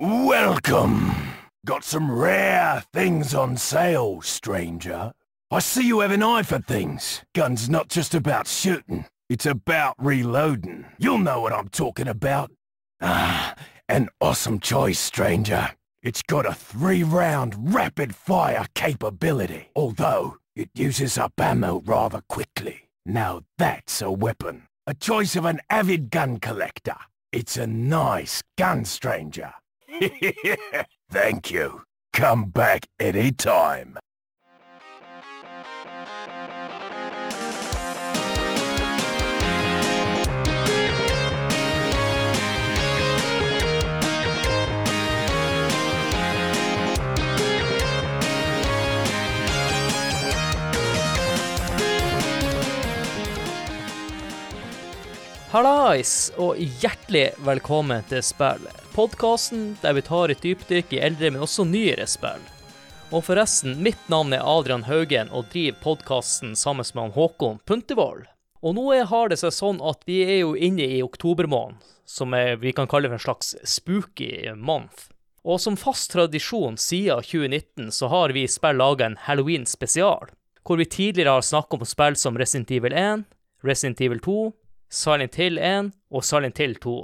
Welcome. Got some rare things on sale, stranger. I see you have an eye for things. Gun's not just about shooting. It's about reloading. You'll know what I'm talking about. Ah, an awesome choice, stranger. It's got a three-round rapid-fire capability, although it uses up ammo rather quickly. Now that's a weapon. A choice of an avid gun collector. It's a nice gun, stranger. Thank you. Come back anytime. Hallais, og hjertelig velkommen til Spill. Podkasten der vi tar et dypdykk i eldre, men også nyere spill. Og forresten, mitt navn er Adrian Haugen og driver podkasten sammen med Håkon Puntervold. Og nå har det seg sånn at vi er jo inne i oktobermåneden, som er, vi kan kalle for en slags spooky month. Og som fast tradisjon siden 2019 så har vi i spill laga en halloween-spesial, hvor vi tidligere har snakket om spill som Resident Evil 1, Resident Evil 2, Silent Hill 1 og Silent Hill 2.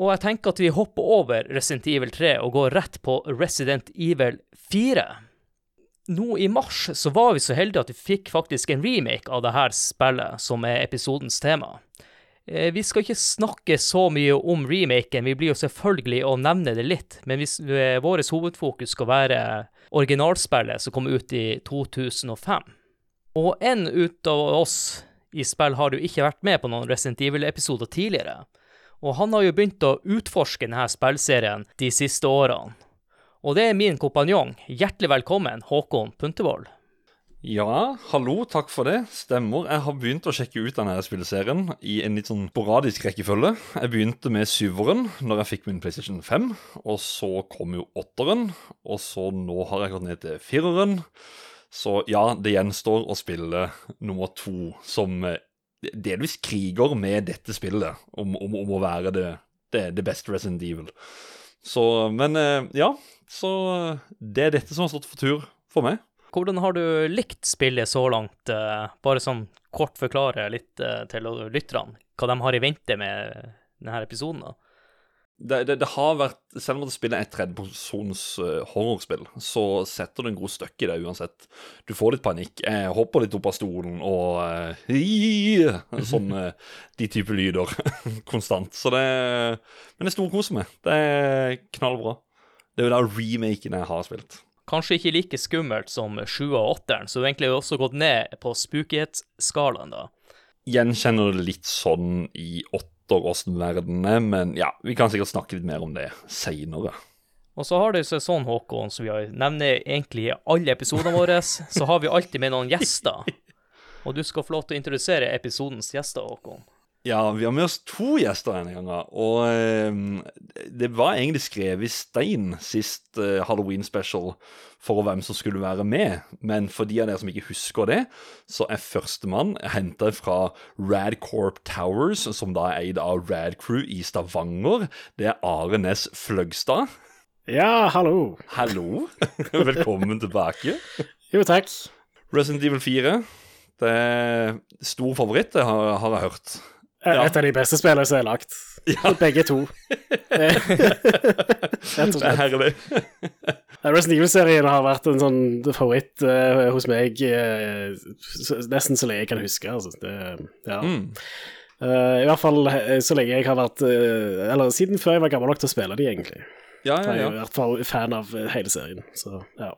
Og jeg tenker at vi hopper over Resident Evil 3 og går rett på Resident Evil 4. Nå i mars så var vi så heldige at vi fikk faktisk en remake av det her spillet, som er episodens tema. Eh, Vi skal ikke snakke så mye om remaken, vi blir jo selvfølgelig å nevne det litt, men hvis eh, vårt hovedfokus skal være originalspillet som kom ut i 2005. Og en ut av oss i spill har jo ikke vært med på noen Resident Evil-episoder tidligere, og han har jo begynt å utforske denne spillserien de siste årene. Og det er min kompanjong. Hjertelig velkommen, Håkon Puntervold. Ja, hallo, takk for det. Stemmer. Jeg har begynt å sjekke ut denne spilleserien i en litt sånn sporadisk rekkefølge. Jeg begynte med syveren når jeg fikk min PlayStation 5, og så kom jo åtteren, og så nå har jeg gått ned til fireren. Så ja, det gjenstår å spille nummer to, som eh, delvis kriger med dette spillet om, om, om å være det, det, det beste Resident Evil. Så, men eh, ja, så det er dette som har stått for tur for meg. Hvordan har du likt spillet så langt? Eh, Bare sånn kort forklare litt eh, til lytterne hva de har i vente med denne episoden. da. Det, det, det har vært Selv om det spillet er et tredjepersons uh, horrorspill, så setter du en god støkk i det uansett. Du får litt panikk. Jeg hopper litt opp av stolen og uh, Sånn de type lyder konstant. Så det Men det storkoser meg. Det er knallbra. Det er jo da remaken jeg har spilt. Kanskje ikke like skummelt som 7 og 8-eren, så du har egentlig også gått ned på spookighetsskalaen, da. Gjenkjenner det litt sånn i åtter åssen verden er, men ja, vi kan sikkert snakke litt mer om det seinere. Og så har det seg sånn, Håkon, som vi har nevner egentlig i alle episodene våre, så har vi alltid med noen gjester. Og du skal få lov til å introdusere episodens gjester, Håkon. Ja, vi har med oss to gjester denne gangen. Og eh, det var egentlig skrevet i stein sist eh, Halloween special for hvem som skulle være med. Men for de av dere som ikke husker det, så er førstemann henta fra Radcorp Towers, som da er eid av Radcrew i Stavanger. Det er Are Næss Fløgstad. Ja, hallo. Hallo. Velkommen tilbake. Jo, takk. Resident Evil 4. Det er stor favoritt, det har, har jeg hørt. Ja. Et av de beste spillene som er lagt. Begge to. Rett og Det er slett. herlig. Resident Evil-serien har vært en sånn favoritt uh, hos meg uh, nesten så lenge jeg kan huske. Altså. Det, ja. Mm. uh, I hvert fall så lenge jeg har vært Eller siden før jeg var gammel nok til å spille de, egentlig. Ja, Jeg er ja, jo i ja. hvert fall fan av hele serien. Så ja.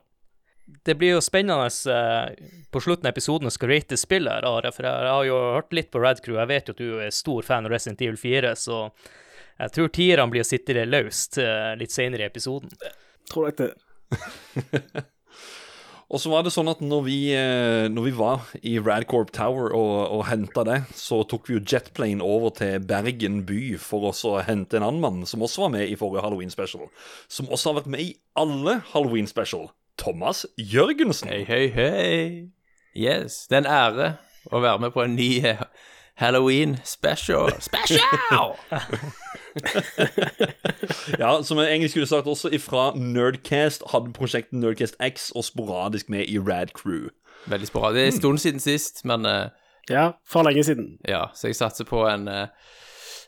Det blir jo spennende eh, på slutten av episoden å skal rate spillet, her, Are, for jeg har jo hørt litt på Red Crew. Jeg vet jo at du er stor fan av Resident Evil 4, så jeg tror tierne blir å sitte det løst eh, litt senere i episoden. Tror jeg det. Og så var det sånn at når vi, eh, når vi var i Radcorp Tower og, og henta det, så tok vi jo jetplane over til Bergen by for å hente en annen mann som også var med i forrige Halloween special. Som også har vært med i alle Halloween special. Thomas Jørgensen. Hei, hei, hei. Yes, det er en ære å være med på en ny eh, Halloween special. Special! Ja, som jeg egentlig skulle sagt også, ifra Nerdcast hadde prosjektet Nerdcast X og sporadisk med i Rad Crew. Veldig sporadisk. Det er en stund siden sist, men uh, Ja, for lenge siden. ja, så jeg satser på en, uh,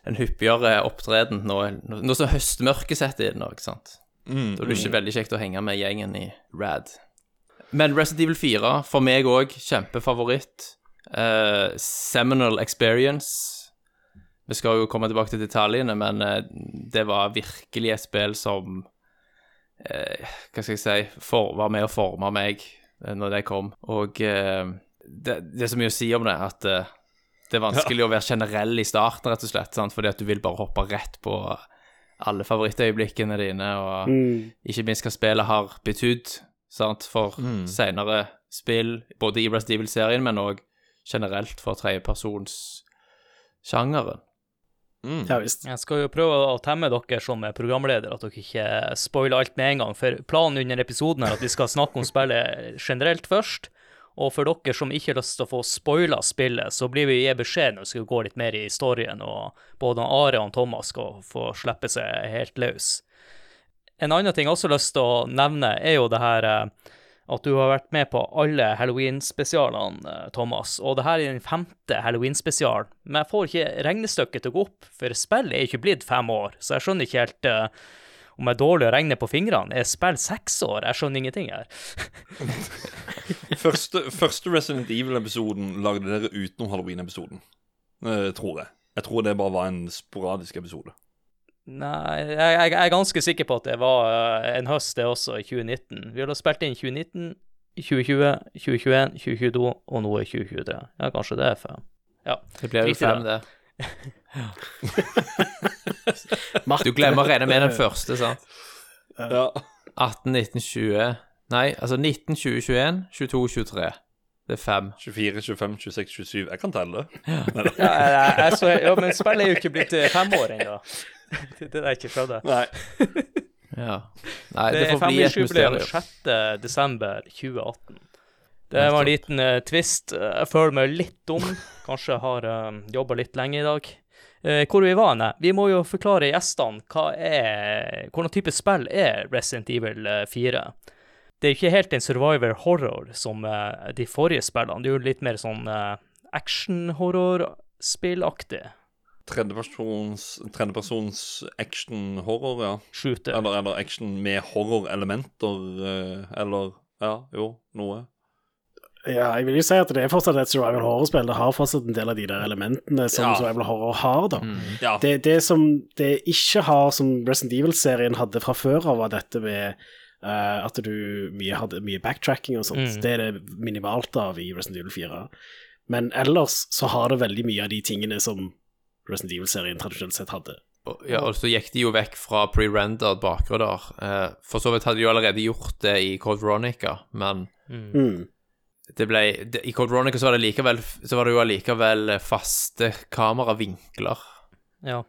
en hyppigere opptreden nå, nå som høstmørket setter inn. nå, ikke sant? Da er det ikke veldig kjekt å henge med gjengen i Rad. Men Resident Evil 4, for meg òg, kjempefavoritt. Uh, seminal experience. Vi skal jo komme tilbake til detaljene, men uh, det var virkelig et spill som uh, Hva skal jeg si for, Var med å forme meg når det kom. Og det, det er så mye å si om det at det er vanskelig å være generell i starten, rett og slett, sant? fordi at du vil bare hoppe rett på alle favorittøyeblikkene dine, og Mm. ikke minst hva spillet har betydd sant, for senere spill, både i Resident Evil-serien, men òg generelt for tredjepersonssjangeren. Mm. Ja visst. Jeg skal jo prøve å temme dere som er programleder, at dere ikke spoiler alt med en gang. For planen under episoden er at vi skal snakke om spillet generelt først. Og for dere som ikke har lyst til å få spoila spillet, så blir vi gi beskjed når vi skal gå litt mer i historien, og både Are og Thomas skal få slippe seg helt løs. En annen ting jeg også har lyst til å nevne, er jo det her eh, at du har vært med på alle Halloween-spesialene, eh, Thomas. Og det her er den femte Halloween-spesialen. Men jeg får ikke regnestykket til å gå opp, for spillet er ikke blitt fem år. Så jeg skjønner ikke helt eh, om jeg er dårlig å regne på fingrene. Jeg spiller seks år? Jeg skjønner ingenting her. Første, første Resident Evil-episoden lagde dere utenom Halloween-episoden, eh, tror jeg. Jeg tror det bare var en sporadisk episode. Nei, jeg, jeg, jeg er ganske sikker på at det var eh, en høst, det også, i 2019. Vi har spilt inn 2019, 2020, 2021, 2022 og nå i 2023. Ja, kanskje det er fem. Ja. Det blir jo fem, det. det. Matte. Du glemmer å regne med den første, sant? Ja. 18, 19, 20 Nei, altså 19, 20, 21, 22, 23. Det er fem. 24, 25, 26, 27 Jeg kan telle. Ja, ja, ja, jeg, så, ja, men spillet er jo ikke blitt eh, fem år ennå. Det er det er ikke skjønner. Nei. Ja. Nei, Det det er får bli et mysterium. 6. desember 2018. Det var en liten uh, twist. Eh, Jeg føler meg litt dum. Kanskje har uh, jobba litt lenge i dag. Eh, hvor vi var hen. Vi må jo forklare gjestene hva er, hvordan type spill er Resident Evil eh, 4. Det er ikke helt en survivor horror som eh, de forrige spillene. Det er jo litt mer sånn action-horror-spillaktig. Tredjepersons, tredjepersons action-horror, ja. Shooter. Eller, eller action med horror-elementer, eh, eller Ja, jo, noe. Ja, jeg vil jo si at det er fortsatt et survival horror-spill. Det har fortsatt en del av de der elementene som Ja. survival horror har, da. Ja. Det, det som det ikke har, som Resident Evil-serien hadde fra før av, var dette med uh, at du mye hadde mye backtracking og sånt. Mm. Det er det minimalt av i Resident Evil 4. Men ellers så har det veldig mye av de tingene som Resident Evil-serien tradisjonelt sett hadde. Ja, og så gikk de jo vekk fra pre-rendered bakgrunner. Uh, for så vidt hadde de jo allerede gjort det i Code Veronica, men Mm. Det ble det, I Code Veronica så var det likevel Så var det jo allikevel faste kameravinkler. Ja.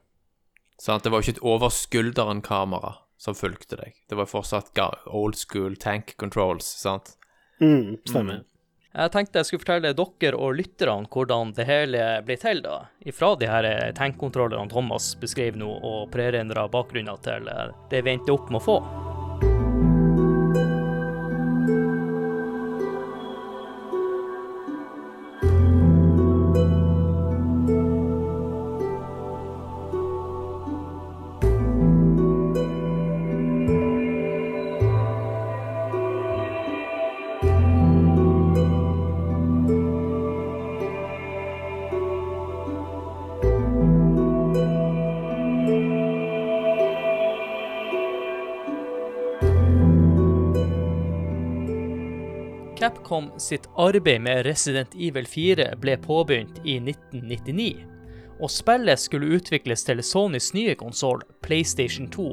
Sant? Det var jo ikke et over skulderen-kamera som fulgte deg. Det var fortsatt old school tank controls, sant? Mm, stemmer. Jeg tenkte jeg skulle fortelle dere og lytterne hvordan det hele ble til, da. Ifra de her tankkontrollene tankkontrollerne Thomas beskriver nå, og prerendra bakgrunner til eh, det vi endte opp med å få. Capcom sitt arbeid med Resident Evil 4 ble påbegynt i 1999, og spillet skulle utvikles til Sonys nye konsoll, PlayStation 2.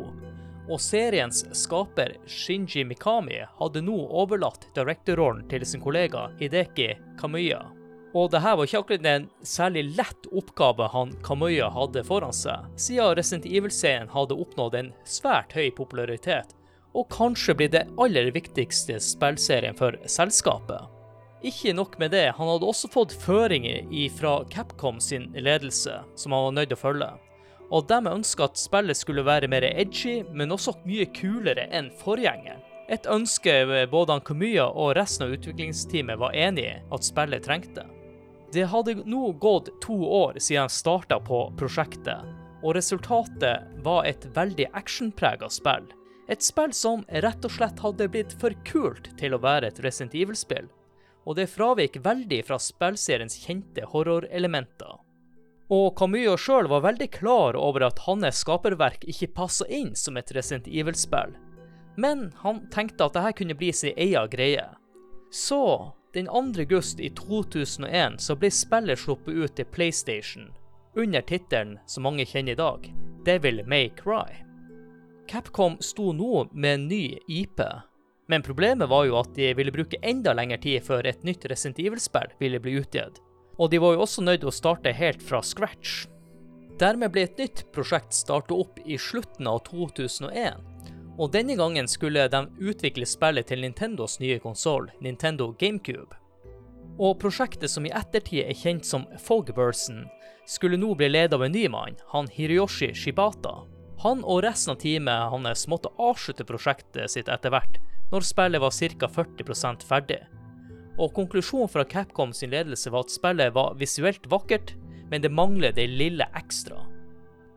Og seriens skaper Shinji Mikami hadde nå overlatt directorrollen til sin kollega Hideki Kamuya. Og det her var ikke akkurat en særlig lett oppgave han Kamuya hadde foran seg, siden Resident Evil-serien hadde oppnådd en svært høy popularitet og kanskje blir det aller viktigste spillserien for selskapet. ikke nok med det, han hadde også fått føringer fra Capcom sin ledelse, som han var nødt til å følge. Og de ønska at spillet skulle være mer edgy, men også mye kulere enn forgjengeren. Et ønske både han Kamiya og resten av utviklingsteamet var enig i at spillet trengte. Det hadde nå gått to år siden han starta på prosjektet, og resultatet var et veldig actionprega spill. Et spill som rett og slett hadde blitt for kult til å være et Resident Evil-spill, og det fravik veldig fra spillseriens kjente horrorelementer. Og Camillo sjøl var veldig klar over at hans skaperverk ikke passa inn som et Resident Evil-spill, men han tenkte at dette kunne bli sin egen greie. Så, den 2. august i 2001, så ble spillet sluppet ut til PlayStation, under tittelen som mange kjenner i dag, Devil May Cry. Capcom sto nå med en ny IP, men problemet var jo at de ville bruke enda lengre tid før et nytt Resident Evil-spill ville bli utgitt. Og de var jo også nødt til å starte helt fra scratch. Dermed ble et nytt prosjekt startet opp i slutten av 2001, og denne gangen skulle de utvikle spillet til Nintendos nye konsoll, Nintendo GameCube. Og prosjektet som i ettertid er kjent som Fogburson, skulle nå bli ledet av en ny mann, han Hiroyoshi Shibata. Han og resten av teamet hans måtte avslutte prosjektet sitt etter hvert, når spillet var ca. 40 ferdig. Og konklusjonen fra Capcom sin ledelse var at spillet var visuelt vakkert, men det mangler det lille ekstra.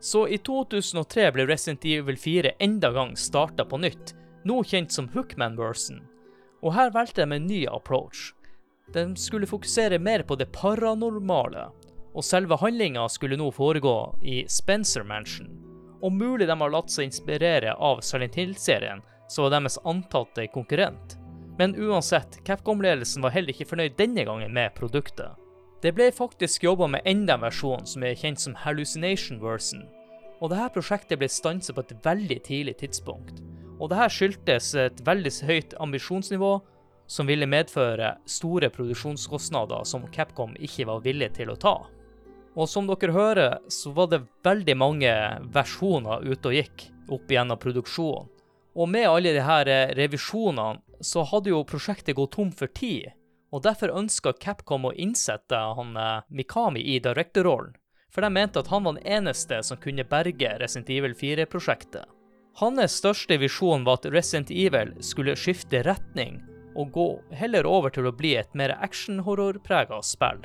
Så i 2003 ble Resident Evil 4 enda gang starta på nytt, nå kjent som Hookman-versen. Og her valgte de en ny approach. De skulle fokusere mer på det paranormale, og selve handlinga skulle nå foregå i Spencer Mansion. Og mulig de har latt seg inspirere av Silent Hill-serien, som var deres antatte konkurrent. Men uansett, Capcom-ledelsen var heller ikke fornøyd denne gangen med produktet. Det ble faktisk jobba med enda en versjon som er kjent som Hallucination Version. Og dette prosjektet ble stanset på et veldig tidlig tidspunkt. Og dette skyldtes et veldig høyt ambisjonsnivå, som ville medføre store produksjonskostnader som Capcom ikke var villig til å ta. Og som dere hører, så var det veldig mange versjoner ute og gikk opp igjennom produksjonen. Og med alle de her eh, revisjonene, så hadde jo prosjektet gått tom for tid. Og derfor ønska Capcom å innsette han eh, Mikami i director-rollen. For de mente at han var den eneste som kunne berge Resident Evil 4-prosjektet. Hans største visjon var at Resident Evil skulle skifte retning og gå heller over til å bli et mer action-horror-prega spill.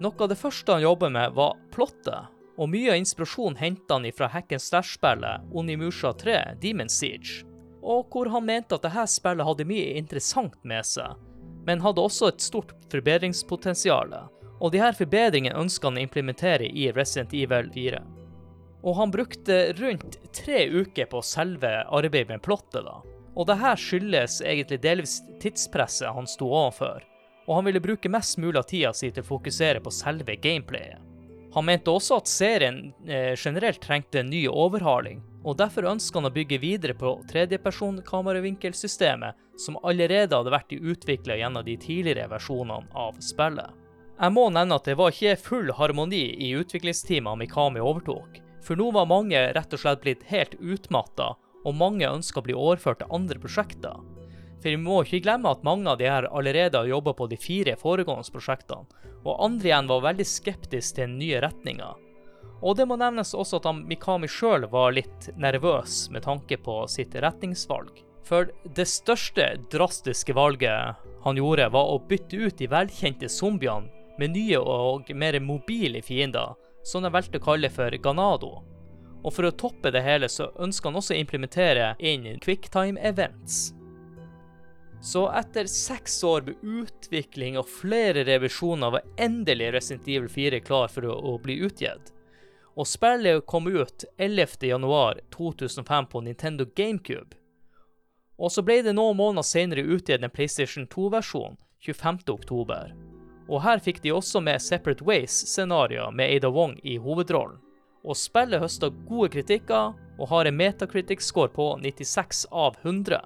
Noe av det første han jobbet med, var plottet, og mye av inspirasjonen henta han fra hack and slash-spillet Onimusha 3 Demon Siege, og hvor han mente at dette spillet hadde mye interessant med seg, men hadde også et stort forbedringspotensial, og de her forbedringene ønska han å implementere i Resident Evil 4. Og han brukte rundt tre uker på selve arbeidet med plottet, da. Og det her skyldes egentlig delvis tidspresset han sto overfor, og han ville bruke mest mulig av tida si til å fokusere på selve gameplayet. Han mente også at serien eh, generelt trengte en ny overhaling, og derfor ønska han å bygge videre på tredjepersonkameravinkelsystemet som allerede hadde vært utvikla gjennom de tidligere versjonene av spillet. Jeg må nevne at det var ikke full harmoni i utviklingsteamet Mikami overtok, for nå var mange rett og slett blitt helt utmatta, og mange ønska å bli overført til andre prosjekter. For vi må ikke glemme at mange av de her allerede har jobba på de fire foregående prosjektene, og andre igjen var veldig skeptiske til den nye retninga. Og det må nevnes også at Mikami sjøl var litt nervøs med tanke på sitt retningsvalg. For det største drastiske valget han gjorde, var å bytte ut de velkjente zombiene med nye og mer mobile fiender, som de valgte å kalle for Ganado. Og for å toppe det hele, så ønsker han også å implementere inn quicktime events. Så etter seks år med utvikling og flere revisjoner var endelig Resident Evil 4 klar for å, å bli utgitt. Og spillet kom ut 11.11.2005 på Nintendo GameCube. Og så ble det noen måneder senere utgitt en PlayStation 2-versjon 25.10. Og her fikk de også med Separate Ways-scenarioer med Ada Wong i hovedrollen. Og spillet høsta gode kritikker og har en metacritic-score på 96 av 100.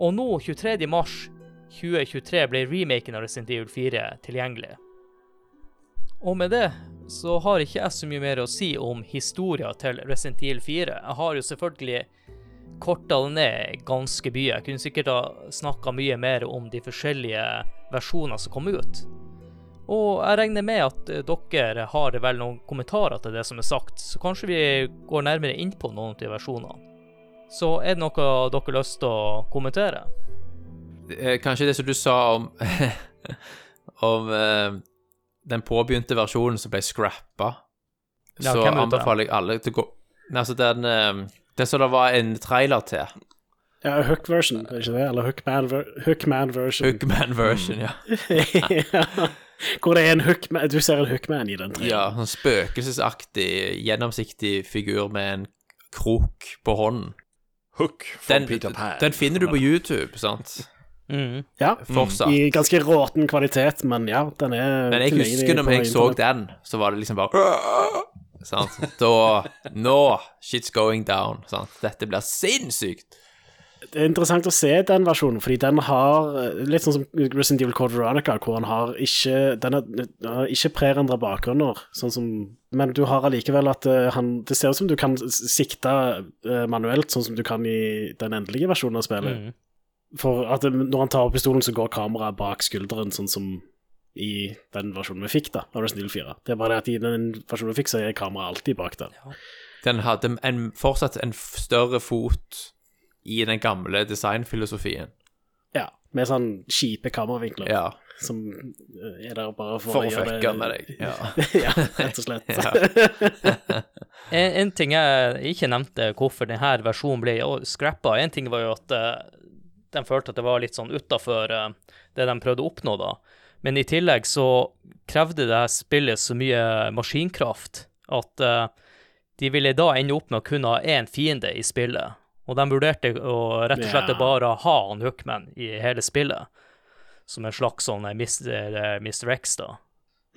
Og nå, 23.3.2023, ble remaken av Resident Evil 4 tilgjengelig. Og med det så har ikke jeg så mye mer å si om historia til Resident Evil 4. Jeg har jo selvfølgelig korta det ned ganske mye. Jeg kunne sikkert ha snakka mye mer om de forskjellige versjonene som kom ut. Og jeg regner med at eh, dere har vel noen kommentarer til det som er sagt, så kanskje vi går nærmere inn på noen av de versjonene. Så er det noe dere har lyst til å kommentere? Eh, Kanskje det som du sa om Om eh, den påbegynte versjonen som ble scrappa. Ja, så anbefaler jeg alle til å gå Altså, den eh, Den som det var en trailer til. Ja, Hook version, er det ikke det? Eller Hookman, ver hook version. Hookman version, ja. ja. Hvor det er en hookman Du ser en hookman i den Ja, traileren. sånn spøkelsesaktig, gjennomsiktig figur med en krok på hånden. Hook from Den, Peter Pan. den finner du på YouTube, sant? Mm. Ja. Fortsatt. I ganske råten kvalitet, men ja, den er Men jeg husker når jeg så den, så var det liksom bare Sant? Da Nå Shit's going down. Sant? Dette blir sinnssykt. Det er interessant å se den versjonen, fordi den har eh, Litt sånn som Resident Evil Code Veronica, hvor han har ikke Den er, har ikke prerendra bakgrunner, sånn som Men du har allikevel at eh, han Det ser ut som du kan sikte eh, manuelt, sånn som du kan i den endelige versjonen av spillet. Mm. For at når han tar opp pistolen, så går kameraet bak skulderen, sånn som i den versjonen vi fikk, da, av Resident Evil 4. Det er bare det at i den versjonen vi fikk, så er kameraet alltid bak der. Den hadde en, fortsatt en større fot i den gamle designfilosofien. Ja, med sånn kjipe kameravinkler Ja. som eh, er der bare for, For å det- fucke med deg. Ja. ja, rett og slett. En, en ting jeg ikke nevnte hvorfor denne versjonen ble scrappa, en ting var jo at den de følte at det var litt sånn utafor det de prøvde å oppnå, da. Men i tillegg så krevde det her spillet så mye maskinkraft at eh, de ville da ende opp med å kunne ha én fiende i spillet. Og de vurderte å rett og slett bare ha han Hookman i hele spillet. Som en slags sånn eh, Mr. eh, Mr. X, da.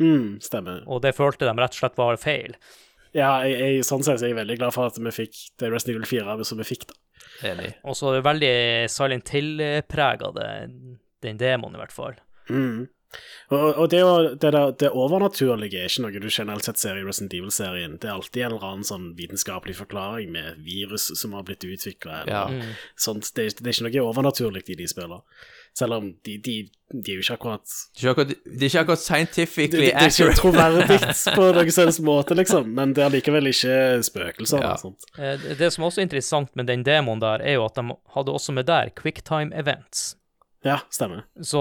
Mm, stemmer. Og det følte de rett og slett var feil. Ja, jeg, jeg, sånn sett er jeg veldig glad for at vi fikk det Resident Evil 4 som vi fikk, da. Enig. Og så er det veldig Silent Hill-prega, den demoen i hvert fall. Mm. Og, og det, det, der, det overnaturlige er ikke noe du generelt sett ser i Resident Evil-serien. Det er alltid en eller annen sånn vitenskapelig forklaring med virus som har blitt utvikla. Ja. Sånt. Det, det er ikke noe overnaturlig i de spillene. Selv om de, de, de er jo ikke akkurat Det er ikke akkurat, er ikke akkurat Det, scientifically det, det er ikke accurate. troverdig på noen selvs måte, liksom, men det er likevel ikke spøkelser. Ja. sånt. Eh, Det det som også er interessant med den demoen der, er jo at de hadde også med der quicktime events. Ja, stemmer. Så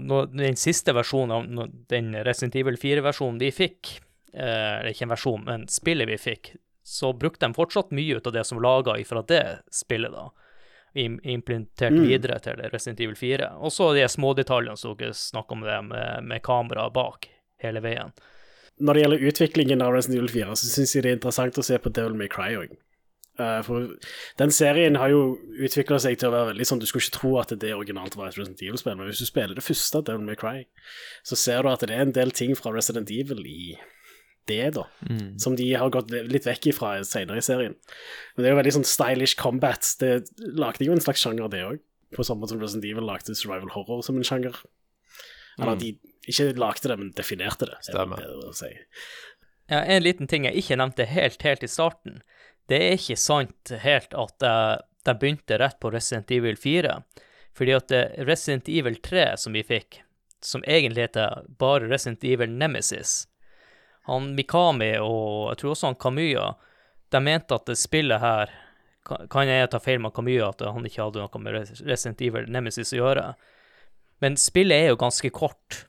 når den siste versjonen av den Resident Evil 4-versjonen vi fikk, eh, eller ikke en versjon, men spillet vi fikk, så brukte de fortsatt mye ut av det som laga ifra det spillet, da. Implementert Mm. videre til Resident Evil 4. Og så de smådetaljene som dere snakker om det med, med kamera bak hele veien. Når det gjelder utviklingen av Resident Evil 4, så syns jeg det er interessant å se på Devil May Cry òg. For den serien har jo utvikla seg til å være veldig sånn Du skulle ikke tro at det originalt var et Resident Evil-spill, men hvis du spiller det første Devil May Cry, så ser du at det er en del ting fra Resident Evil i det, da, som de har gått litt vekk ifra senere i serien. Men det er jo veldig sånn stylish combat. Det lagde jo en slags sjanger, det òg. På samme måte som Resident Evil lagde survival horror som en sjanger. Eller de ikke lagde det, men definerte det. Stemmer. det si. Ja, en liten ting jeg ikke nevnte helt, helt i starten. Det er ikke sant helt at de begynte rett på Resident Evil 4. Fordi at eh, Resident Evil 3 som vi fikk, som egentlig heter bare Resident Evil Nemesis Han Mikami og jeg tror også han Kamya, de mente at det spillet her Kan jeg ta feil med Kamya, at han ikke hadde noe med Resident Evil Nemesis å gjøre. Men spillet er jo ganske kort.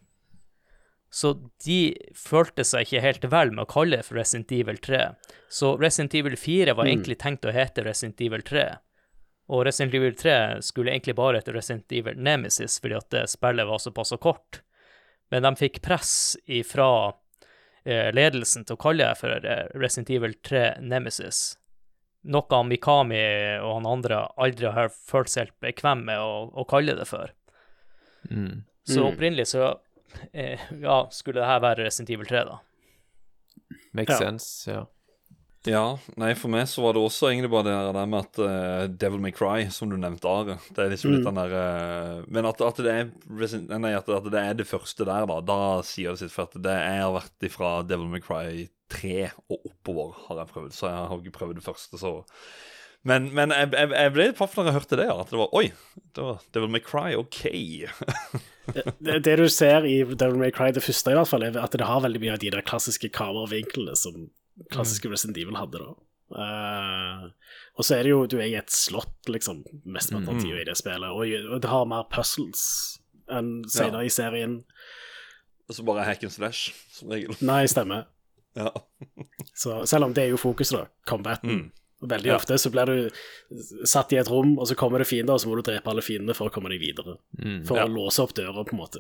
Så de følte seg ikke helt vel med å kalle det for Resident Evil 3. Så Resident Evil 4 var egentlig tenkt å hete Resident Evil 3. Og Resident Evil 3 skulle egentlig bare hete Resident Evil Nemesis, fordi at spillet var såpass så kort. Men de fikk press ifra eh, ledelsen til å kalle det for eh, Resident Evil 3 Nemesis. Noe Mikami og han andre aldri har følt seg helt bekvem med å, å kalle det for. Mm. Så Mm. opprinnelig så ja, skulle det her være Resident Evil 3, da. Makes Ja. sense, ja. Ja, nei, for meg så var det også egentlig bare det der med at uh, Devil May Cry, som du nevnte, Are. Det er liksom litt den der uh, Men at, at, det er, nei, at, at det er det første der, da, da sier det sitt. For at det er vært ifra Devil May Cry 3 og oppover har jeg prøvd, så jeg har ikke prøvd det første, så Men, men jeg, jeg, jeg ble paff når jeg hørte det. At det var Oi, det var Devil May Cry, OK. Det, det du ser i Devil May Cry, det første i hvert fall, er at det har veldig mye av de der klassiske kameravinklene som klassiske Resident Evil hadde, da. Uh, og så er det jo Du er i et slott, liksom, mesteparten av tida i det spillet, og, og det har mer puzzles enn senere i serien. Og så bare hack and slash, som regel. Nei, stemmer. Ja. Så selv om det er jo fokuset, da, combaten. Mm. Veldig Ja. ofte så blir du satt i et rom, og så kommer det fiender, og så må du drepe alle fiendene for å komme deg videre. For Ja. å låse opp døra, på en måte.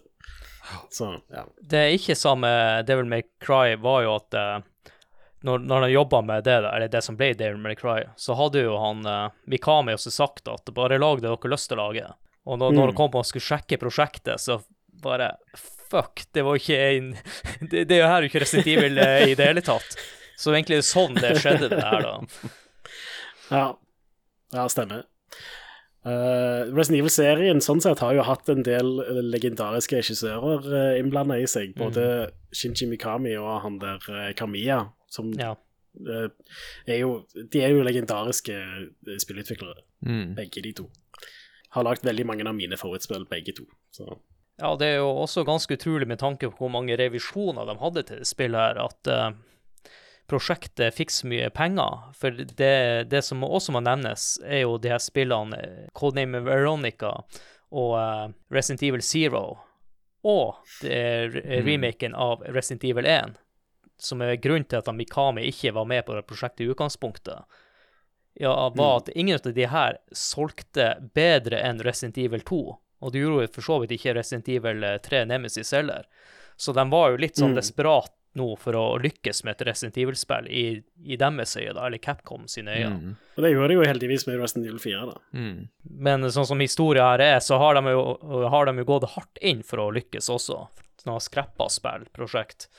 Så, ja. Det er ikke samme Devil May Cry var jo at uh, når, når han jobba med det, eller det som ble Devil May Cry, så hadde jo han uh, Mikami også sagt at bare lag det dere lyst til å lage. Og når, når Mm. det kom på å skulle sjekke prosjektet, så bare Fuck, det var ikke en Det, det er jo ikke Resident Evil eh, i det hele tatt. Så egentlig er det sånn det skjedde, det her, da. Ja, ja stemmer. Uh, Resident Evil-serien sånn sett har jo hatt en del eh, legendariske regissører uh, innblanda i seg. Både Shinji Mikami og han der uh, Kamiya, som Ja. uh, er jo De er jo legendariske eh, spillutviklere, Mm. begge de to. Har lagd veldig mange av mine favorittspill, begge to. Så Ja, det er jo også ganske utrolig med tanke på hvor mange revisjoner de hadde til spillet her, at eh, prosjektet fikk så mye penger. For det, det som også må nevnes, er jo de her spillene eh, Codename Veronica og uh, Resident Evil Zero. Og re- remaken av Resident Evil 1, som er grunnen til at Mikami ikke var med på det prosjektet i utgangspunktet. Ja, var at ingen av de her solgte bedre enn Resident Evil 2. Og det gjorde jo for så vidt ikke Resident Evil 3 Nemesis heller. Så de var jo litt sånn Mm. desperat nå for å lykkes med et Resident Evil-spill i, i deres øyne, da, eller Capcom sine øyne. Mm. Og det gjorde de jo heldigvis med Resident Evil 4, da. Mm. Men sånn som historia her er, så har de, jo, har de jo gått hardt inn for å lykkes også. Sånn har spill-prosjekt.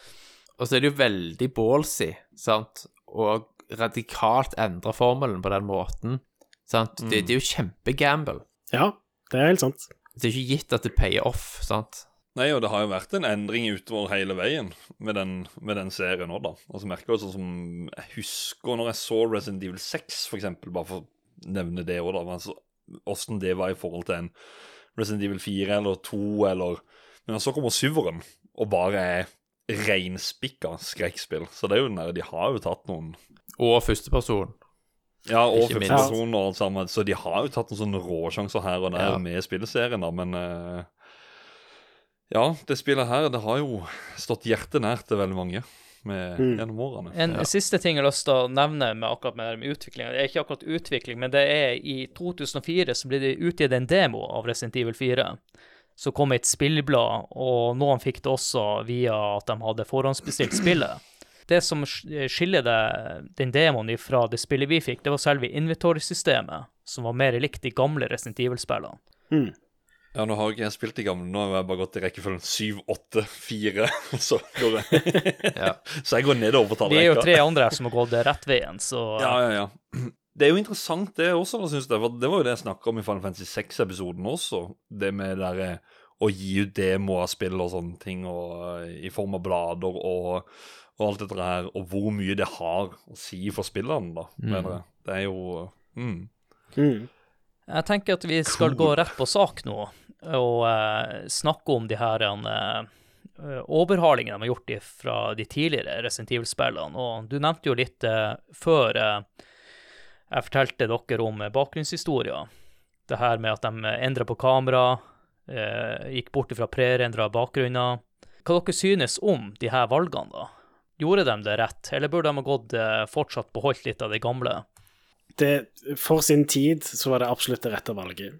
Og så er det jo veldig ballsy, sant, og radikalt endre formelen på den måten. Sant? Det, det er jo kjempegamble. Ja, det er helt sant. Det er ikke gitt at det payer off, sant. Nei, og det har jo vært en endring utover hele veien med den, med den serien òg, da. Og så merker jeg sånn som Jeg husker når jeg så Resident Evil 6, for eksempel, bare for å nevne det òg, da. Altså, Åssen det var i forhold til en Resident Evil 4 eller 2 eller Men så kommer syveren og bare er reinspikka skrekkspill. Så det er jo den der, de har jo tatt noen Og førsteperson. Ja, og førsteperson og alt sammen. Så de har jo tatt noen sånne råsjanser her og der Ja. med spilleserien, da, men eh, Ja, det spillet her, det har jo stått hjertet nær til veldig mange med, Mm. gjennom årene. En siste ting jeg har lyst til å nevne med akkurat med, med utvikling, det er ikke akkurat utvikling, men det er i 2004 så ble det utgitt en demo av Resident Evil 4. Så kom et spillblad, og noen fikk det også via at de hadde forhåndsbestilt spillet. Det som sk- skiller det, den demoen fra det spillet vi fikk, det var selve inventory-systemet, som var mer likt de gamle Resident Evil-spillene. Mm. Ja, nå har ikke jeg spilt de gamle, nå har jeg bare gått i rekkefølgen 7, 8, 4. Så, går jeg. Ja. så jeg går nedover på Vi er jo tre andre som har gått rett veien, så Ja, ja, ja. Det er jo interessant, det også, syns jeg. For det var jo det jeg snakka om i Final Fantasy 6-episoden også. Det med det derre å gi ut demoer av spill og sånne ting, og eh, i form av blader og, og alt dette her, og hvor mye det har å si for spillerne, da, mener jeg. Det er jo mm. Mm. Jeg tenker at vi skal gå rett på sak nå og uh, snakke om de her uh, overhalingene de har gjort fra de tidligere Resident Evil-spillene. Og du nevnte jo litt uh, før eh, jeg fortalte dere om eh, bakgrunnshistorier. Det her med at de endra på kamera, eh, gikk bort fra prerendra bakgrunner. Hva dere synes om de her valgene, da? Gjorde de det rett, eller burde de ha gått eh, fortsatt beholdt litt av det gamle? det, for sin tid så var det absolutt det rette valget.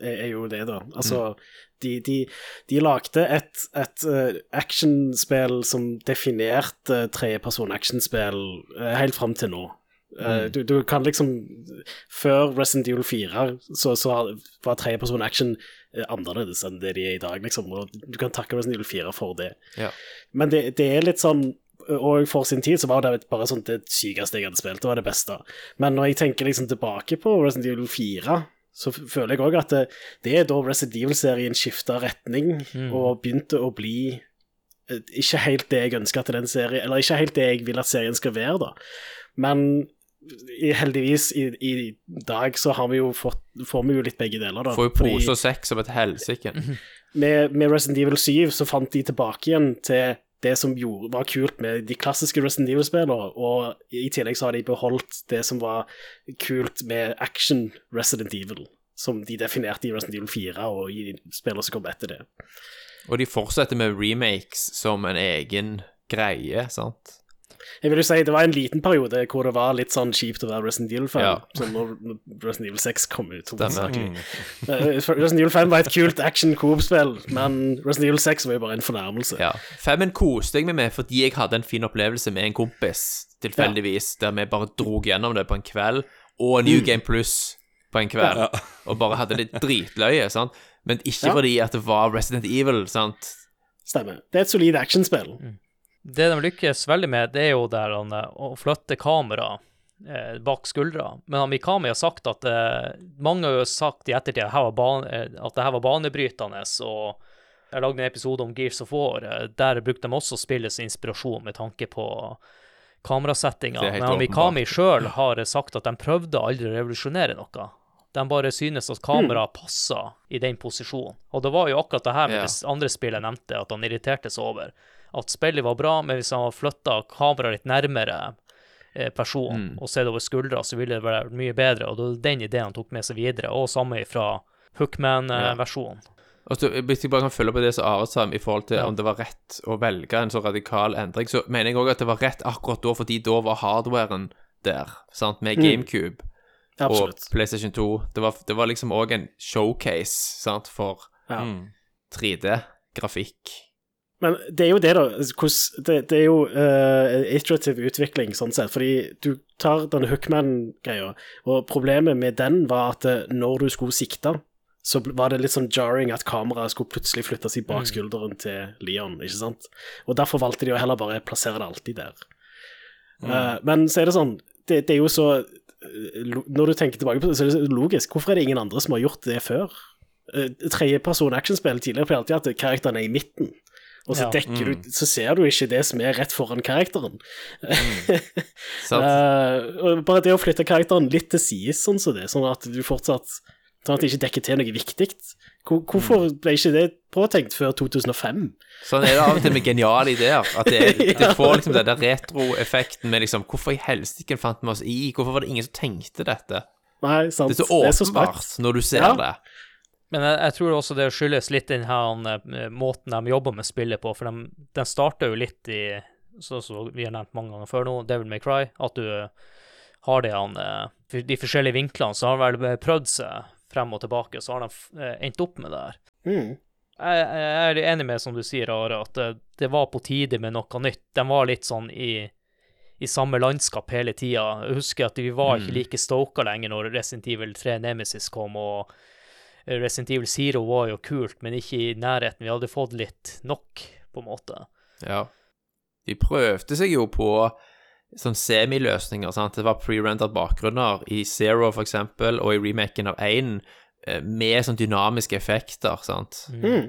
Er, er jo det, da. Altså, de, de, de lagde et, et eh, actionspill som definerte tredjeperson actionspill eh, helt fram til nå. Eh, du, du kan liksom Før Resident Evil 4 så, så var tredjeperson action annerledes enn det de er i dag, liksom. Og du kan takke Resident Evil 4 for det. Ja. Men det, det er litt sånn Og for sin tid så var det bare sånn det sykeste jeg hadde spilt. Det var det beste. Men når jeg tenker liksom tilbake på Resident Evil 4, så føler jeg òg at det, det er da Resident Evil-serien skifta retning og begynte å bli eh, ikke helt det jeg ønsker til den serien Eller ikke helt det jeg vil at serien skal være, da. Men heldigvis i, i dag så har vi jo fått, får vi jo litt begge deler, da. Får jo pose og sekk som et helsike. med, med Resident Evil 7 så fant de tilbake igjen til det som gjorde, var kult med de klassiske Resident Evil-spillene, og i tillegg så har de beholdt det som var kult med action Resident Evil, som de definerte i Resident Evil 4 og i spillene som kom etter det. Og de fortsetter med remakes som en egen greie, sant? Jeg vil jo si Det var en liten periode hvor det var litt sånn kjipt å være Resident Evil-fan. Ja. Sånn når Resident Evil 6 kom ut. Stemmer. Eh, Resident Evil 5 var et kult action coop-spill, men Resident Evil 6 var jo bare en fornærmelse. Ja. Femmen koste jeg meg med fordi jeg hadde en fin opplevelse med en kompis, tilfeldigvis, der vi bare dro gjennom det på en kveld, og New Game Plus på en kveld, og bare hadde det dritløye, sant? Men ikke Ja. fordi at det var Resident Evil, sant? Stemmer. Det er et solid actionspill. Det de lykkes veldig med, det er jo der han, eh, å flytte kamera eh, bak skuldra. Men han Mikami har sagt at eh, Mange har jo sagt i ettertid at eh, at det her var banebrytende. og Jeg lagde en episode om Gears of War. eh, Der brukte de også spillet som inspirasjon med tanke på kamerasettinga. Er Men han Mikami sjøl har sagt at de prøvde aldri å revolusjonere noe. De bare synes at kameraet passer i den posisjonen. Og det var jo akkurat det her med Ja. det andre spillet jeg nevnte, at han irriterte seg over at spillet var bra, men hvis han hadde flytta kameraet litt nærmere eh, personen Mm. og sett over skuldra, så ville det vært mye bedre. Og det var den ideen han tok med seg videre, og samme fra Hookman-versjonen. Og Altså, hvis jeg bare kan følge på det som Are sa i forhold til Ja. om det var rett å velge en så radikal endring, så mener jeg òg at det var rett akkurat da, fordi da var hardwaren der, sant, med GameCube og PlayStation 2. Det var, det var liksom òg en showcase, sant, for Ja. Mm. 3D-grafikk. Men det er jo det, da. Det, det er jo uh, iterativ utvikling, sånn sett. Fordi du tar den Hookman-greia, og problemet med den var at eh, når du skulle sikte, så var det litt sånn jarring at kameraet skulle plutselig flyttes i bak skulderen til Leon, ikke sant? Og derfor valgte de å heller bare plassere det alltid der. Eh, men så er det sånn, det, det er jo så Når du tenker tilbake på det, så er det så logisk. Hvorfor er det ingen andre som har gjort det før? Uh, Tredjeperson actionspill tidligere pleier alltid at karakteren er i midten. Og så Ja. mm. du Så ser du ikke det som er rett foran karakteren. Mm. uh, og bare det å flytte karakteren litt til sides, sånn som det, sånn at du fortsatt Sånn at det ikke dekker til noe viktig. Hvorfor ble ikke det påtenkt før 2005? Sånn er det av og til med geniale ideer. At det, er- det får liksom den der retroeffekten med liksom Hvorfor i helsike fant vi oss i? Hvorfor var det ingen som tenkte dette? Nei, sant. Det er så åpenbart åpenbart så når du ser Ja. det. Men jeg, jeg tror også det skyldes litt den her eh, måten de jobber med spillet på, for de, den starter jo litt i Sånn som vi har nevnt mange ganger før nå, Devil May Cry, at du har det han eh, De forskjellige vinklene, så har de vel prøvd seg frem og tilbake, så har de eh, endt opp med det her. Mm. Jeg, jeg er enig med, som du sier, Are, at det, det var på tide med noe nytt. De var litt sånn i, i samme landskap hele tida. Jeg husker at vi var ikke like stoka lenger når Resident Evil 3 Nemesis kom, og eh, Resident Evil Zero var jo kult, men ikke i nærheten. Vi hadde fått litt nok, på en måte. Ja. De prøvde seg jo på sånn semiløsninger, sant. Det var pre-rendered bakgrunner i Zero, for eksempel, og i remaken av 1, eh, med sånn dynamiske effekter, sant. Mm.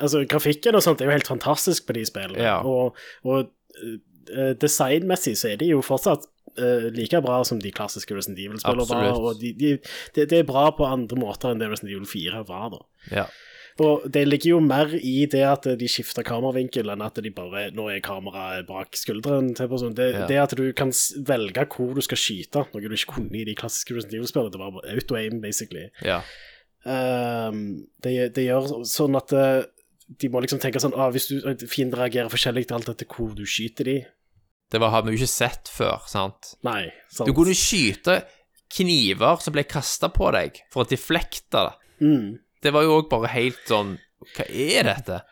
Altså, grafikken og sånt er jo helt fantastisk på de spillene. Ja. Og, og eh, designmessig så er de jo fortsatt eh, like bra som de klassiske Resident Evil-spillene var. Og de, de, det, det er bra på andre måter enn det Resident Evil 4 var, da. Ja. Og det ligger jo mer i det at de skifter kameravinkel, enn at de bare Nå er kameraet bak skulderen til personen. Det, Ja. det at du kan velge hvor du skal skyte, noe du ikke kunne i de klassiske Resident Evil-spillene. Det var auto-aim, basically. ja. Um, det, det gjør sånn at eh, de må liksom tenke sånn ah, Hvis du, fiender reagerer forskjellig til alt etter hvor du skyter de Det var, har vi jo ikke sett før, sant. Nei, sant. Du kunne skyte kniver som ble kasta på deg, for å deflekte det. mm. Det var jo òg bare helt sånn Hva er dette?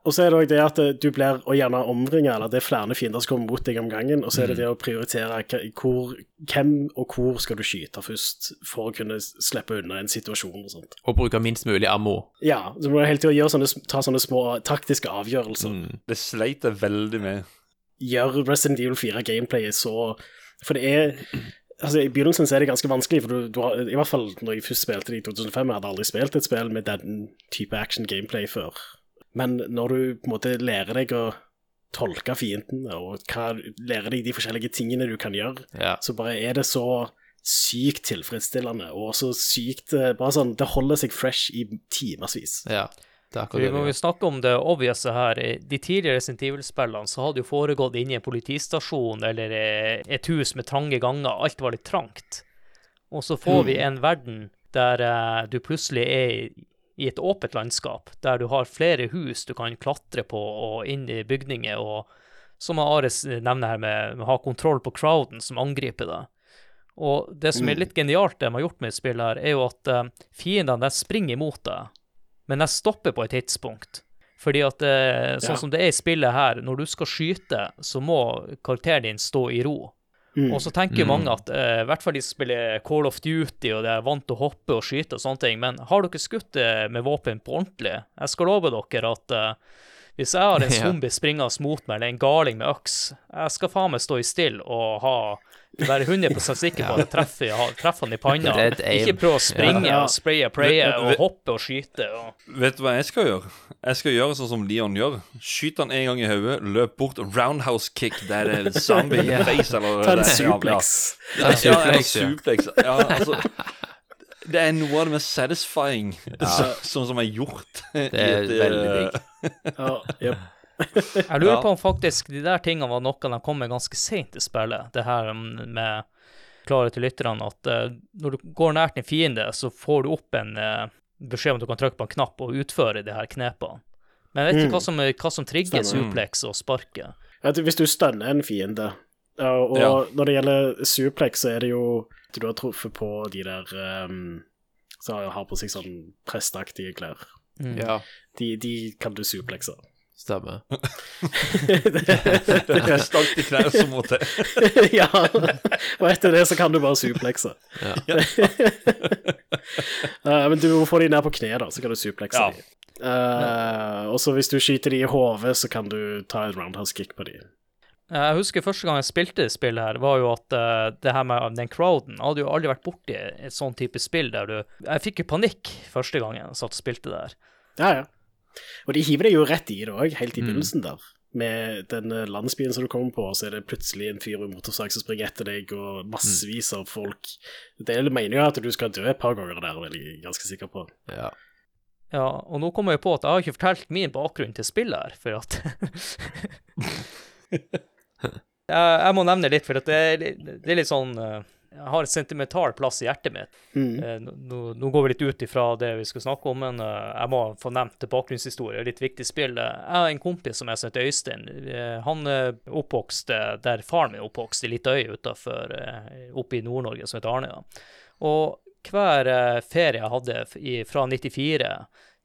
Og så er det òg det at du blir og gjerne omringa, eller det er flere fiender som kommer mot deg om gangen, og så er det det å prioritere hvor, hvem og hvor skal du skyte først, for å kunne slippe unna en situasjon og sånt. Og bruke minst mulig ammo. Ja, så må du hele tida ta sånne små taktiske avgjørelser. Mm. Det sleit jeg veldig med. Gjør Resident Evil 4 gameplayet så For det er Altså, I begynnelsen så er det ganske vanskelig, for du, du har, i hvert fall når jeg først spilte det i 2005, jeg hadde aldri spilt et spill med den type action gameplay før. Men når du på en måte lærer deg å tolke fiendene, og hva, lærer deg de forskjellige tingene du kan gjøre. Ja. Så bare er det så sykt tilfredsstillende, og så sykt eh, Bare sånn, det holder seg fresh i timevis. ja. Vi må jo snakke om det obvious her. De tidligere Resident Evil-spillene så hadde jo foregått inne i en politistasjon eller eh, et hus med trange ganger. Alt var litt trangt. Og så får vi en verden der eh, du plutselig er i, et åpent landskap, der du har flere hus du kan klatre på og inn i bygninger, og som Ares nevner her, med, med å ha kontroll på crowden som angriper deg. Og det som er litt genialt det de har gjort med spillet her, er jo at eh, fiendene springer imot deg, men jeg stopper på et tidspunkt. Fordi at eh, sånn Ja. som det er i spillet her, når du skal skyte, så må karakteren din stå i ro. Mm. Og så tenker jo mange at, eh, i hvert fall de som spiller Call of Duty og de er vant til å hoppe og skyte og sånne ting, men har dere skutt eh, med våpen på ordentlig? Jeg skal love dere at eh, hvis jeg har en Ja. zombie springende mot meg, eller en galing med øks, jeg skal faen meg stå i still og ha være 100 sikker på at jeg treffer, ja, treffer han i panna. Ikke prøve å springe Ja. og spraye og praye og hoppe og skyte. Og... Vet du hva jeg skal gjøre? Jeg skal gjøre sånn som Leon gjør. Skyt han en gang i hodet, løp bort, roundhouse kick, der er zombie yeah. face, eller Ta en ja, suplex. Ja, ja, ja. suplex. Ja, altså Det er noe av det mest satisfying så- sånn som er gjort. Det er veldig digg. Ja, jep. Jeg lurer Ja. på om faktisk de der tingene var noe de kom med ganske seint i spillet. Det her med klare til lytterne at uh, når du går nært en fiende, så får du opp en uh, beskjed om at du kan trykke på en knapp og utføre de her knepene. Men jeg vet ikke hva som, hva som trigger suplex og sparket. Hvis du stønner en fiende, ja, og Ja. når det gjelder suplex, så er det jo Du har truffet på de der um, som har på seg sånn prestaktige klær. Mm. Ja, De, de kan du suplexe. Stemmer. Det er stank i knær som må til. ja, og etter det så kan du bare suplekse. Ja. uh, men du må få de ned på kne, da, så kan du suplekse Ja. de. Eh, og så hvis du skyter de i hodet, så kan du ta en roundhouse kick på de. Jeg husker første gang jeg spilte det spillet her, var jo at uh, det her med den crowden Jeg hadde jo aldri vært borti et sånn type spill der du Jeg fikk jo panikk første gangen jeg satt og spilte der. Ja, ja. Og de hiver deg jo rett i det òg, helt Mm. i begynnelsen der. Med den eh, landsbyen som du kommer på, så er det plutselig en fyr med motorsag som springer etter deg, og massevis av folk. Det mener jo at du skal dø et par ganger der, er jeg ganske sikker på. Ja. Ja, og nå kommer jeg på at jeg har ikke fortalt min bakgrunn til spillet her, for at jeg, jeg må nevne litt, for at det, er, litt- det er litt sånn eh, har et sentimental plass i hjertet mitt. Mm. Eh, Nå, nå går vi litt ut ifra det vi skal snakke om, men eh, jeg må få nevnt bakgrunnshistorie. Litt viktig spill. Eh, Jeg har en kompis som jeg heter Øystein. Han oppvokste der faren min oppvokste, oppvokst, i lita øy utafor oppe i Nord-Norge som heter Arnøya. Og hver ferie jeg hadde fra 94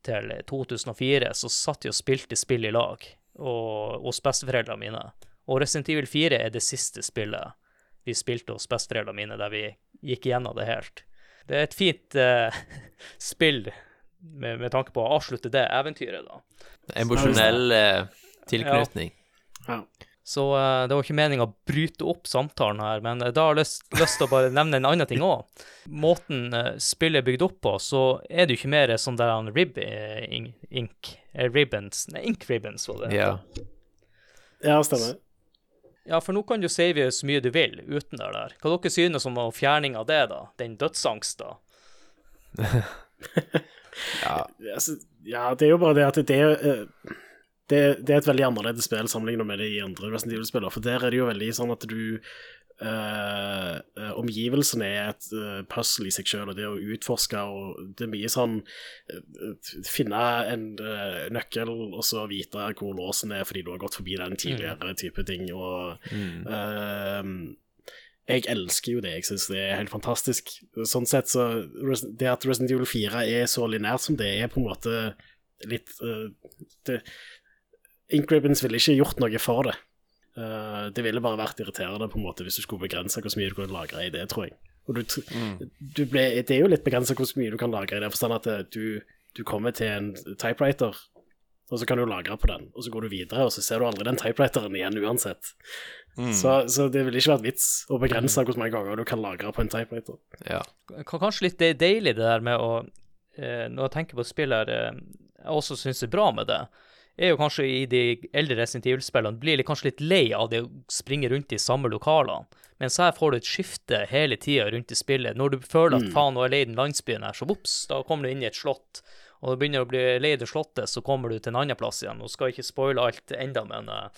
til 2004, så satt jeg og spilte spill i lag og, hos besteforeldrene mine. Og Resident Evil 4 er det siste spillet vi spilte hos besteforeldrene mine, der vi gikk igjennom det helt. Det er et fint uh, spill med, med tanke på å avslutte det eventyret, da. Emosjonell uh, tilknytning. Ja. Så uh, det var ikke meninga å bryte opp samtalen her, men da har jeg lyst, lyst til å bare nevne en annen ting òg. Måten spillet er bygd opp på, så er det jo ikke mer sånn der han rib ink eh, ribbons Nei, ink ribbons, var det. Ja. ja, stemmer. Ja, for nå kan du save så mye du vil uten det der. Hva dere synes om fjerning av det, da? Den dødsangsta? Altså, ja, det er jo bare det at det, eh, det, det er et veldig annerledes spill sammenlignet med de andre Resident Evil-spillene, for der er det jo veldig sånn at du eh, Omgivelsene er et uh, puzzle i seg selv, og det å utforske og Det er mye sånn uh, Finne en uh, nøkkel, og så vite hvor låsen er fordi du har gått forbi den tidligere, type ting, og eh, jeg elsker jo det, jeg syns det er helt fantastisk. Sånn sett så Det at Resident Evil 4 er så linært som det er, på en måte litt uh, det, ville ikke gjort noe for det. Eh, det ville bare vært irriterende på en måte hvis du skulle begrense hvor mye du kunne lagre i det, tror jeg. Og du, tr- du ble, det er jo litt begrensa hvor mye du kan lagre i det, forstand at eh, du, du kommer til en typewriter, og så kan du lagre på den, og så går du videre, og så ser du aldri den typewriteren igjen uansett. Så, så det ville ikke vært vits å begrense hvor mange ganger du kan lagre på en typewriter. ja. Kanskje litt deilig det der med å eh, Når jeg tenker på spill her, jeg også syns er bra med det, er jo kanskje i de eldre Resident Evil-spillene blir kanskje litt lei av det å springe rundt i samme lokalene. Mens her får du et skifte hele tida rundt i spillet. Når du føler at faen, nå er jeg lei den landsbyen her, så vops, da kommer du inn i et slott. Og du begynner å bli lei det slottet, så kommer du til en annen plass igjen. Nå skal jeg ikke spoile alt enda, men uh,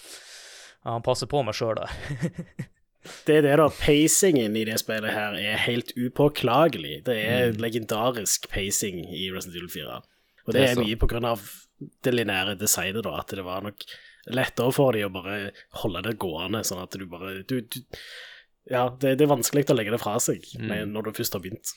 han passer på meg sjøl der. Det er det, da. Pacingen i det spillet her er helt upåklagelig. Det er Mm. legendarisk pacing i Resident Evil 4. Og det Det er er mye på grunn av det lineære designet, da. At det var nok lettere for dem å bare holde det gående, sånn at du bare du, du, Ja, det, det er vanskelig å legge det fra seg Mm. når du først har begynt.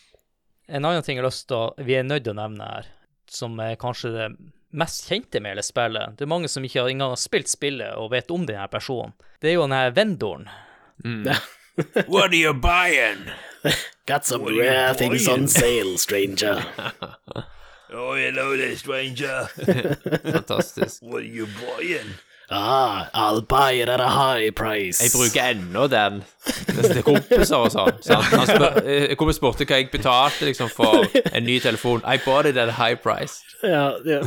En annen ting jeg har lyst til å, vi er nødt til å nevne her, som er kanskje det mest kjente med hele spillet. Det er mange som ikke har engang har spilt spillet og vet om denne personen. Det er jo denne vendoren. What are you buying? Got some rare things on sale, stranger. Oh, hello there, stranger. Fantastisk. What are you buying? Ah, I'll buy it at a high price. Jeg bruker ennå den Det til kompiser og sånn. Han spør, jeg kom og spurte hva jeg betalte liksom, for en ny telefon. I bought it at a high price. Ja, ja.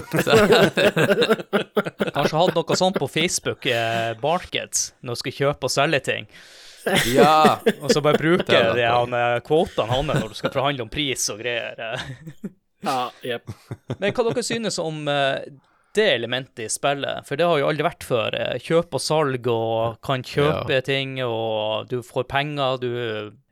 Kanskje hadde noe sånt på Facebook eh, Markets, når du skal kjøpe og selge ting. Ja. Og så bare bruke de han, eh, kvotene hans når du skal forhandle om pris og greier. ja yep. Men hva dere synes om eh, det elementet i spillet? For det har jo aldri vært før. eh, Kjøp og salg og kan kjøpe ting, og du får penger, du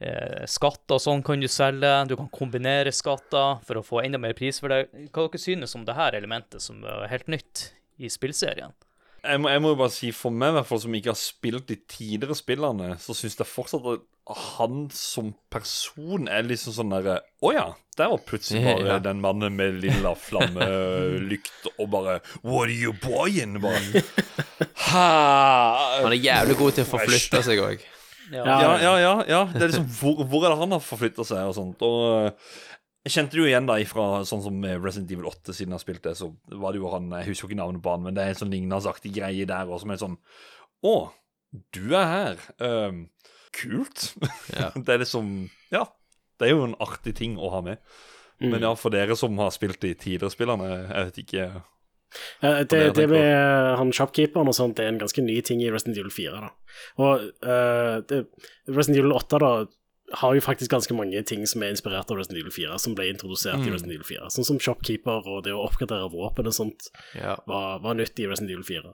eh, Skatter og sånn kan du selge. Du kan kombinere skatter for å få enda mer pris for det. Hva dere synes om det her elementet som er helt nytt i spillserien? Jeg må, jeg må jo bare si, for meg, i hvert fall som ikke har spilt de tidligere spillene, så syns jeg fortsatt at han som person er liksom sånn derre Å ja, der var plutselig bare Ja. den mannen med lilla flammelykt og bare What are you buying? Bare Han er jævlig god til å forflytte seg òg. Ja. Ja, ja, ja. ja. Det er liksom Hvor, hvor er det han har forflytta seg og sånt? Og øh, jeg kjente det jo igjen da ifra sånn som Resident Evil 8, siden jeg har spilt det, så var det jo han Jeg husker ikke navnet på han, men det er en sånn lignende greie der òg, som er sånn Å, du er her. Ehm, kult. Ja. det er liksom Ja. Det er jo en artig ting å ha med. Men ja, for dere som har spilt de tidligere spillene, jeg vet ikke Ja, det det, med han shopkeeperen og sånt, det er en ganske ny ting i Resident Evil 4. da. Og uh, det, Resident Evil 8 da har jo faktisk ganske mange ting som er inspirert av Resident Evil 4, som ble introdusert Mm. i Resident Evil 4. Sånn som shopkeeper og det å oppgradere våpen og sånt Ja. var, var nytt i Resident Evil 4.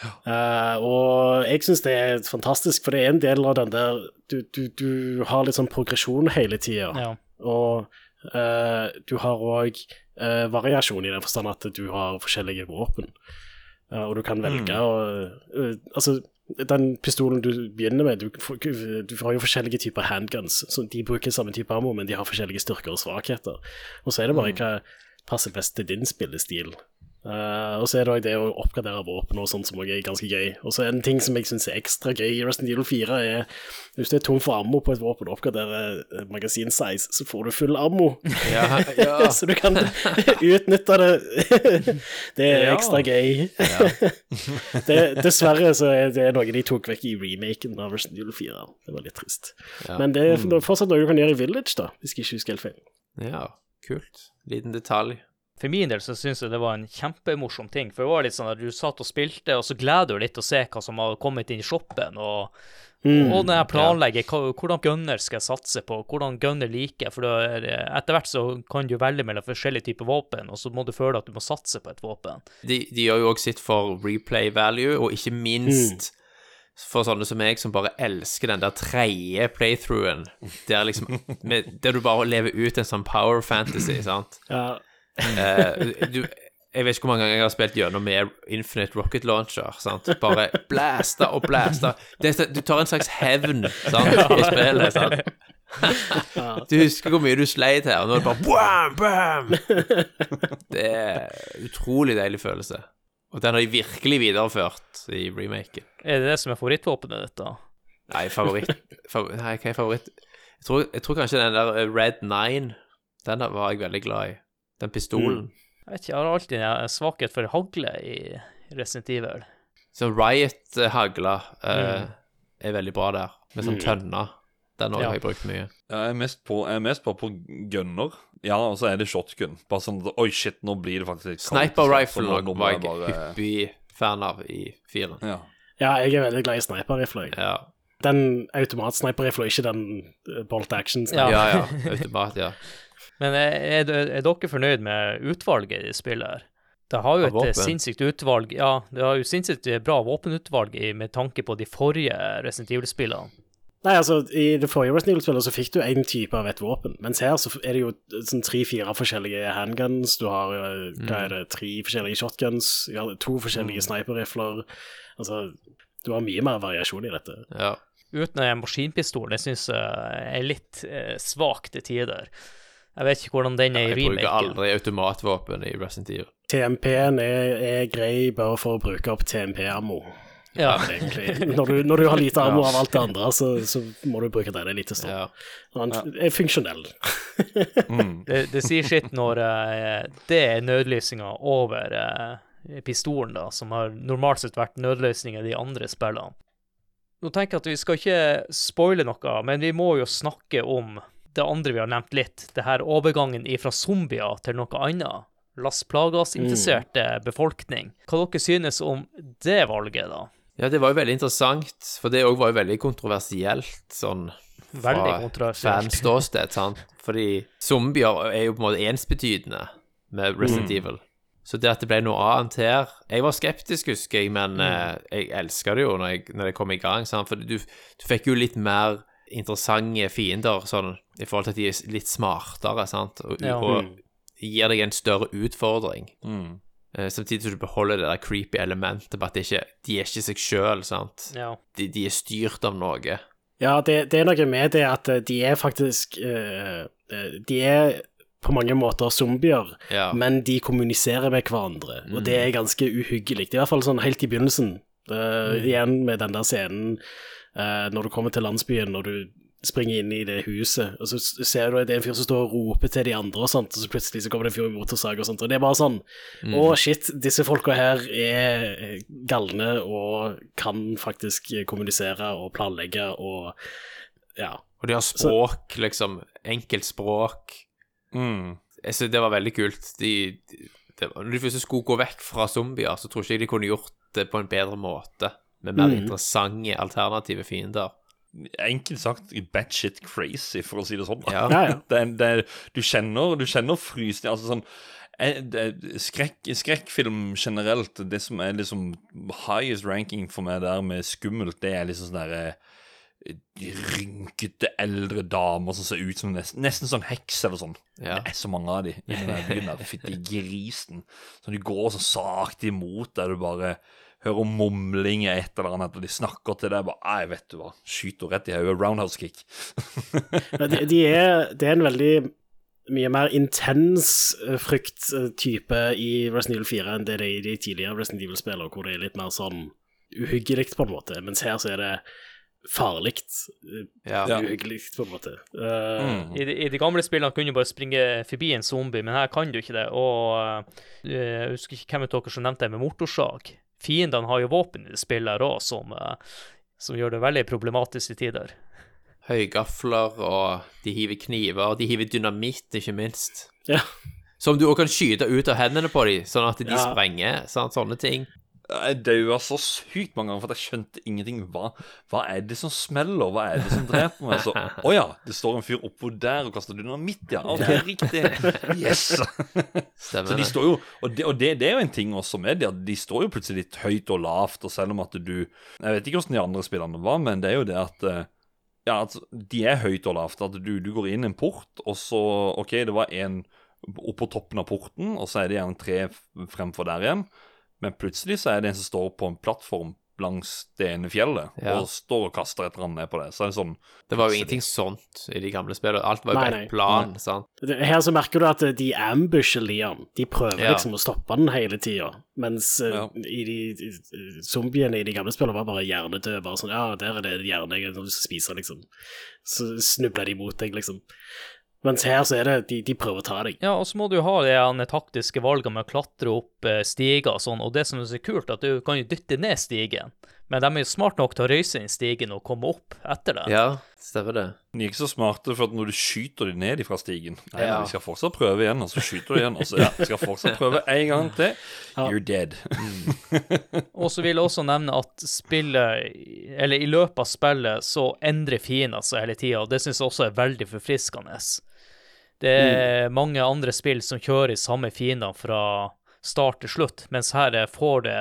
Eh, og jeg syns det er fantastisk, for det er en del av den der Du, du, du har litt sånn progresjon hele tida. Ja. Og uh, du har òg variasjon i den forstand at du har forskjellige våpen. Eh, og du kan velge å eh, Altså, den pistolen du begynner med, du, du har jo forskjellige typer handguns. Så de bruker samme type ammo, men de har forskjellige styrker og svakheter. Og så er det bare hva passer best til din spillestil. Eh, og så er det òg det å oppgradere våpen og sånt som også er ganske gøy. Og så en ting som jeg syns er ekstra gøy i Resident Evil 4, er hvis du er tom for ammo på et våpen og oppgraderer magasin magasinsize, så får du full ammo. Ja, ja. så du kan utnytte det. det er ekstra gøy. det, dessverre så er det noe de tok vekk i remaken av Resident Evil 4. Det var litt trist. Men det er fortsatt noe du kan gjøre i Village, da, hvis jeg ikke husker helt feil. ja, kult. Liten detalj. For min del så syns jeg det var en kjempemorsom ting. For det var litt sånn at du satt og spilte, og så gleder du litt å se hva som har kommet inn i shoppen. Og, Mm. og når jeg planlegger ja. hvordan gunner skal jeg satse på, hvordan gunner liker jeg. For er- etter hvert så kan du velge mellom forskjellige typer våpen, og så må du føle at du må satse på et våpen. De, de gjør jo også sitt for replay value, og ikke minst for sånne som meg, som bare elsker den der tredje playthroughen, der liksom med, Der du bare lever ut en sånn power fantasy, sant? Ja, Eh, du, jeg vet ikke hvor mange ganger jeg har spilt gjennom med Infinite Rocket Launcher. sant? Bare blæsta og så- du tar en slags hevn sant, i spillet. sant? Du husker hvor mye du sleit her, og nå er det bare bam, bam! Det er utrolig deilig følelse. Og den har de virkelig videreført i remaken. Er det det som er favorittvåpenet ditt, da? Nei, favoritt, favor, Nei, hva er favoritt? Jeg tror, jeg tror kanskje den der eh, Red Nine, den der var jeg veldig glad i. Den pistolen. Jeg vet ikke, jeg har alltid en svakhet for hagle i Resident Evil. Så Riot-hagla eh, er veldig bra der, med sånn tønne. Den også Ja. har jeg brukt mye. Jeg er mest på, jeg er mest på, på gunner. Ja, og så er det shotgun. Bare sånn Oi, shit, nå blir det faktisk Sniper så rifle var jeg bare- hyppig fan av i firen. Ja. Ja, jeg er veldig glad i sniper rifle. Ja. Den automatsniperrifla, ikke den eh, bolt action. Ja. ja, ja. Automat, ja. Men er, er, er dere fornøyd med utvalget i spillet her? Det har jo et våpen? sinnssykt utvalg Ja, det har jo sinnssykt bra våpenutvalg med tanke på de forrige Resident Evil-spillene. Nei, altså, I det forrige Resident Evil-spillet så fikk du én type av et våpen, mens her så er det jo sånn tre-fire forskjellige handguns, du har eh, hva er det, tre forskjellige shotguns, to forskjellige sniperrifler Altså, du har mye mer variasjon i dette. ja. Uten en maskinpistol, det syns jeg er litt eh, svak til tider. Jeg vet ikke hvordan den er i Jeg bruker aldri automatvåpen i Resident Evil. TMP-en er, er grei bare for å bruke opp TMP-ammo. Ja. Når du, når du har lite ammo av alt det andre, så, så må du bruke den. Det er stund. Ja. Han er funksjonell. Det, det sier sitt når uh, det er nødløsninga over uh, pistolen, da, som har normalt sett vært nødløsninga i de andre spillene. Nå tenker jeg at vi skal ikke spoile noe, men vi må jo snakke om det andre vi har nevnt litt, det her overgangen fra zombier til noe annet. Las Plagas-interesserte befolkning. Hva dere synes om det valget, da? ja, det var jo veldig interessant, for det òg var jo veldig kontroversielt, sånn Veldig fra kontroversielt. fanståsted, sant? Fordi zombier er jo på en måte ensbetydende med Resident Evil. Så det at det ble noe annet her Jeg var skeptisk, husker jeg, men eh, jeg elska det jo når, jeg, når det kom i gang. Sant? For du, du fikk jo litt mer interessante fiender sånn, i forhold til at de er litt smartere, sant? Og, Ja. og gir deg en større utfordring. Mm. Eh, samtidig som du beholder det der creepy elementet på at de, ikke, de er ikke seg sjøl, sant? Ja. De, de er styrt av noe. Ja, det, det er noe med det at eh, de er faktisk eh, eh, De er på mange måter zombier, Ja. men de kommuniserer med hverandre, og det er ganske uhyggelig. I hvert fall sånn helt i begynnelsen, eh, igjen med den der scenen når du kommer til landsbyen, når du springer inn i det huset, og så ser du at det er en fyr som står og roper til de andre, og sånt, og så plutselig så kommer det en fyr i motorsag og sånt, og det er bare sånn Å, shit, disse folka her er eh, galne og kan faktisk kommunisere og planlegge og Ja. Og de har språk, liksom. Enkelt språk. Mm. Jeg synes det var veldig kult. De, de, de, når de først skulle gå vekk fra zombier, så tror ikke jeg de kunne gjort det på en bedre måte. Med mer interessante alternative fiender. Enkelt sagt batshit crazy, for å si det sånn. Ja. Det, det, du kjenner, du kjenner frysning Altså sånn eh, skrekk, skrekkfilm generelt, det som er liksom highest ranking for meg der med skummelt, det er liksom sånn derre rynkete eldre damer som ser ut som nesten, nesten sånn heks eller sånn. Ja. Det er så mange av de i den byen der. Fytti grisen. Sånn, de går så sakte imot der du bare hører mumlinger et eller annet, og de snakker til deg. bare, Nei, vet du hva, skyter henne rett i hodet. Roundhouse kick. De, de er, det er en veldig mye mer intens eh, frykttype i Resident Evil 4 enn det det er i de tidligere Resident Evil-spillene, hvor det er litt mer sånn uhyggelig, på en måte. Mens her så er det farlig Ja. Ja. uhyggelig, på en måte. Eh, I de, I de gamle spillene kunne du bare springe forbi en zombie, men her kan du ikke det. Og uh, jeg husker ikke hvem av dere som nevnte det med motorsag. Fiendene har jo våpen i spillet her òg, som, eh, som gjør det veldig problematisk i tider. Høygafler, og de hiver kniver, og de hiver dynamitt, ikke minst. Ja. Som du også kan skyte ut av hendene på dem, sånn at de Ja. sprenger. Sant? Sånne ting. Jeg daua så sykt mange ganger for at jeg skjønte ingenting. Hva, hva er det som smeller? Hva er det som dreper meg? Så, Å ja, det står en fyr oppå der og kaster dynamitt, ja. Ok, riktig. Yes. Så de står jo, og, det, og det, det er jo en ting også med det, at de står jo plutselig litt høyt og lavt, og selv om at du Jeg vet ikke hvordan de andre spillerne var, men det er jo det at eh, Ja, at de er høyt og lavt. At du, du går inn en port, og så OK, det var en oppå toppen av porten, og så er det gjerne tre fremfor der igjen. Men plutselig så er det en som står på en plattform langs det ene fjellet, Ja. og står og kaster et eller annet ned på det. Så er det sånn Det var jo ingenting sånt i de gamle spillene. Alt var jo bare på nei. ett plan. sant? Her så merker du at de ambusher Liam. De prøver Ja. liksom å stoppe den hele tida. Mens eh, Ja. i de i- zombiene i de gamle spillene var bare hjernedøde. Bare sånn Ja, der er det hjerne jeg har lyst til å spise, liksom. Så snubler de mot deg, liksom. Mens her så er det De, de prøver å ta deg. Ja, og så må du ha de taktiske valgene med å klatre opp eh, stiger og sånn, og det som er så kult, at du kan jo dytte ned stigen. Men de er jo smart nok til å røyse inn stigen og komme opp etter det. Ja, stemmer det. De er ikke så smarte, for at når du skyter de ned fra stigen Nei, Ja. vi skal fortsatt prøve igjen, og så skyter du igjen, og så ja, de skal fortsatt prøve en gang til. You're dead. Og så vil jeg også nevne at spillet, eller i løpet av spillet, så endrer fiender seg hele tida, og det syns jeg også er veldig forfriskende. Det er mange andre spill som kjører i samme fiender fra start til slutt, mens her er- får det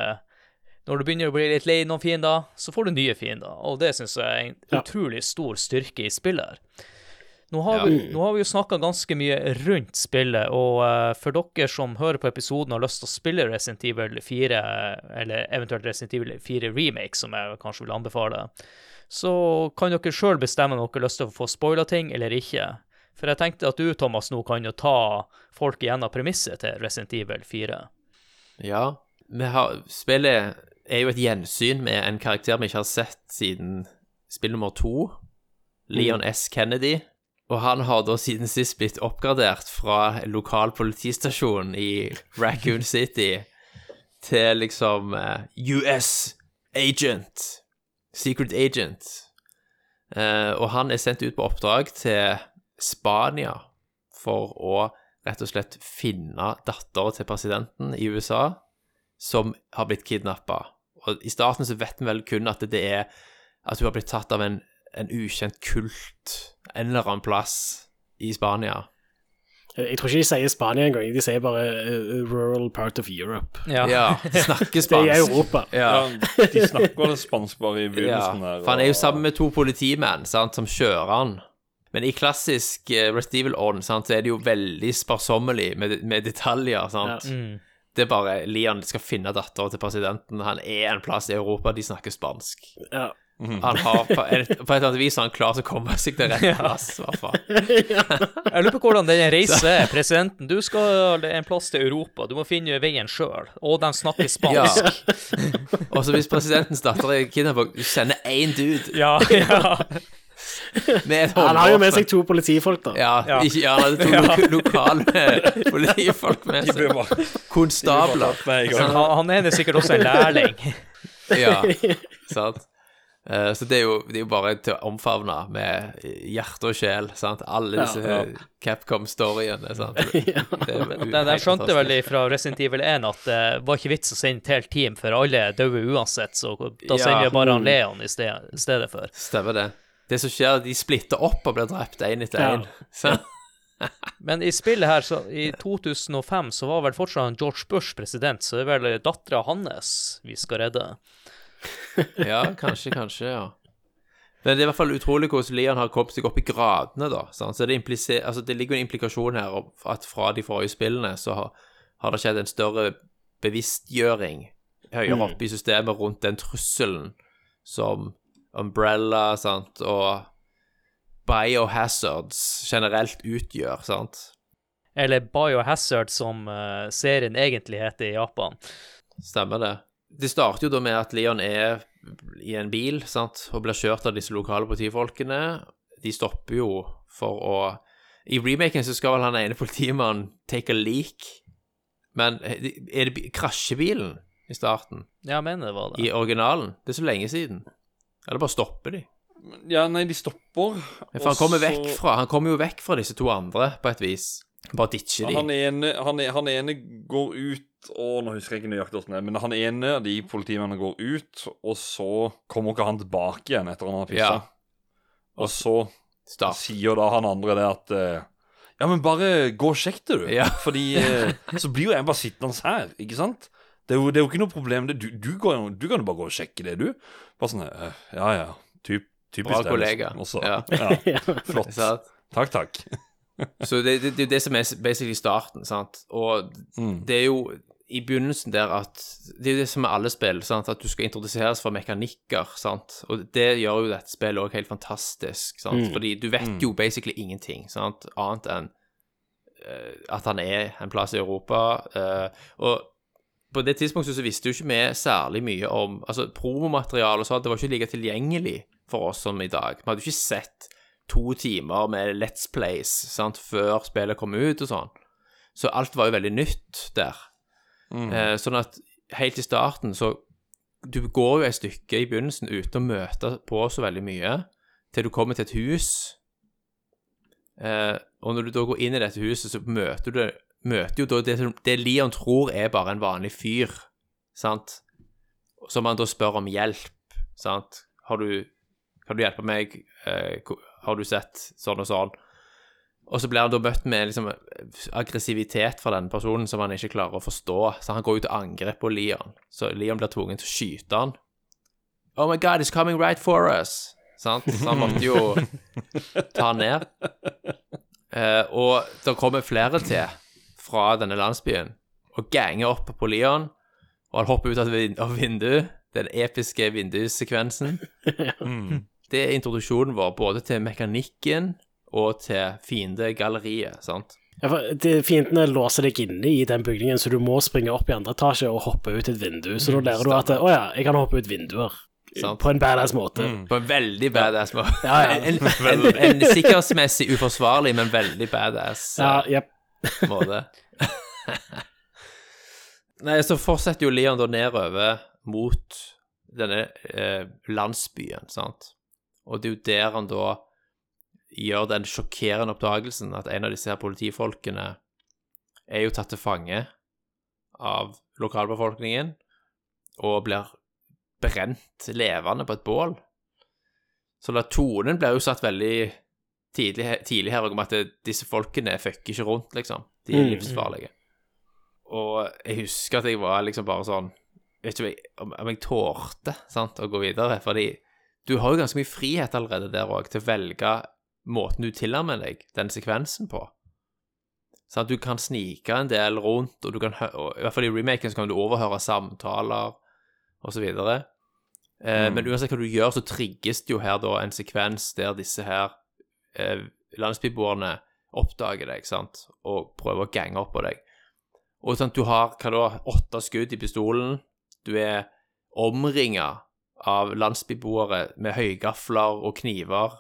Når du begynner å bli litt lei noen fiender, så får du nye fiender, og det syns jeg er en Ja. utrolig stor styrke i spillet. her. Nå har, vi, nå har vi jo snakka ganske mye rundt spillet, og uh, for dere som hører på episoden og har lyst til å spille Resident Evil 4, eller eventuelt Resident Evil 4 Remake, som jeg kanskje vil anbefale, så kan dere sjøl bestemme om dere har lyst til å få spoila ting eller ikke. For jeg tenkte at du, Thomas, nå kan jo ta folk igjennom premisset til Resident Evil 4. Ja. Har, spillet er jo et gjensyn med en karakter vi ikke har sett siden spill nummer to, Leon S. Kennedy. Og han har da siden sist blitt oppgradert fra lokal politistasjon i Raccoon City til liksom eh, US Agent. Secret Agent. Eh, og han er sendt ut på oppdrag til Spania for å rett og slett finne datteren til presidenten i USA som har blitt kidnappa. Og i starten så vet vi vel kun at det er at hun har blitt tatt av en, en ukjent kult en eller annen plass i Spania. Jeg tror ikke de sier Spania engang, de sier bare uh, rural part of Europe. Ja. Ja, de snakker spansk. Det er. Europa. Ja. Ja, de snakker spansk bare i Ja, begynnelsen her. for han er jo sammen med to politimenn sant, som kjører han. Men i klassisk uh, Rest Evil-ånd sant, så er det jo veldig sparsommelig med, med detaljer. sant? Mm. Det er bare Leon skal finne dattera til presidenten. Han er en plass i Europa, de snakker spansk. Ja. Han har på, en, på et eller annet vis er han klart å komme seg til rett plass, i hvert fall. Jeg lurer på hvordan den reisen er. Presidenten, du skal en plass til Europa. Du må finne veien sjøl. Og de snakker Ja. spansk. Og så hvis presidentens datter er kidnappet, du sender én dude Ja, ja. Han har jo med seg to politifolk, da. Ja, Ja. ikke ja, det er to lo lokale politifolk med seg. Konstabler. Han, han ene er sikkert også en lærling. Ja, sant. Eh, Så det er, jo, det er jo bare til å omfavne med hjerte og sjel, sant. Alle disse Ja. Capcom-storyene, sant. Er de helt skjønte vel fra Resident Evil 1 at det var ikke vits å sende et helt team, for alle døde uansett, så da Ja. sender vi bare han Leon i stedet, stedet for. Stemmer det. Det som skjer, er at de splitter opp og blir drept én etter én. Men i spillet her, så i 2005, så var vel fortsatt George Bush president, så det er vel dattera hans vi skal redde. Ja, kanskje, kanskje, ja. Men det er i hvert fall utrolig hvordan Leon har kommet seg opp i gradene, da. Sant? Så det, altså, det ligger jo en implikasjon her at fra de forrige spillene så har, har det skjedd en større bevisstgjøring høyere oppe i systemet rundt den trusselen som Umbrella sant, og biohazards generelt utgjør, sant. Eller Biohazard, som uh, serien egentlig heter i Japan. Stemmer det. Det starter jo da med at Leon er i en bil sant, og blir kjørt av disse lokale politifolkene. De stopper jo for å I remaken så skal vel han ene politimannen take a leak, men er det krasjebilen i starten? Ja, jeg mener det var det. I originalen? Det er så lenge siden. Eller bare stopper de? Ja, nei, de stopper. For han kommer så- vekk fra Han kommer jo vekk fra disse to andre, på et vis. Bare ditcher de. Han ene, han, e- han ene går ut og Nå husker jeg ikke nøyaktig hvordan det er, men han ene av de politimennene går ut, og så kommer ikke han tilbake igjen etter han har pissa. Ja. Og så Start. sier da han andre det at eh, Ja, men bare gå og sjekk det, du. Ja. Fordi eh, så blir jo jeg bare sittende her, ikke sant? Det er jo, det er jo ikke noe problem. Du, du, går, du kan jo bare gå og sjekke det, du. Bare sånn eh, Ja, ja. Typ, typisk Bra kollega. Også. Og så- Ja. ja. Flott. Takk, takk. Så det, det, det er jo det som er basically starten, sant. Og Mm. det er jo i begynnelsen der at Det er jo det som er alle spill, sant. At du skal introduseres for mekanikker, sant. Og det gjør jo dette spillet òg helt fantastisk, sant. Fordi du vet jo basically ingenting, sant. Annet enn uh, at han er en plass i Europa. Uh, og på det tidspunktet så visste jo ikke vi særlig mye om Altså, promomateriale og sånt, det var ikke like tilgjengelig for oss som i dag. Vi hadde jo ikke sett to timer med Let's Plays sant, før spillet kom ut og sånn. Så alt var jo veldig nytt der. Eh, sånn at helt i starten så du går jo et stykke i begynnelsen uten å møte på så veldig mye, til du kommer til et hus. Eh, og når du da går inn i dette huset, så møter du møter jo da det, det Leon tror er bare en vanlig fyr, sant? Som han da spør om hjelp, sant? Har du Kan du hjelpe meg? Eh, har du sett sånn og sånn? Og så blir han da møtt med liksom aggressivitet fra den personen som han ikke klarer å forstå. Så han går jo til angrep på Leon. Så Leon blir tvungen til å skyte han. Oh my god, it's coming right for us! Sant? Så han måtte jo ta han ned. Eh, og det kommer flere til fra denne landsbyen og ganger opp på Leon. Og han hopper ut av vind av vinduet. Den episke vindussekvensen. Det er introduksjonen vår både til mekanikken og til fiendegalleriet, sant? Ja, for de Fiendene låser deg inne i den bygningen, så du må springe opp i andre etasje og hoppe ut et vindu. Så da lærer du at å ja, jeg kan hoppe ut vinduer. Sant. På en badass måte. På en veldig badass måte. Ja, ja. En, en, en sikkerhetsmessig uforsvarlig, men veldig badass Ja, jepp. Måte. Nei, så fortsetter jo Leon da nedover mot denne eh, landsbyen, sant? Og det er jo der han da gjør den sjokkerende oppdagelsen at en av disse her politifolkene er jo tatt til fange av lokalbefolkningen og blir brent levende på et bål. Så da tonen blir jo satt veldig tidlig, tidlig her om at det, disse folkene fucker ikke rundt, liksom. De er Mm. livsfarlige. Og jeg husker at jeg var liksom bare sånn Vet ikke om jeg, om, jeg tålte sant, å gå videre, fordi du har jo ganske mye frihet allerede der òg, til å velge måten du tilnærmer deg den sekvensen på. Sånn at du kan snike en del rundt, og du kan og I hvert fall i remaken så kan du overhøre samtaler videre. Eh, Men uansett hva du gjør, så trigges det jo her da en sekvens der disse her eh, landsbyboerne oppdager deg, sant, og prøver å gange opp på deg. Og sånn, du har hva da, åtte skudd i pistolen, du er omringa av landsbyboere med høygafler og kniver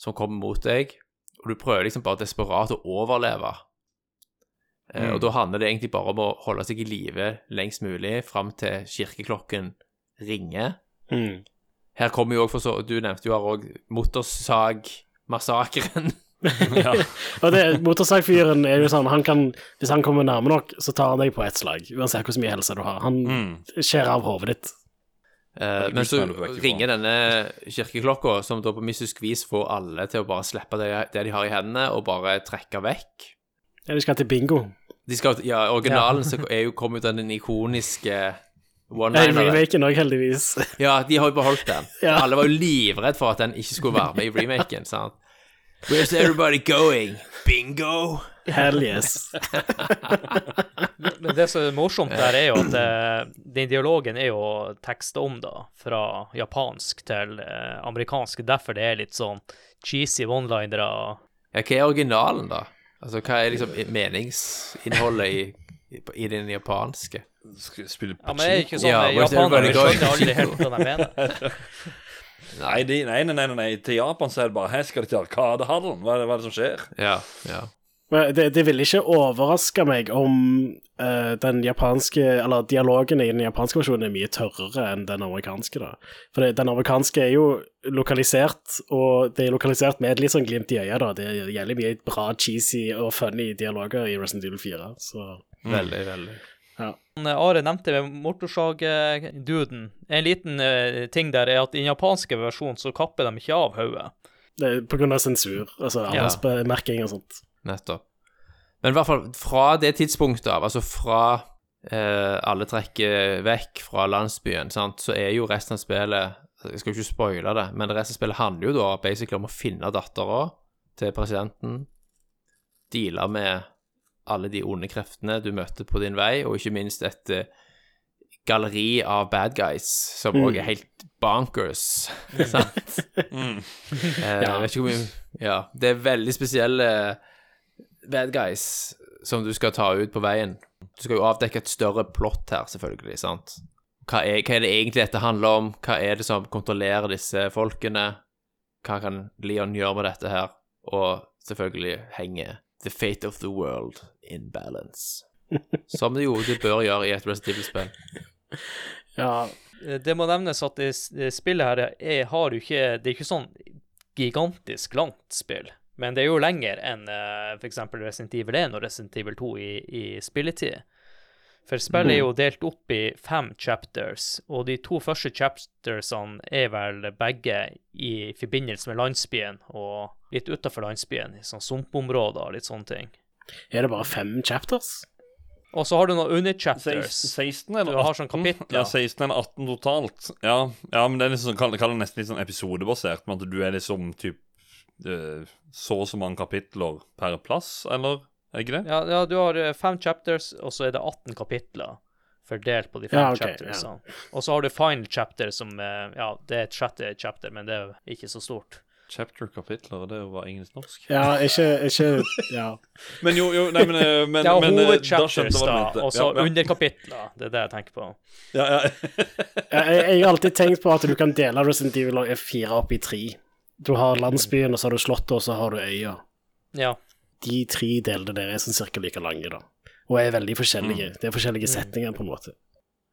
som kommer mot deg, og du prøver liksom bare desperat å overleve. Eh, Og da handler det egentlig bare om å holde seg i live lengst mulig fram til kirkeklokken ringer. Mm. Her kommer jo òg, for så Du nevnte jo her òg motorsagmassakren. Og det, motorsagfyren er jo sånn, han kan, hvis han kommer nærme nok, så tar han deg på ett slag, uansett hvor mye helse du har. Han skjærer av hodet ditt. Eh, men så ringer denne kirkeklokka, som da på mystisk vis får alle til å bare slippe det, det de har i hendene, og bare trekke vekk. Ja, de skal til bingo. De skal, ja, originalen så er jo, kom jo den ikoniske. Remaken òg, heldigvis. Ja, de har jo beholdt den. Ja. Alle var jo livredd for at den ikke skulle være med i remaken. sant? Where's everybody going? Bingo! Hell yes. Men det som er morsomt der, er jo at eh, den dialogen er jo teksta om, da, fra japansk til eh, amerikansk. Derfor det er litt sånn cheesy one-linere. Ja, hva er originalen, da? Altså, hva er liksom meningsinnholdet i, i, i den japanske? Spille Ja, men det er ikke sånn Ja, japanere everybody skjønner aldri helt hva de mener. Nei, de, nei, nei, nei, nei, til Japan så er det bare Her skal de til Arkadehallen. Hva, det- hva er det som skjer? Ja, ja. Men det, det ville ikke overraske meg om uh, den japanske Eller dialogen i den japanske versjonen er mye tørrere enn den amerikanske, da. For det, den amerikanske er jo lokalisert, og det er lokalisert med et litt sånn glimt i øyet, da. Det gjelder mye bra, cheesy og funny dialoger i Resident Evil 4, så Veldig, veldig. Han, eh, Are nevnte motorsagduden. En liten eh, ting der er at i den japanske versjonen så kapper de ikke av hodet. det er på grunn av sensur, altså Ja. og sånt. Nettopp. Men i hvert fall fra det tidspunktet av, altså fra eh, alle trekker vekk fra landsbyen, sant, så er jo resten av spillet Jeg skal jo ikke spoile det, men resten av spillet handler jo da basically om å finne dattera til presidenten, deale med alle de onde kreftene du møter på din vei, og ikke minst et eh, galleri av bad guys som òg er helt bonkers. sant? Eh, Jeg vet ikke hvor mye Ja, det er veldig spesielle bad guys som du skal ta ut på veien. Du skal jo avdekke et større plott her, selvfølgelig, sant. Hva er, hva er det egentlig dette handler om? Hva er det som kontrollerer disse folkene? Hva kan Leon gjøre med dette her? Og selvfølgelig henge The Fate of the World in balance. Som det jo det bør gjøre i et Resident Evil-spill. Ja, Eh, Det må nevnes at det, det spillet her er, har jo ikke Det er ikke sånn gigantisk langt spill. Men det er jo lenger enn uh, f.eks. Resident Evil 1 og Resident Evil 2 i, i spilletid. For spillet er jo delt opp i fem chapters, og de to første chaptersene er vel begge i forbindelse med landsbyen og litt utafor landsbyen, i sånn sumpområder og litt sånne ting. Er det bare fem chapters? Og så har du noen underchapters. 16 eller Du har sånn kapitler. Ja, 16 eller 18 totalt. Ja, ja men det er liksom, kall kall det nesten litt sånn episodebasert, med at du er liksom typ eh, så og så mange kapitler per plass, eller? Er ikke det? Ja, ja, du har eh, fem chapters, og så er det 18 kapitler fordelt på de fem Ja, ok, chaptersene. Og så har du final chapter, som eh, Ja, det er et sjette chapter, men det er ikke så stort. Chapter-kapitler, det var engelsk norsk. Ja, ikke, ikke Ja. Men jo, jo, nei, men, eh, men, Det er men, eh, hovedchapters, da, og så ja, ja. underkapitler. Det er det jeg tenker på. Ja, ja. Jeg, jeg har alltid tenkt på at du kan dele Resident Evil 4 opp i tre. Du har landsbyen, og så har du slottet, og så har du øya. Ja. De tre delene der er sånn cirka like lange, da. Og er veldig forskjellige. Det er forskjellige setninger, på en måte.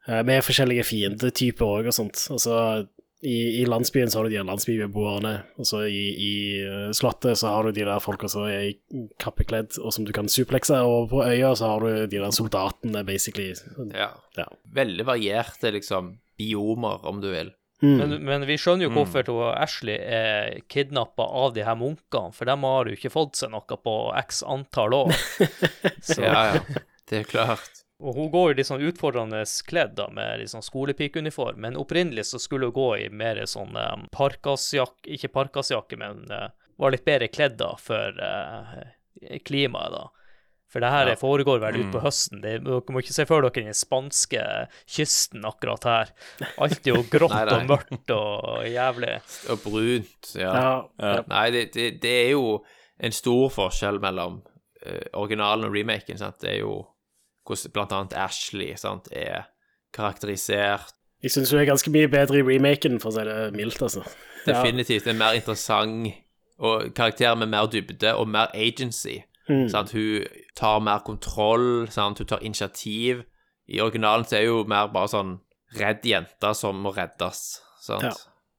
Vi Med forskjellige fiendetyper òg og sånt. Altså, i, I landsbyen så har du de landsbybeboerne, og så i, i eh, slottet så har du de der folka som er i kappekledd, og som du kan suplekse, og på øya så har du de der soldatene, basically. Ja. Ja. Veldig varierte, liksom, biomer, om du vil. Mm. Men, men vi skjønner jo hvorfor mm. Ashley er kidnappa av de her munkene, for de har jo ikke fått seg noe på x antall år. Så, Ja, ja. Det er klart. Og hun går jo litt sånn utfordrende kledd da, med litt sånn skolepikeuniform, men opprinnelig så skulle hun gå i mer sånn um, parkasjakke, ikke parkasjakke, men uh, var litt bedre kledd da for uh, klimaet da. For det her Ja. foregår vel ut på høsten. Det, dere må ikke se for dere den spanske kysten akkurat her. Alt er jo grått Nei, nei. og mørkt og jævlig. Og brunt, ja. ja, ja. Nei, det, det, det er jo en stor forskjell mellom uh, originalen og remaken, sant. Det er jo hvordan blant annet Ashley, sant, er karakterisert. Jeg syns hun er ganske mye bedre i remaken, for å si det mildt, altså. Definitivt en mer interessant og karakter med mer dybde og mer agency. Mm. Sant? Hun tar mer kontroll, sant? hun tar initiativ. I originalen så er hun mer bare sånn redd jente som må reddes, sant. Ja.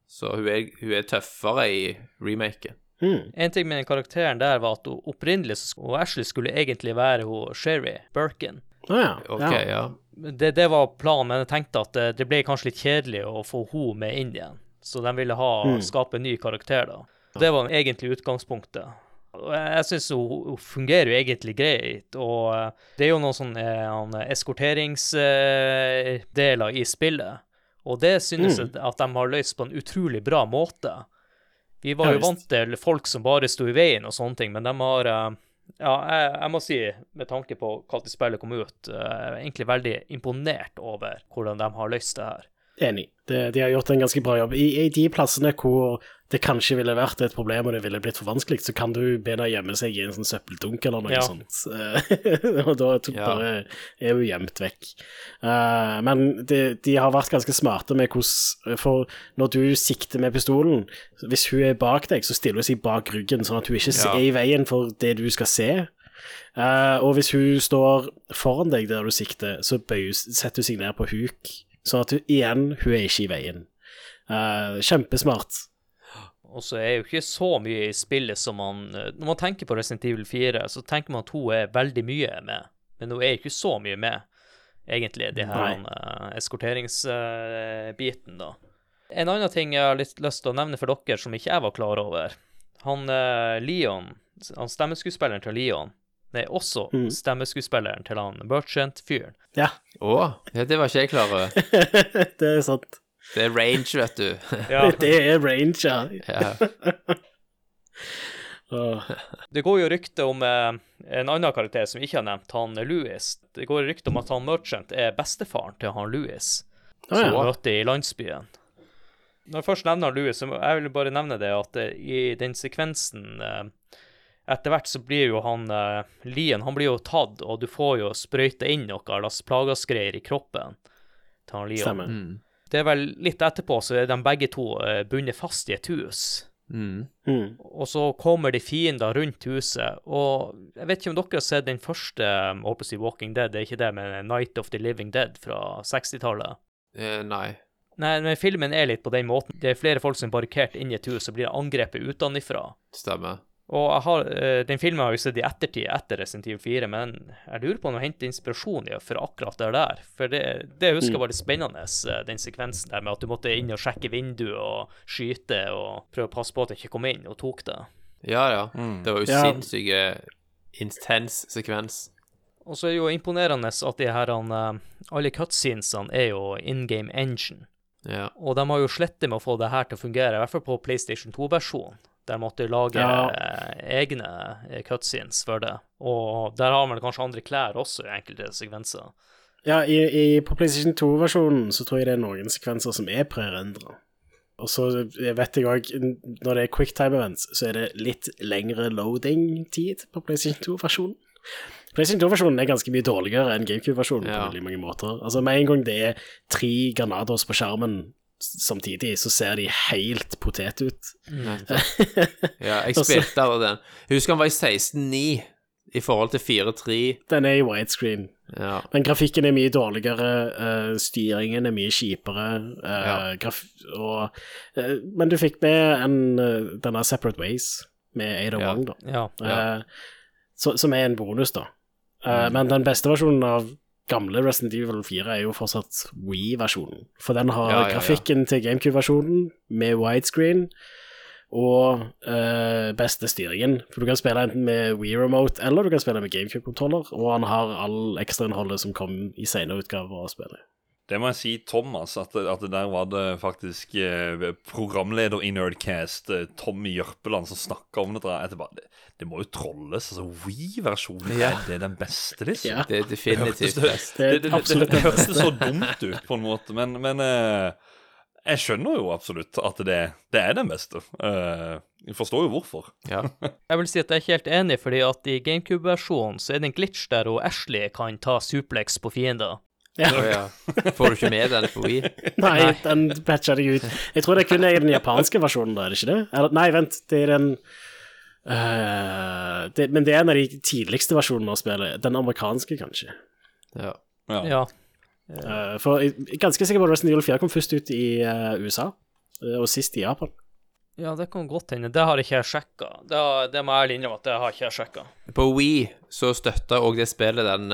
Så hun er, hun er tøffere i remaken. Mm. En ting med den karakteren der var at hun opprinnelig og Ashley skulle egentlig være hun Sherry Birkin. Å ja. Okay, ja. Det, det var planen, men jeg tenkte at det, det ble kanskje litt kjedelig å få hun med inn igjen. Så de ville ha, Mm. skape en ny karakter, da. Det var egentlig utgangspunktet. Jeg, syns hun, fungerer jo egentlig greit, og eh, det er jo noen sånne eh, eskorteringsdeler i spillet. Og det synes Mm. jeg at de har løst på en utrolig bra måte. Vi var Ja, jo vant til folk som bare sto i veien og sånne ting, men de har eh, Ja, jeg, jeg må si, med tanke på når spillet kom ut, eh, jeg er egentlig veldig imponert over hvordan de har løst det her. Enig. Det, de har gjort en ganske bra jobb. I, I de plassene hvor det kanskje ville vært et problem og det ville blitt for vanskelig, så kan du be deg gjemme seg i en sånn søppeldunk eller noe Ja. sånt. Eh, og da Ja. bare er hun gjemt vekk. Uh, men de, de har vært ganske smarte med hvordan For når du sikter med pistolen, hvis hun er bak deg, så stiller hun seg bak ryggen, sånn at hun ikke Ja. er i veien for det du skal se. Uh, og hvis hun står foran deg der du sikter, så bøyer, setter hun seg ned på huk. Sånn at hun, igjen, hun er ikke i veien. Uh, kjempesmart. Og så er jo ikke så mye i spillet som man eh, Når man tenker på Resident Evil 4, så tenker man at hun er veldig mye med, men hun er ikke så mye med, egentlig, det her uh, eskorteringsbiten, da. En annen ting jeg har litt lyst til å nevne for dere, som ikke jeg var klar over. Han uh, Leon, han stemmeskuespilleren til Leon, det er også Mm. stemmeskuespilleren til han Merchant-fyren. Ja, Å, ja, det var ikke jeg klar over. det er sant. Det er range, vet du. Ja, Det er range, ja. Ja. Det går jo rykte om eh, en annen karakter som vi ikke har nevnt, han Louis. Det går rykte om at han Merchant er bestefaren til han Louis, Å, som ja. møter i landsbyen. Når jeg først nevner han Louis, så jeg vil bare nevne det at eh, i den sekvensen eh, Etter hvert så blir jo han eh, Lien han blir jo tatt, og du får jo sprøyte inn noe slags plagasgreier i kroppen til han Leon. Stemmer. Mm. Det er vel litt etterpå så er de begge to eh, bundet fast i et hus. Mm. Mm. Og så kommer det fiender rundt huset, og jeg vet ikke om dere har sett den første på å si Walking Dead, det er ikke det, men Night of the Living Dead fra 60-tallet. Eh, nei. Nei, men filmen er litt på den måten. Det er flere folk som er barrikert inn i et hus og blir angrepet utenfra. Stemmer. Og jeg har, eh, den filmen har jeg sett i ettertid, etter Resident Evil 4, men jeg lurer på om jeg henter inspirasjon i for akkurat det der. For det, det jeg husker var litt spennende, eh, den sekvensen der med at du måtte inn og sjekke vinduet og skyte og prøve å passe på at det ikke kom inn, og tok det. Ja, ja. Mm. Det var jo Ja. sinnssyke intens sekvens. Og så er det jo imponerende at de her, eh, alle cutscenesene er jo in game engine. Ja. Og de har jo slettet med å få det her til å fungere, i hvert fall på PlayStation 2-versjonen. Der måtte de lage Ja. eh, egne eh, cutscenes for det. Og der har man kanskje andre klær også i enkelte sekvenser. Ja, i, i, på PlayStation 2-versjonen så tror jeg det er noen sekvenser som er prerendra. Og så vet jeg òg, når det er quicktime events, så er det litt lengre loading-tid på PlayStation 2-versjonen. PlayStation 2-versjonen er ganske mye dårligere enn GameCube-versjonen Ja. på veldig mange måter. Altså Med en gang det er tre Granados på skjermen samtidig, så ser de helt potet ut. ja, jeg spilte av den. Husk husker han var i 16.9 i forhold til 4.3. Den er i widescreen. Ja. Men grafikken er mye dårligere, uh, styringen er mye kjipere, Uh, Ja. og, uh, Men du fikk med en, denne Separate Ways med Ada Ja. Wong, da. Ja. Ja. Så, som er en bonus, da. Eh, Men den beste versjonen av gamle Resident Evil 4 er jo fortsatt Wii-versjonen. For den har Ja, ja, grafikken til GameCube-versjonen med widescreen og eh, beste styringen. For du kan spille enten med Wii Remote eller du kan spille med GameCube-kontroller, og han har all ekstrainnholdet som kom i senere utgaver av spillet. Det må jeg si, Thomas, at, at det der var det faktisk eh, programleder i Nerdcast, eh, Tommy Jørpeland, som snakka om det. Jeg bare, det, må jo trolles. altså Wii-versjonen, Ja. er det den beste, liksom? Ja. Det er definitivt best. Det er Det, det, det, hørtes så dumt ut, på en måte, men, men uh, jeg skjønner jo absolutt at det, det er den beste. Uh, jeg forstår jo hvorfor. Ja. Jeg vil si at jeg er ikke helt enig, fordi at i GameCube-versjonen så er det en glitch der og Ashley kan ta suplex på fiender. Ja. Oh, ja. Får du ikke med den på Wii? Nei, den patcha deg ut. Jeg tror det kun er i den japanske versjonen, da, er det ikke det? Eller, nei, vent, det er den eh, det, Men det er en av de tidligste versjonene av spillet. Den amerikanske, kanskje. Ja. Ja. Ja. Uh, for jeg er ganske sikker på at Resident Evil 4 kom først ut i uh, USA, og sist i Japan. ja, det kan godt hende. Det har ikke jeg sjekka. Det, har- det må jeg innrømme at det har ikke jeg sjekka. På Wii så støtta òg det spillet den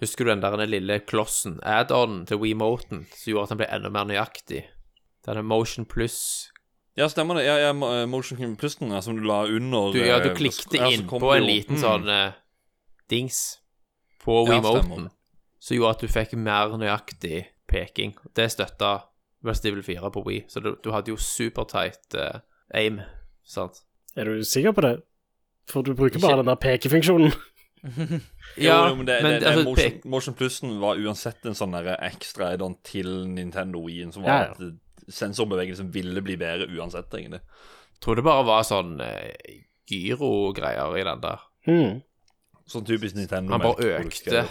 Husker du den der den lille klossen, add-on til Wiimoten, som gjorde at den ble enda mer nøyaktig? Denne Motion Plus Ja, stemmer det. Ja, ja, mo- Motion Plusen ja, som du la under Du, ja, du eh, klikte ja, så inn på en jo- liten mm. sånn eh, dings på Ja, Wiimoten, som gjorde at du fikk mer nøyaktig peking. Det støtta Resident Evil 4 på Wii, så du, du hadde jo supertight uh, aim, sant? Er du sikker på det? For du bruker Ikke- bare den der pekefunksjonen. Jo, jo, men det, det, det, altså, Motion, Motion Plussen var uansett en sånn ekstra add-on til Nintendo Wien, som var Ja, ja. Sensorbevegelsen ville bli bedre uansett, egentlig. tror det bare var sånn eh, gyrogreier i den der. Hmm. Sånn typisk Nintendo. Han bare økte.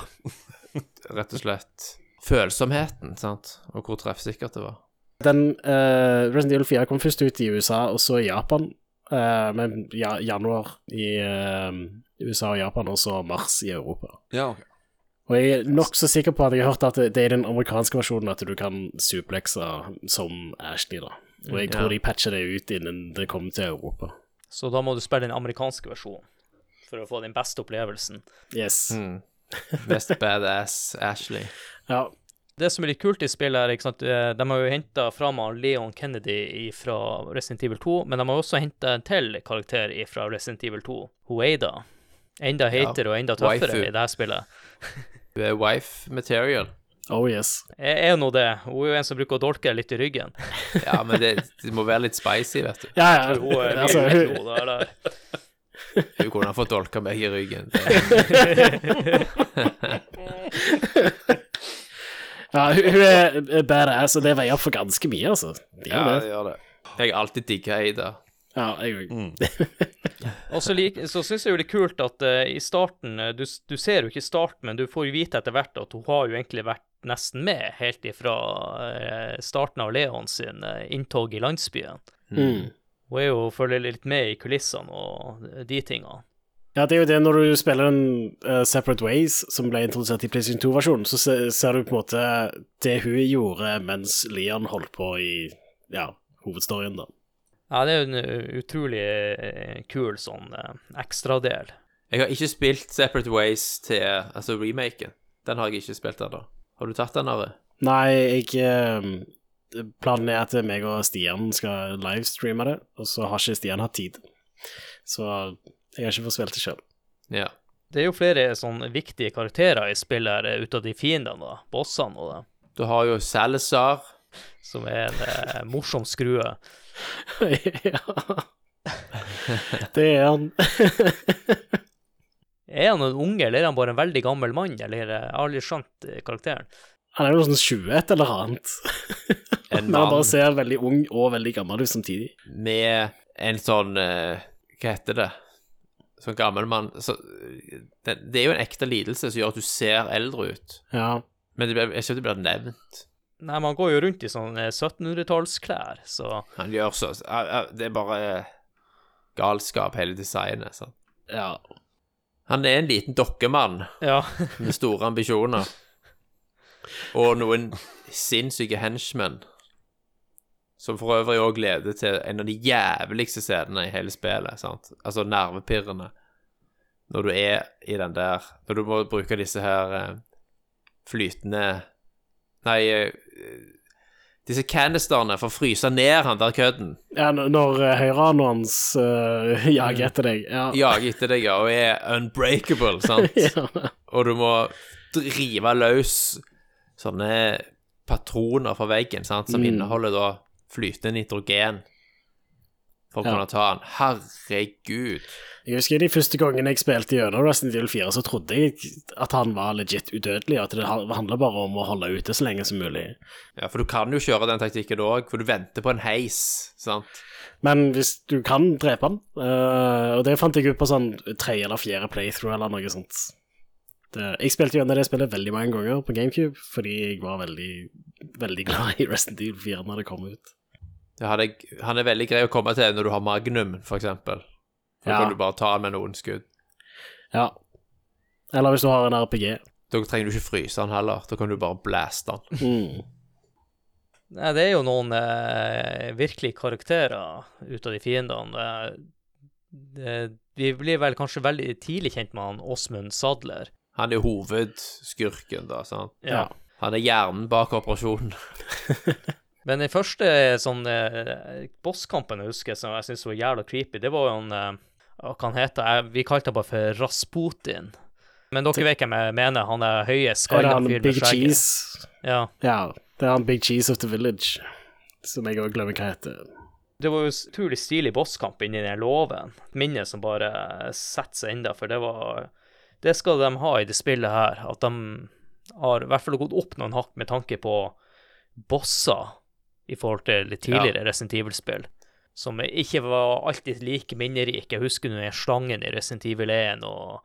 Rett og slett følsomheten, sant, og hvor treffsikkert det var. Den uh, Resident Evil 4 kom først ut i USA, og så i Japan. Uh, men ja, januar i uh, USA og Japan, og så mars i Europa. Ja, ok. Og jeg er nokså sikker på at jeg har hørt at det, er i den amerikanske versjonen at du kan suplexe som Ashley, da. Og jeg tror Ja. de patcher det ut innen det kommer til Europa. Så da må du spille den amerikanske versjonen for å få den beste opplevelsen. Yes. Mm. Best badass Ashley. Ja. Det som er litt kult i spillet, er ikke sant, eh, de har jo henta fram Leon Kennedy fra Resident Evil 2, men de har også henta en til karakter fra Resident Evil 2, Hueda. Enda heitere og enda tøffere waifu. i det her spillet. Du er wife material. Oh yes. Jeg er nå det. Hun er jo en som bruker å dolke litt i ryggen. Ja, men det, det må være litt spicy, vet du. Ja, ja. Hun er altså, hun, der. Hun kunne ha fått dolka meg i ryggen. ja, hun, hun er badass, og det veier opp for ganske mye, altså. Det Ja, det gjør det. Jeg har alltid digga Ada. Ja, jeg òg. Og så, like, så syns jeg jo det er kult at uh, i starten eh, du, du ser jo ikke starten, men du får jo vite etter hvert at hun har jo egentlig vært nesten med helt ifra uh, starten av Leon sin uh, inntog i landsbyen. Mm. Hun er jo følger litt med i kulissene og de tingene. Ja, det er jo det når du spiller en uh, Separate Ways, som ble introdusert i PlayStation 2-versjonen, så se, ser du på en måte det hun gjorde mens Leon holdt på i ja, hovedstoryen, da. Ja, det er jo en uh, utrolig uh, kul sånn uh, ekstradel. Jeg har ikke spilt Separate Ways til altså remaken. Den har jeg ikke spilt ennå. Har du tatt den, Are? Nei, jeg eh, Planen er at meg og Stian skal livestreame det, og så har ikke Stian hatt tid. Så jeg har ikke fått spilt det sjøl. Ja. Det er jo flere sånn viktige karakterer i spillet her, ut av de fiendene, da. Bossene og det. Du har jo Salazar. Som er en eh, morsom skrue. Ja. Det er han. Er han en unge, eller er han bare en veldig gammel mann? Eller jeg har aldri skjønt eh, karakteren. Han er jo sånn 21 eller annet. En Men han bare ser veldig ung og veldig gammel ut samtidig. med en sånn eh, Hva heter det? Sånn gammel mann så, det, det er jo en ekte lidelse som gjør at du ser eldre ut. Ja. Men det, jeg synes det blir nevnt. Nei, man går jo rundt i sånne 1700-tallsklær, så Han gjør så ja, ja, Det er bare eh, galskap, hele designet. Sant? ja. Han er en liten dokkemann ja. med store ambisjoner. Og noen sinnssyke henchmen. Som for øvrig òg leder til en av de jævligste scenene i hele spillet. sant? Altså nervepirrende. Når du er i den der Når du må bruke disse her eh, flytende Nei, eh, disse canisterne for å fryse ned han der kødden. ja når uh, høyrehånda hans uh, jager etter deg. Ja. Jager etter deg ja, og er unbreakable, sant? ja. og du må drive løs sånne patroner fra veggen, sant, som Mm. inneholder da flytende nitrogen for å kunne ta den. Herregud. Jeg husker de første gangene jeg spilte gjennom Resident Evil 4, så trodde jeg at han var legit udødelig, og at det handler bare om å holde ute så lenge som mulig. Ja, for du kan jo kjøre den taktikken òg, for du venter på en heis, sant. Men hvis du kan drepe han, eh, og det fant jeg ut på sånn tredje eller fjerde playthrough eller noe sånt. Det, jeg spilte gjennom det spillet veldig mange ganger på GameCube, fordi jeg var veldig, veldig glad i Resident Evil 4 når det kom ut. Det han, er, han er veldig grei å komme til når du har Magnum, for eksempel. For da Ja. kan du bare ta han med noen skudd. Ja. Eller hvis du har en RPG. Da trenger du ikke fryse han heller. Da kan du bare blaste han. Mm. Nei, det er jo noen eh, virkelige karakterer ut av de fiendene. Det, det, vi blir vel kanskje veldig tidlig kjent med han Åsmund Sadler. Han er hovedskurken, da, sant. Ja. Han er hjernen bak operasjonen. Men den første sånn eh, bosskampen jeg husker som jeg syntes var jævla creepy, det var jo en eh, Hva han heter jeg, Vi kalte han bare for Rasputin. Men dere vet hvem jeg mener? Han er høye, skalla fyr med. Cheese? Ja. Ja, det er han Big Cheese of the Village, som jeg òg glemmer hva heter. Det var jo utrolig stilig bosskamp inni den låven. Minnet som bare setter seg enda, for det var Det skal de ha i det spillet her, at de har i hvert fall gått opp noen hakk med tanke på bosser i forhold til litt tidligere Resident Evil-spill, som ikke var alltid like minnerike. Jeg husker den slangen i Resident Evil 1, og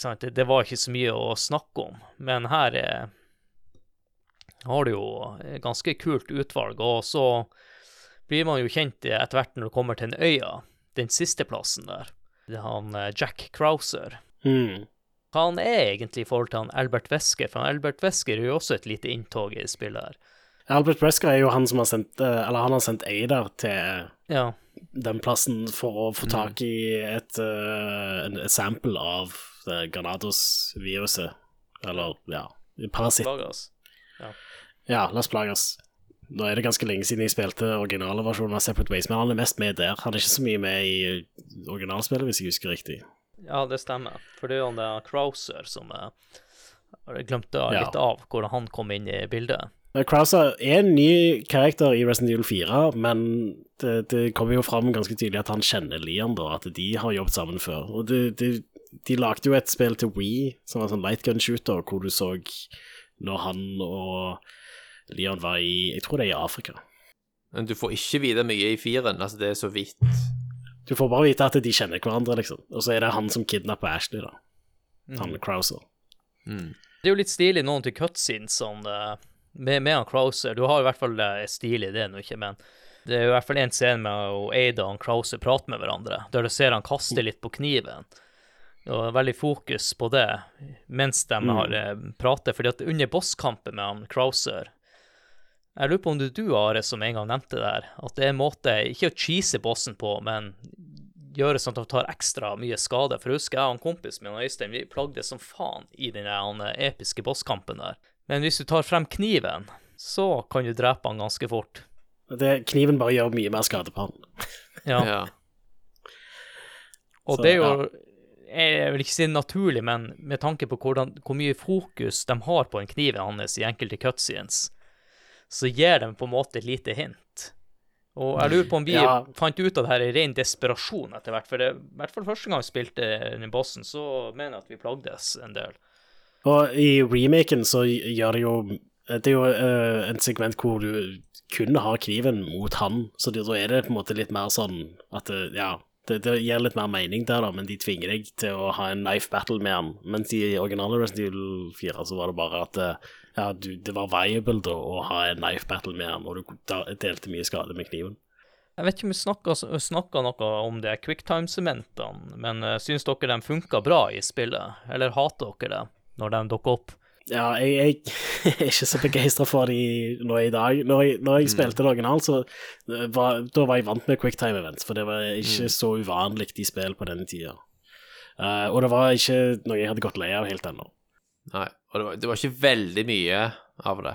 sant, det, det var ikke så mye å snakke om. Men her er, har du jo et ganske kult utvalg, og så blir man jo kjent etter hvert når du kommer til den øya, den siste plassen der. Det er han eh, Jack Crowser. Mm. Hva han er egentlig i forhold til han Albert Wesker, for han Albert Wesker er jo også et lite inntog i spillet her. Albert Bresker er jo han som har sendt eh, Eller han har sendt Aidar til Ja, den plassen for å få tak i et, eh, en et sample av det Granados-viruset. Eller, ja, parasitt. Ja. Ja, Las Plagas. Nå er det ganske lenge siden jeg spilte originale versjonen av Separate Ways, men han er mest med der. Han er ikke så mye med i originalspillet, hvis jeg husker riktig. Ja, det stemmer. For det er jo han der Crowser som jeg glemte glemte Ja. litt av hvordan han kom inn i bildet. Krauser er en ny karakter i Resident Evil 4, men det, det kommer jo fram ganske tydelig at han kjenner Leon, da, at de har jobbet sammen før. Og det, det, de lagde jo et spill til Wii som var sånn light gun shooter, hvor du så når han og Leon var i Jeg tror det er i Afrika. Men du får ikke vite mye i firen. Altså, det er så vidt. Du får bare vite at de kjenner hverandre, liksom. Og så er det han som kidnapper Ashley, da. Han Krauser. Det er jo litt stilig noen til cutscenes sånn, eh, med, med han Krauser. Du har i hvert fall eh, stil i det nå, ikke, men det er i hvert fall en scene med Aida Ada og Krauser prater med hverandre, der du ser han kaste litt på kniven. Og veldig fokus på det mens de har prater. pratet. fordi at under bosskampen med han Krauser Jeg lurer på om det er du, Are, som en gang nevnte det der, at det er en måte ikke å cheese bossen på, men gjøre sånn at han tar ekstra mye skade. For jeg husker jeg og kompisen kompis min og Øystein vi plagde som faen i den eh, episke bosskampen der. Men hvis du tar frem kniven, så kan du drepe han ganske fort. Det, kniven bare gjør mye mer skade på han. Ja. Ja. Og Så, det er jo Jeg vil ikke si naturlig, men med tanke på hvordan, hvor mye fokus de har på en kniv hans i enkelte cutscenes, så gir de på en måte et lite hint. Og jeg lurer på om vi Ja. fant ut av det her i ren desperasjon etter hvert, for det, i hvert fall første gang vi spilte den bossen, så mener jeg at vi plagdes en del. Og i remaken så gjør det jo Det er jo uh, en segment hvor du kun har kniven mot han, så da er det på en måte litt mer sånn at det, Ja, det, det gir litt mer mening der, da, men de tvinger deg til å ha en knife battle med han. Mens i originale Resident Evil 4 så var det bare at eh, ja, du, det var viable da å ha en knife battle med han, og du delte mye skade med kniven. Jeg vet ikke om vi snakker noe om de quicktime-sementene, men uh, syns dere de funka bra i spillet, eller hater dere det når de dukker opp? Ja, jeg, jeg er ikke så begeistra for de nå i dag. Når jeg, når jeg spilte det originalt, så eh, var, da var jeg vant med quicktime events, for det var ikke så uvanlig i spill på denne tida. Uh, og det var ikke noe jeg hadde gått lei av helt ennå. Nei, og det var, det var ikke veldig mye av det,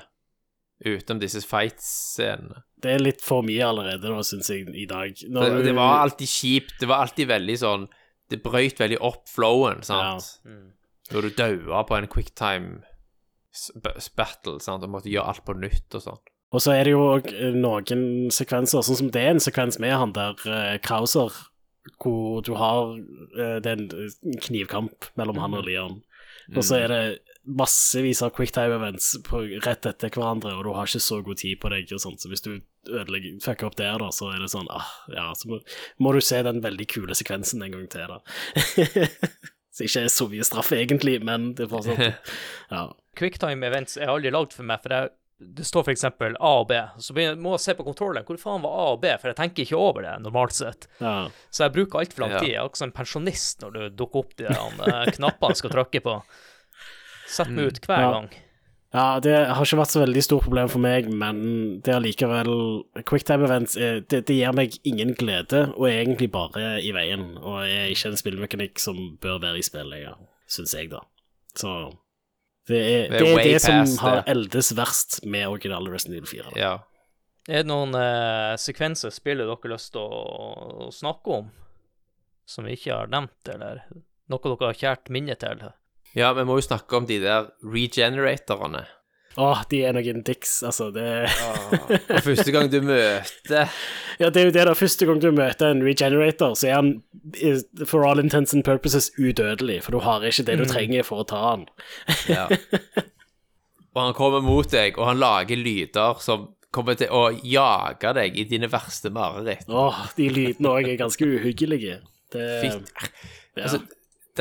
utenom disse fight-scenene. Det er litt for mye allerede, nå, syns jeg, i dag. Det, det var alltid kjipt. Det var alltid veldig sånn Det brøyt veldig opp flowen, sant? Når du daua på en quicktime battle, sant, og måtte gjøre alt på nytt og sånn. Og så er det jo òg noen sekvenser, sånn som det er en sekvens med han der uh, Krauser, hvor du har eh, det er en eh, knivkamp mellom han og Leon. Og så er det massevis av quicktime events på, rett etter hverandre, og du har ikke så god tid på deg. og sånt, Så hvis du ødelegger, fucker opp der, da, så er det sånn ah, Ja, så må, må du se den veldig kule sekvensen en gang til, da. så ikke er så mye straff, egentlig, men det er fortsatt Ja. Quicktime events er aldri lagd for meg, for jeg, det står for eksempel A og B. Så jeg må jeg se på kontrollen. Hvor faen var A og B? For jeg tenker ikke over det normalt sett. ja. Så jeg bruker altfor lang tid. Jeg er akkurat som en pensjonist når du dukker opp de eh, knappene jeg skal trykke på. Sett meg ut hver Ja. gang. Ja, det har ikke vært så veldig stort problem for meg, men det er likevel Quicktime events det, det gir meg ingen glede, og er egentlig bare i veien. Og er ikke en spillmekanikk som bør være i spill lenger, syns jeg, da. Så det er Det er det, som har det. eldes verst med originale Resident Evil 4. Da. Ja. Er det noen eh, sekvenser spillet dere har lyst til å, å snakke om, som vi ikke har nevnt, eller noe dere har kjært minne til? Ja, vi må jo snakke om de der regeneratorene. Åh, de er noen dicks, altså. Det, Og første gang du møter ja, det er jo det, da. Første gang du møter en regenerator, så er han eh, for all intents and purposes udødelig, for du har ikke det du trenger for å ta han. Ja. Og han kommer mot deg, og han lager lyder som kommer til å jage deg i dine verste mareritt. Åh, de lydene òg er ganske uhyggelige. Det, Fitt. ja. Altså,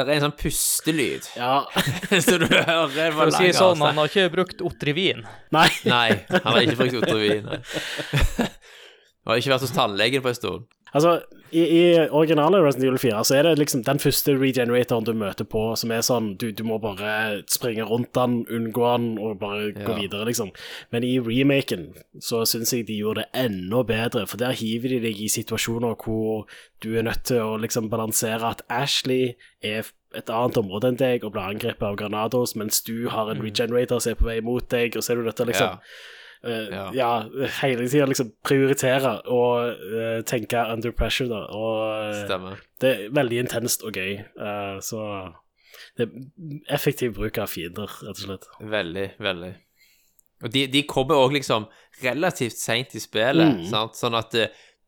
det er en sånn pustelyd ja. så du hører For å si det sånn, han har ikke brukt Otrivin. Nei. Nei, han har ikke brukt Otrivin. Han har ikke vært hos tannlegen på en stund. Altså, i, i originale Resident Evil 4 så er det liksom den første regeneratoren du møter på, som er sånn du, du må bare springe rundt den, unngå den og bare gå videre, liksom. Men i remaken så syns jeg de gjorde det enda bedre, for der hiver de deg i situasjoner hvor du er nødt til å liksom balansere at Ashley er et annet område enn deg og blir angrepet av granados, mens du har en regenerator som er på vei mot deg, og så er du nødt til liksom Ja. Eh, Ja. ja, hele tida liksom prioritere og uh, tenke under pressure, da. Og eh, Stemmer. det er veldig intenst og gøy. Uh, så det er effektiv bruk av fiender, rett og slett. Veldig, veldig. Og de, de kommer òg liksom relativt seint i spillet, Mm. sant? sånn at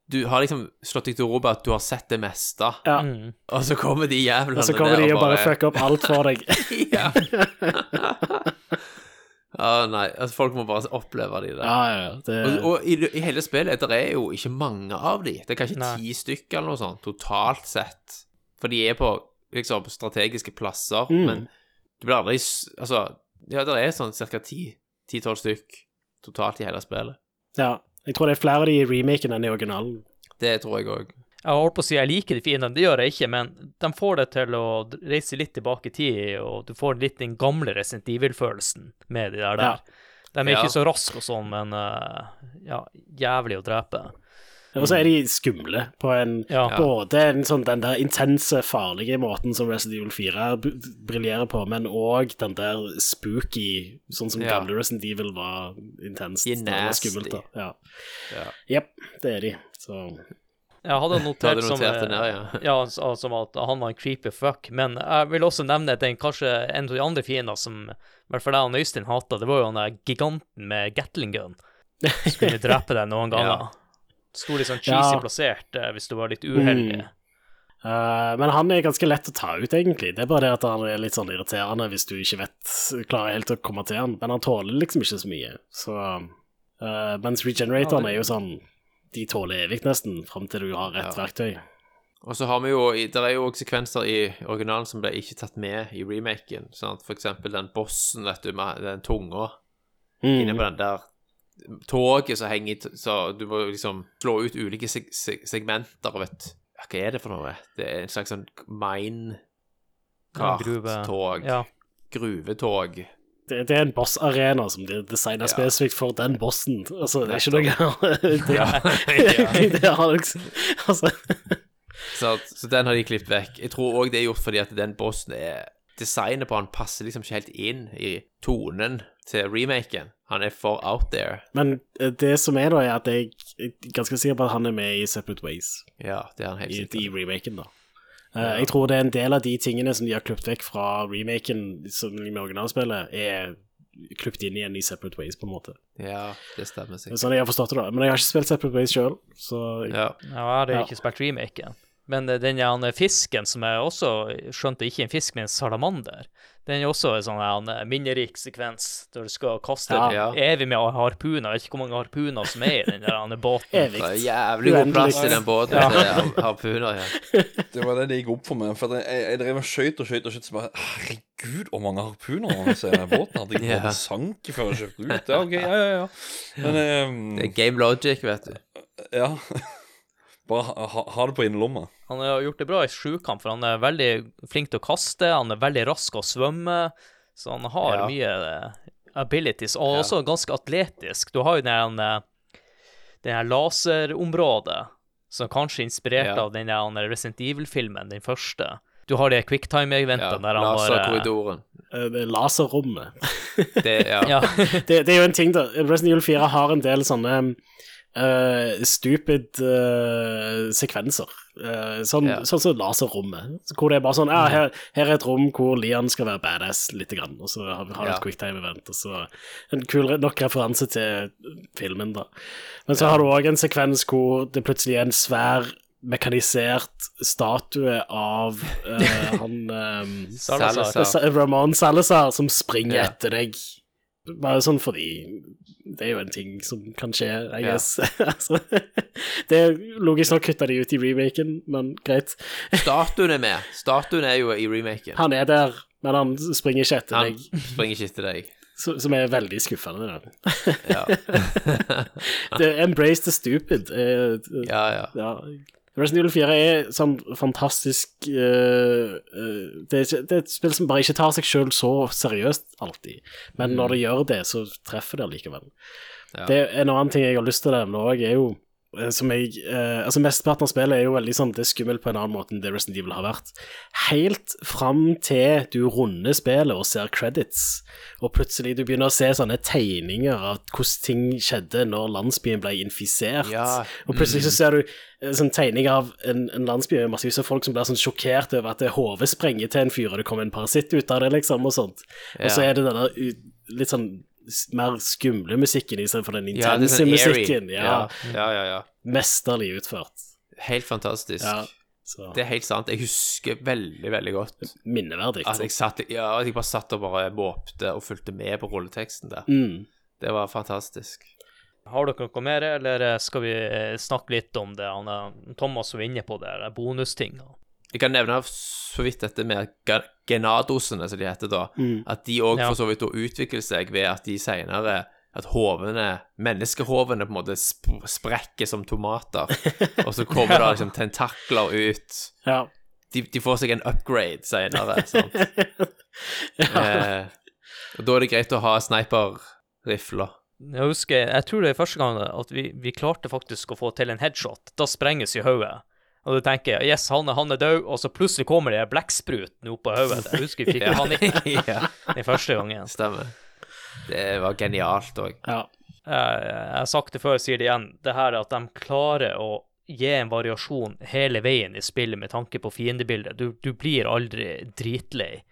du har liksom slått deg til ro med at du har sett det meste, Ja. Mm. og så kommer de jævlene Og så kommer de og bare fucker opp alt for deg. ja. Nei, altså folk må bare oppleve de der. ja, ja, ja. Det, Og, og i, i hele spillet der er jo ikke mange av de. Det er kanskje Nei. ti stykker eller noe sånt totalt sett. For de er på liksom strategiske plasser, Mm. men det blir aldri Altså, ja, det er sånn ca. ti-tolv stykk totalt i hele spillet. ja. Jeg tror det er flere av de i remaken enn i originalen. Det tror jeg òg. Jeg holdt på å si jeg liker de fiendene, det gjør jeg ikke, men de får det til å reise litt tilbake i tid, og du får litt den gamle Resident Evil-følelsen med de der. Ja. der. De er Ja. ikke så raske og sånn, men eh, ja, jævlig å drepe. Og så er de skumle på en Ja. Både en sånn, den der intense, farlige måten som Resident Evil 4 briljerer på, men òg den der spooky, sånn som Ja. gamle Resident Evil var intenst. De er nasty. skummelt, da. Ja. Ja. Jepp, det er de. Så Jeg hadde notert, hadde som, notert det eh, ned, ja. ja, altså, som at han var en creepy fuck, men jeg vil også nevne den kanskje en av de andre fiendene som i hvert fall jeg og Øystein hata, det var jo han der giganten med Gatling gun som kunne drepe deg noen ganger. Sto litt sånn cheesy Ja. plassert eh, hvis du var litt uheldig. Mm. Uh, men han er ganske lett å ta ut, egentlig. Det er bare det at han er litt sånn irriterende hvis du ikke vet klarer helt å komme til han. Men han tåler liksom ikke så mye. Så uh, Mens regeneratoren er jo sånn De tåler evig, nesten, fram til du har rett Ja. verktøy. Og så har vi jo Det er jo også sekvenser i originalen som ble ikke tatt med i remaken. at For eksempel den bossen, vet du, med den tunga inne Mm. på den der toget som henger i Så du må liksom slå ut ulike seg seg segmenter og vet ja, Hva er det for noe? Det er en slags sånn mine-kart-tog, karttog. Ja. Gruvetog. Det, det er en bossarena som de designer Ja. spesifikt for den bossen. Altså, det er ikke noe det, er, det har liksom Altså Så, så den har de klippet vekk. Jeg tror òg det er gjort fordi at den bossen er Designet på han passer liksom ikke helt inn i tonen til remaken. Han er for out there. Men eh, det som er, da, er at jeg er ganske sikker på at han er med i Separate Ways. Ja, det er han helt i, i remaken, da. Eh, Jeg tror det er en del av de tingene som de har klippet vekk fra remaken som med originalspillet, er klippet inn igjen i Separate Ways, på en måte. Ja, det stemmer sikkert. Sånn jeg har forstått det, da. Men jeg har ikke spilt Separate Ways sjøl, så Ja. Ja, du har Ja. ikke spilt remaken. Men eh, den fisken som jeg også skjønte ikke en fisk, men en salamander, den er også en sånn eh, minnerik sekvens der du skal kaste Ja. Evig med harpuner. Jeg vet ikke hvor mange harpuner som er i den der båten. Det er jævlig god plass i den båten Ja. til harpuner. Ja. Det var det det gikk opp for meg. For jeg, jeg drev og skøyt og skøyt og skøyt, så bare Herregud, hvor mange harpuner man ser i den båten. Hadde fått bare sank før jeg kjøpte ut. Ja, ok, ja, ja, ja. Men Det eh, er game logic, vet du. ja. Bare ha, ha, det på innerlomma. Han har gjort det bra i sjukamp, for han er veldig flink til å kaste, han er veldig rask å svømme, så han har Ja. mye eh, abilities, og Ja. også ganske atletisk. Du har jo den, eh, den her laserområdet, som kanskje er inspirert Ja. av den den Resident Evil-filmen, den første. Du har det quicktime-eventet Ja, der han bare Laserkorridoren. Eh, det er Laserrommet. Det, det, det er jo en ting, da. Resident Evil 4 har en del sånne eh, stupid uh, sekvenser. Uh, sånn, Ja. sånn som laserrommet. Hvor det er bare sånn ja, her, her er et rom hvor Leon skal være badass lite grann, og så har vi Ja. et quicktime-event, og så en kul nok referanse til filmen, da. Men så har du òg en sekvens hvor det plutselig er en svær mekanisert statue av han um, Salazar. Salazar. Ramón Salazar som springer etter deg. Bare sånn fordi det er jo en ting som kan skje, I Ja. guess. altså, det er logisk nok kutta de ut i remaken, men greit. Statuen er med. Statuen er jo i remaken. Han er der, men han springer ikke etter Han deg, springer ikke etter deg. så- som er veldig skuffende. Ja, det er Embrace the stupid. eh, ja. ja. ja. Resident Evil 4 er sånn fantastisk uh, uh, det, er ikke, det er et spill som bare ikke tar seg sjøl så seriøst alltid, men når det gjør det, så treffer det likevel. Ja. Det er En annen ting jeg har lyst til å nevne òg, er jo som jeg, eh, altså Mesteparten av spillet er jo veldig sånn Det er skummelt på en annen måte enn det Resident Evil har vært. Helt fram til du runder spillet og ser credits, og plutselig du begynner å se sånne tegninger av hvordan ting skjedde når landsbyen ble infisert. Ja, Og plutselig så ser du eh, sånn tegning av en, en landsby med massevis av folk som blir sånn sjokkert over at det hodet sprenger til en fyr, og det kommer en parasitt ut av det, liksom, og sånt. Og så er det denne litt sånn mer skumle musikken istedenfor den Ja, det er intense sånn musikken. Ja, Ja, ja, ja, ja. Mesterlig utført. Helt fantastisk. Ja, så Det er helt sant. Jeg husker veldig, veldig godt minneverdig. at jeg, satt, ja, at jeg bare satt og bare måpte og fulgte med på rulleteksten der. Mm. Det var fantastisk. Har dere noe mer, eller skal vi eh, snakke litt om det? Thomas var inne på det, bonustinga? Jeg kan nevne så vidt dette med genadosene, som de heter da. Mm. At de òg Ja. for så vidt utvikler seg ved at de senere at hovene, menneskehovene på en måte sp sprekker som tomater, og så kommer det liksom tentakler ut. Ja. De, de får seg en upgrade senere, sant? eh, og da er det greit å ha sniperrifler. Jeg husker, jeg tror det er første gang at vi, vi klarte faktisk å få til en headshot. Da sprenges i hodet. Og du tenker yes, han er, han er død, og så plutselig kommer det blekkspruten opp på hodet. Jeg husker vi fikk panikk ja, den første gangen. stemmer. Det var genialt òg. ja. Jeg, jeg har sagt det før, jeg sier det igjen. Det her at de klarer å gi en variasjon hele veien i spillet med tanke på fiendebildet. Du, du blir aldri dritlei.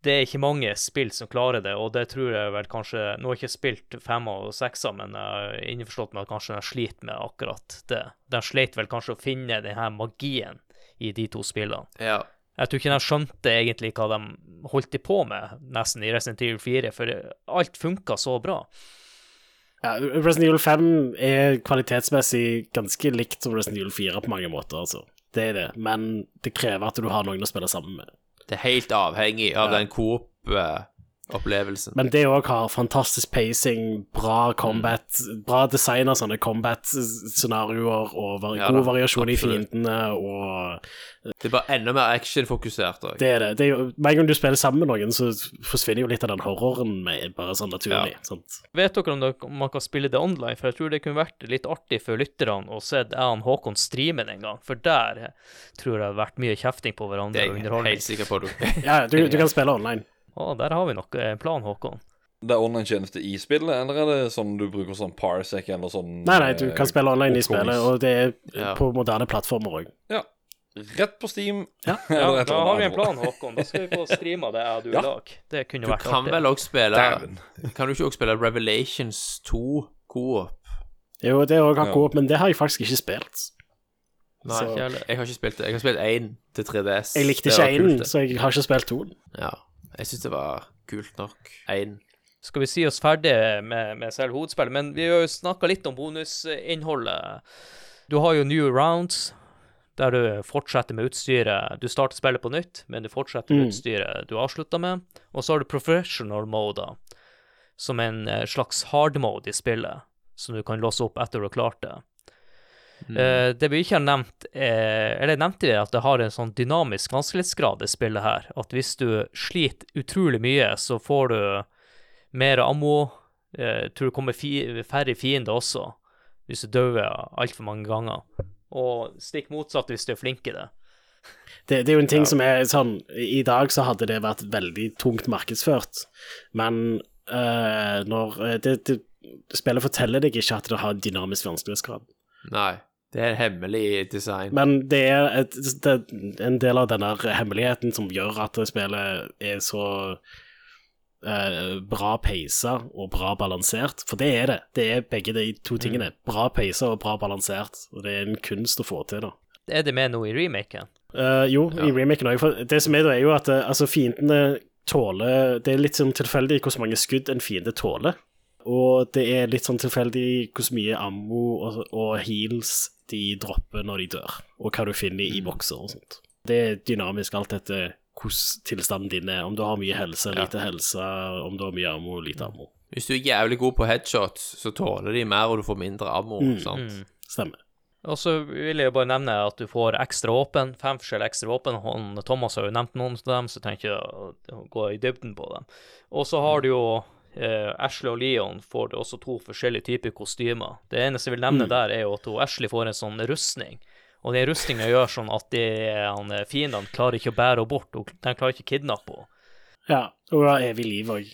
Det er ikke mange spill som klarer det, og det tror jeg vel kanskje Nå har jeg ikke spilt fem og sekser, men jeg er innforstått med at kanskje de sliter med akkurat det. De sleit vel kanskje å finne denne magien i de to spillene. Ja. Jeg tror ikke de skjønte egentlig hva de holdt de på med, nesten, i Resident Evil 4, for alt funka så bra. Ja, Resident Evil 5 er kvalitetsmessig ganske likt som Resident Evil 4 på mange måter, altså. Det er det, men det krever at du har noen å spille sammen med. Det er helt avhengig av den Coop-opplevelsen. Men det òg har fantastisk pacing, bra combat, bra design av sånne combat-scenarioer, og var Ja god variasjon i absolutt. fiendene, og Det er bare enda mer actionfokusert òg. det er det. det er jo, med en gang du spiller sammen med noen, så forsvinner jo litt av den horroren med bare sånn naturlig. Sant? Vet dere om, dere, om man kan spille det online? For jeg tror det kunne vært litt artig for lytterne å se jeg og Håkon streame det en gang. For der tror jeg det har vært mye kjefting på Det hverandre er og jeg underholdning. helt sikker på. Du. Ja, du, du kan spille online. Å, der har vi nok en plan, Håkon. Det er online-tjeneste i spillet, eller er det sånn du bruker sånn Parsec eller sånn Nei, nei, du eh, kan spille online i spillet, og det er Ja. på moderne plattformer òg. Ja. Rett på Steam. Ja. Ja, da har vi en plan, Håkon. Da skal vi få streama det jeg og du Ja. lag. Det kunne Du vært kan vel òg spille Damn. Kan du ikke òg spille Revelations 2 Coop? Jo, det òg har Ja. coop, men det har jeg faktisk ikke spilt. Nei, Så- ikke heller. Jeg har ikke spilt det. Jeg har spilt én til 3DS. Jeg likte ikke var kult, én, så jeg har ikke spilt 2. Ja. Jeg syns det var kult nok. Én. Skal vi si oss ferdig med, med selv hovedspillet, men vi har jo snakka litt om bonusinnholdet. Du har jo New Rounds, der du fortsetter med utstyret. Du starter spillet på nytt, men du fortsetter med Mm. utstyret du avslutta med. Og så har du professional mode, som en eh, slags hard mode i spillet, som du kan låse opp etter du har klart det. Eh, det vi ikke har nevnt, eh, eller nevnte vi at det har en sånn dynamisk vanskelighetsgrad, det spillet her. At hvis du sliter utrolig mye, så får du mer ammo. Uh, tror det kommer fi færre fiender også, hvis du dør altfor mange ganger. Og stikk motsatt hvis du er flink i det. Det, det er jo en ting som er sånn I dag så hadde det vært veldig tungt markedsført, men uh, når det, det, Spillet forteller deg ikke at det har dynamisk vanskelighetsgrad. Nei. Det er hemmelig design. Men det er, et, det er en del av denne hemmeligheten som gjør at spillet er så eh, bra peisa og bra balansert. For det er det. Det er begge de to tingene. Bra peisa og bra balansert. Og det er en kunst å få til, da. Er det med noe i remaken? Eh, jo, i remaken òg. For det som er da, er jo at eh, altså, fiendene tåler Det er litt sånn tilfeldig hvor mange skudd en fiende tåler. Og det er litt sånn tilfeldig hvor mye ammo og, og heals de dropper når de dør, og hva du finner i bokser og sånt. Det er dynamisk alt etter hvordan tilstanden din er. Om du har mye helse, lite helse, om du har mye ammo, lite ammo. Hvis du er jævlig god på headshots, så tåler de mer, og du får mindre ammo. sant? Stemmer. Og så vil jeg jo bare nevne at du får ekstra våpen, fem forskjellige ekstra våpen. Thomas har jo nevnt noen av dem, så jeg trenger å gå i dybden på dem. Og så har du jo eh, Ashley og Leon får også to forskjellige typer kostymer. Det eneste jeg vil nevne der, er jo at Ashley får en sånn rustning. Og den rustninga gjør sånn at de, han, eh, fiendene klarer ikke å bære henne bort, og de klarer ikke å kidnappe henne. Ja, og har evig liv òg.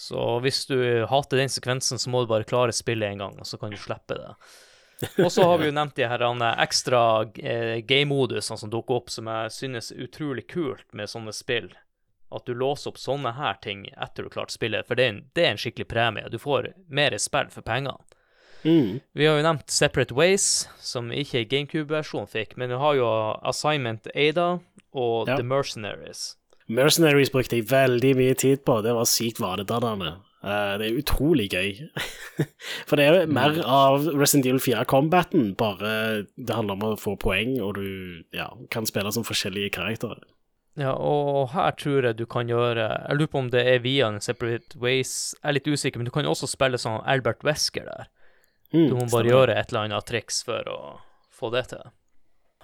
Så hvis du hater den sekvensen, så må du bare klare spillet en gang, og så kan du slippe det. Og så har vi jo nevnt de her ekstra eh, game-modusene som dukker opp, som jeg synes er utrolig kult med sånne spill. At du låser opp sånne her ting etter du har klart spillet, for det er, en, det er en skikkelig premie. Du får mer spill for pengene. Mm. Vi har jo nevnt Separate Ways, som ikke GameCube-versjonen fikk, men vi har jo Assignment Ada og Ja. The Mercenaries. Mercenaries brukte jeg veldig mye tid på, det var sykt vanedannende. Uh, det er utrolig gøy. For det er mer av Resident Evil 4-combaten, bare det handler om å få poeng, og du ja, kan spille som forskjellige karakterer. Ja, og her tror jeg du kan gjøre Jeg lurer på om det er via en Separate Ways. Jeg er litt usikker, men du kan jo også spille sånn Albert Wesker der. Mm, Du må bare stemmer. gjøre et eller annet triks for å få det til.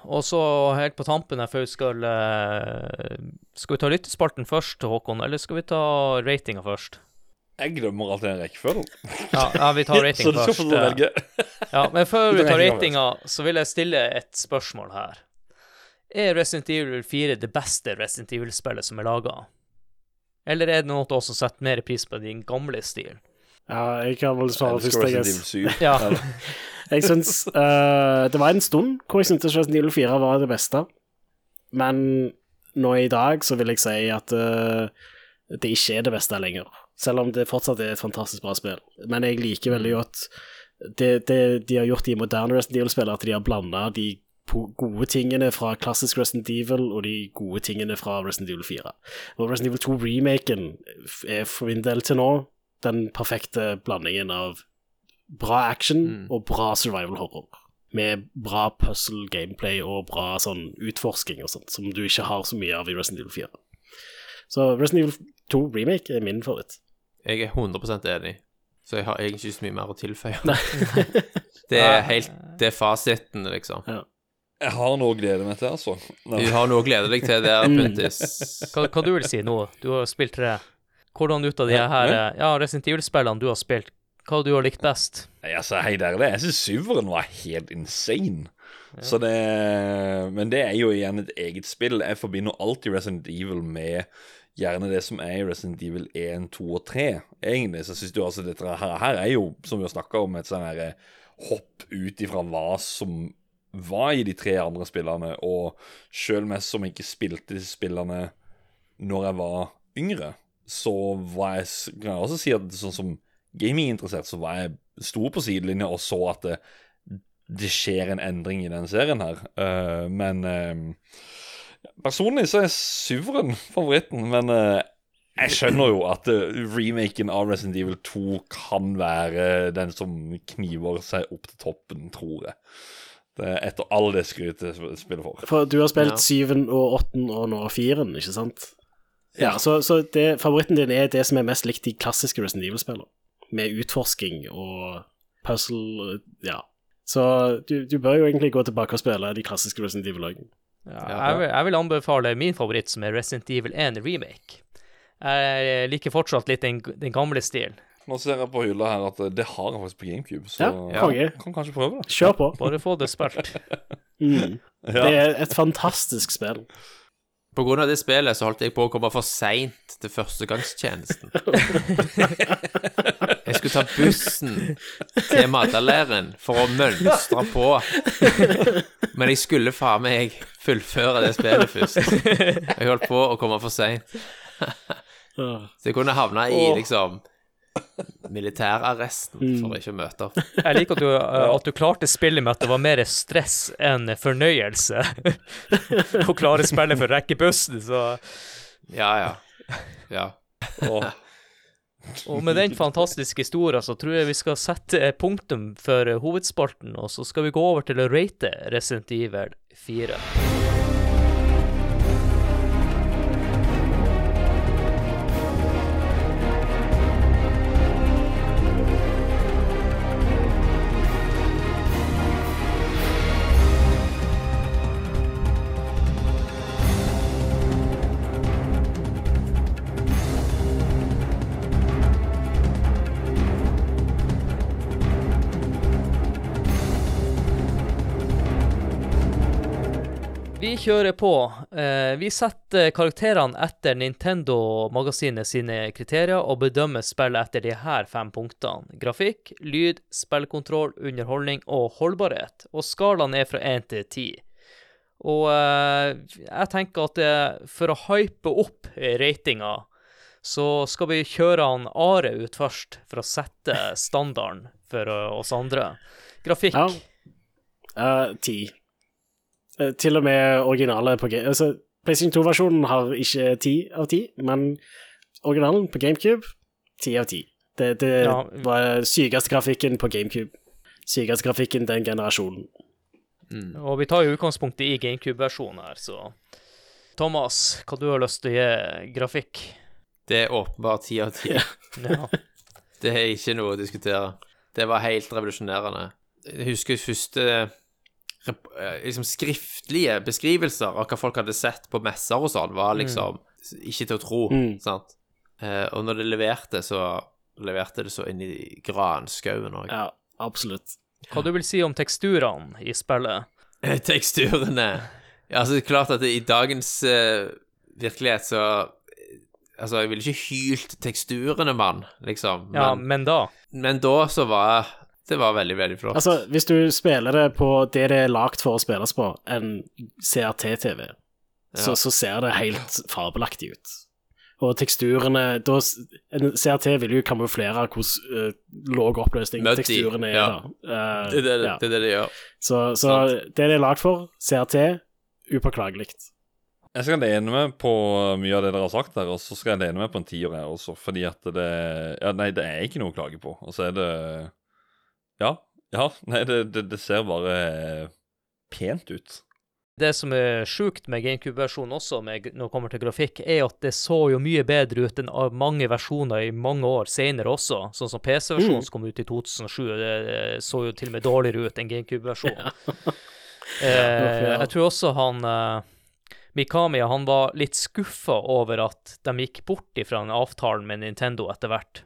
Og så helt på tampen her før vi skal eh, Skal vi ta lyttespalten først, Håkon, eller skal vi ta ratinga først? Jeg glemmer alltid den rekkefølgen. Ja, ja vi tar rating Så du skal først. få velge. Ja, men før vi tar ratinga ratinga, så vil jeg stille et spørsmål her. Er Resident Evil 4 det beste Resident Evil-spillet som er laga? Eller er det noe som setter mer pris på din gamle stil? Ja, jeg kan vel svare først, jeg. Resident guess. Evil 7. Ja. Jeg syns uh, Det var en stund hvor jeg syntes Resident Evil 4 var det beste, men nå i dag så vil jeg si at uh, det ikke er det beste lenger. Selv om det fortsatt er et fantastisk bra spill. Men jeg liker veldig godt det, det de har gjort i moderne Resident Evil-spill, at de har blanda de gode tingene fra klassisk Resident Evil og de gode tingene fra Resident Evil 4. Og Resident Evil 2-remaken er for min del til nå den perfekte blandingen av bra action og bra survival horror. Med bra puzzle gameplay og bra sånn utforsking og sånt, som du ikke har så mye av i Resident Evil 4. Så Resident Evil 2 remake er min favoritt. Jeg er 100% enig, så jeg har egentlig ikke så mye mer å tilføye. Det er helt Det er fasiten, liksom. Jeg har noe å glede meg til, altså. Nei. Du har noe å glede deg til det er Puntis. Hva, hva du vil si nå? Du har spilt tre. Hvordan ut av de her ja. eh, Resident Evil-spillene du har spilt, hva du har likt best? Altså, helt ærlig, jeg syns syveren var helt insane. Så det Men det er jo igjen et eget spill. Jeg forbinder alltid Resident Evil med gjerne det som er i Resident Evil 1, 2 og 3. Egentlig så syns du altså dette her, her er jo, som vi har snakka om, et sånn her eh, hopp ut ifra hva som var i de tre andre spillene, og sjøl meg som ikke spilte disse spillene når jeg var yngre, så var jeg Kan jeg også si at sånn som gaminginteressert, så var jeg stor på sidelinja og så at det, det skjer en endring i den serien her. Uh, men uh, personlig så er syveren favoritten, men uh, jeg skjønner jo at remaken av Resident Evil 2 kan være den som kniver seg opp til toppen, tror jeg. Det er etter all det skrytet jeg spiller for. For du har spilt Ja. syven og åtten og nå firen, ikke sant? Ja, så, så det, favoritten din er det som er mest likt de klassiske Resident Evil-spillene. Med utforsking og puzzle, ja. Så du, du bør jo egentlig gå tilbake og spille de klassiske Resident Evil-lagene. Ja, Ja. jeg, vil, jeg vil anbefale min favoritt, som er Resident Evil 1 Remake. Jeg liker fortsatt litt den, den gamle stilen. Nå ser jeg på hylla her at det har jeg faktisk på GameCube, så Ja, konge. kan kanskje prøve det. Kjør på. Bare få det spilt. Mm. Ja. Det er et fantastisk spill. På grunn av det spillet så holdt jeg på å komme for seint til førstegangstjenesten. Jeg skulle ta bussen til Madalæren for å mønstre på. Men jeg skulle faen meg fullføre det spillet først. Jeg holdt på å komme for seint. Så jeg kunne havna i liksom militærarresten for ikke å møte opp. Jeg liker at du, eh, at du klarte spillet med at det var mer stress enn fornøyelse. Å klare spillet for å rekke bussen, så Ja, ja. Ja. Og, Og med den fantastiske historien så tror jeg vi skal sette punktum for hovedspalten, og så skal vi gå over til å rate Resident Evil 4. kjører på. Eh, vi setter karakterene etter Nintendo-magasinet sine kriterier og bedømmer spillet etter de her fem punktene. Grafikk, lyd, spillkontroll, underholdning og holdbarhet. Og skalaen er fra 1 til 10. Og eh, jeg tenker at eh, for å hype opp ratinga, så skal vi kjøre han Are ut først, for å sette standarden for oss andre. Grafikk. Ja. Uh, 10 til og med originale på Game... altså, PlayStation 2-versjonen har ikke ti av ti, men originalen på GameCube, ti av ti. Det, det Ja. var sykeste grafikken på GameCube. Sykeste grafikken den generasjonen. Og vi tar jo utgangspunktet i GameCube-versjonen her, så Thomas, hva du har lyst til å gi grafikk? Det er åpenbart ti av ti. Ja. Det er ikke noe å diskutere. Det var helt revolusjonerende. Jeg husker første eh, liksom skriftlige beskrivelser av hva folk hadde sett på messer og sånn, var liksom ikke til å tro, Mm. sant? Eh, og når det leverte, så leverte det så inn i granskauen òg. Ja, absolutt. Hva du vil si om teksturene i spillet? Teksturene ja, Altså, det er klart at i dagens uh, virkelighet så Altså, jeg ville ikke hylt teksturene, mann, liksom. Ja, Men, men da men da så var det var veldig, veldig flott. Altså, hvis du spiller det på det det er lagt for å spilles på, en CRT-TV, så, Ja. så ser det helt fabelaktig ut. Og teksturene da, En CRT vil jo kamuflere hvordan uh, lav oppløsning Møtti. teksturene er. ja. da. Uh, det, er det, ja. det er det det gjør. Så, så det det er lagd for, CRT, upåklagelig. Jeg skal lene meg på mye av det dere har sagt der, og så skal jeg lene meg på en tiår her også, fordi at det Ja, nei, det er ikke noe å klage på. Og så er det Ja. Ja. Nei, det, det, det ser bare pent ut. Det som er sjukt med GameCube-versjonen også, med, når det kommer til grafikk, er at det så jo mye bedre ut enn av mange versjoner i mange år senere også. Sånn som PC-versjonen som kom ut i 2007, det, det så jo til og med dårligere ut enn GameCube-versjonen. eh, jeg tror også han eh, Mikami han var litt skuffa over at de gikk bort ifra den avtalen med Nintendo etter hvert.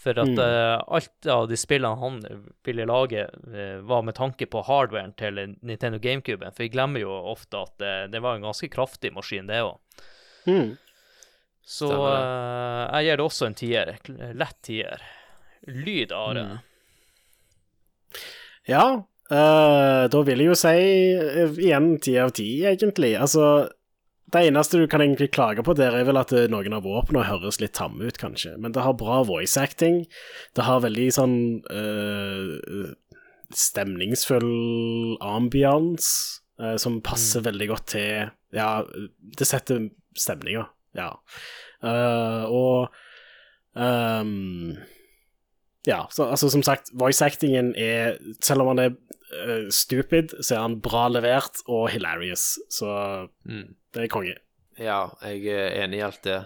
For at Mm. uh, alt av de spillene han ville lage, uh, var med tanke på hardwaren til Nintendo GameCube. For vi glemmer jo ofte at det, det var en ganske kraftig maskin, det òg. Mm. Så jeg gir det også en tier. Lett tier. Lyd, Are. Mm. Ja, eh, da vil jeg jo si igjen ti av ti, egentlig. Altså, det eneste du kan egentlig klage på der, er vel at eh, noen av våpnene høres litt tamme ut, kanskje. Men det har bra voice acting. Det har veldig sånn eh, stemningsfull ambiance, eh, som passer veldig godt til Ja, det setter stemninga, ja. Uh, og um, ja, så, altså som sagt, voice-actingen er Selv om han er eh, stupid, så er han bra levert og hilarious. Så Mm. det er konge. Ja, jeg er enig i alt det.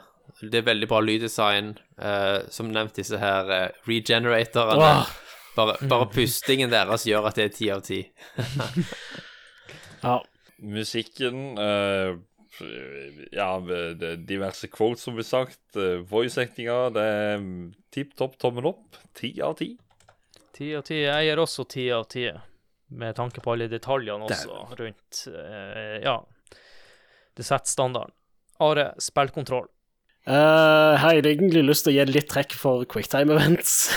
Det er veldig bra lyddesign. Uh, som nevnt, disse her uh, regeneratorene. Oh. Bare, bare pustingen deres gjør at det er ti av ti. Ja. Musikken uh, Ja, er diverse quotes som blir sagt. Uh, Voice-actinga, det er tipp topp, tommel opp. Ti av ti. Ti av ti. Jeg gir også ti av ti, med tanke på alle detaljene også rundt uh, Ja. Det setter standarden. Are, spillkontroll. Eh, har jeg egentlig lyst til å gi litt trekk for quicktime events.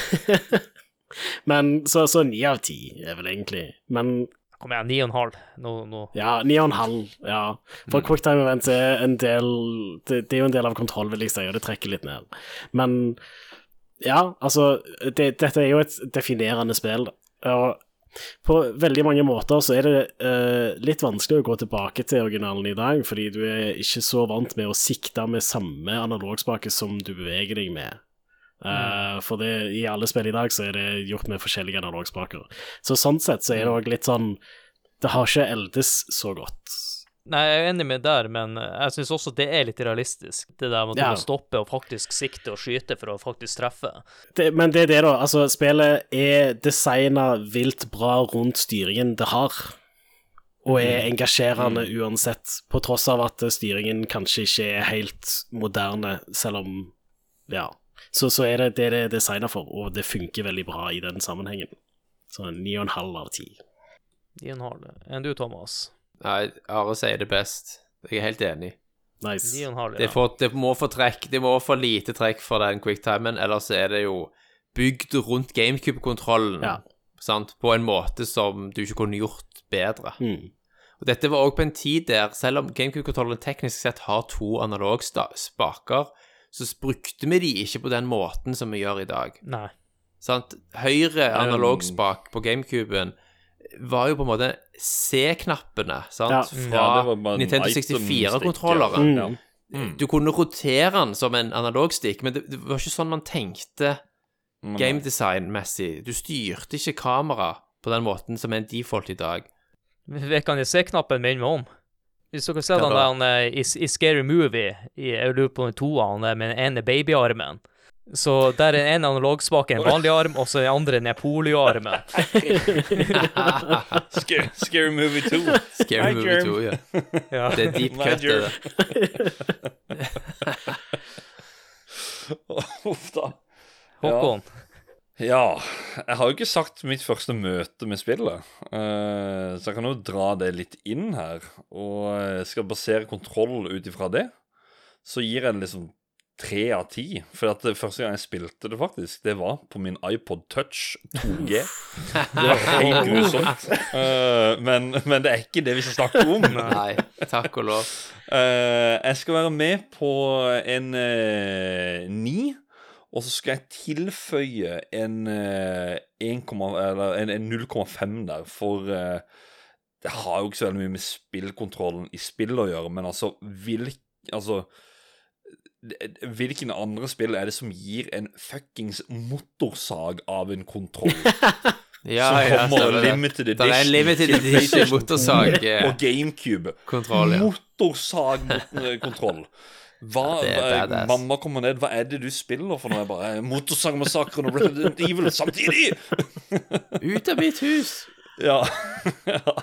Men så, så 9 av ti er vel egentlig. Men Kom igjen, ni og en halv. Nå, nå. ja, ni og en halv. Ja. For quicktime events er en del det, det er jo en del av kontroll, vil jeg si, og det trekker litt ned. Men ja, altså det, Dette er jo et definerende spill. Og på veldig mange måter så er det uh, litt vanskelig å gå tilbake til originalen i dag, fordi du er ikke så vant med å sikte med samme analogspake som du beveger deg med. Eh, For det, i alle spill i dag så er det gjort med forskjellige analogspaker. Så sånn sett så er det òg litt sånn Det har ikke eldes så godt. Nei, jeg er enig med der, men jeg syns også det er litt realistisk. Det der med at Ja. du må stoppe og faktisk sikte og skyte for å faktisk treffe. Det, men det er det, da. Altså, spillet er designa vilt bra rundt styringen det har. Og er engasjerende uansett, på tross av at styringen kanskje ikke er helt moderne, selv om Ja. Så, så er det det det er designa for, og det funker veldig bra i den sammenhengen. Så ni og en halv av ti. Ni og en halv. Enn du, Thomas? Nei, Are sier det best. Jeg er helt enig. Nice. Det, får, det må få trekk Det må få lite trekk for den quicktimen, ellers er det jo bygd rundt GameCube-kontrollen Ja. sant? på en måte som du ikke kunne gjort bedre. Mm. Og dette var òg på en tid der, selv om GameCube-kontrollen teknisk sett har to analogspaker, så brukte vi de ikke på den måten som vi gjør i dag. Nei. Sant? Høyre analogspak på GameCuben var jo på en måte C-knappene, sant? Ja. Fra Ja, Nintendo 64-kontrolleren. ja. Mm. Du kunne rotere den som en analogstikk, men det, det var ikke sånn man tenkte Mm. gamedesign-messig. Du styrte ikke kamera på den måten som er en default i dag. Vet kan jeg se-knappen minne meg om? Hvis dere ser den der eh, i, i Scary Movie, i, jeg lurer på den toa, med den ene babyarmen. Så der er en analogspak en vanlig arm, og så den andre ned polioarmen. Scary, scary Movie 2. Scary My Movie Germ. 2, ja. Ja. Det er deep cut, det der. Uff da. Håkon. Ja, jeg har jo ikke sagt mitt første møte med spillet, uh, så jeg kan jo dra det litt inn her. Og jeg skal basere kontroll ut ifra det. Så gir jeg det liksom tre av ti. For at første gang jeg spilte det, faktisk, det var på min iPod Touch 2G. Det var helt grusomt. Uh, men, men det er ikke det vi skal snakke om. Nei, takk og lov. Uh, jeg skal være med på en uh, ni. Og så skal jeg tilføye en, 1, eller en, en 0,5 der, for det har jo ikke så veldig mye med spillkontrollen i spill å gjøre, men altså, hvilk, altså Hvilken andre spill er det som gir en fuckings motorsag av en kontroll? Ja, som ja, kommer stemmer det. edition, Det er en limited edition motorsag, eh, og GameCube. Kontroll, ja. Motorsagkontroll. Hva, det er hva- badass. mamma kommer ned, hva er det du spiller for noe? Jeg bare Motorsagmassakren og Resident Evil samtidig! Ut av mitt hus! Ja.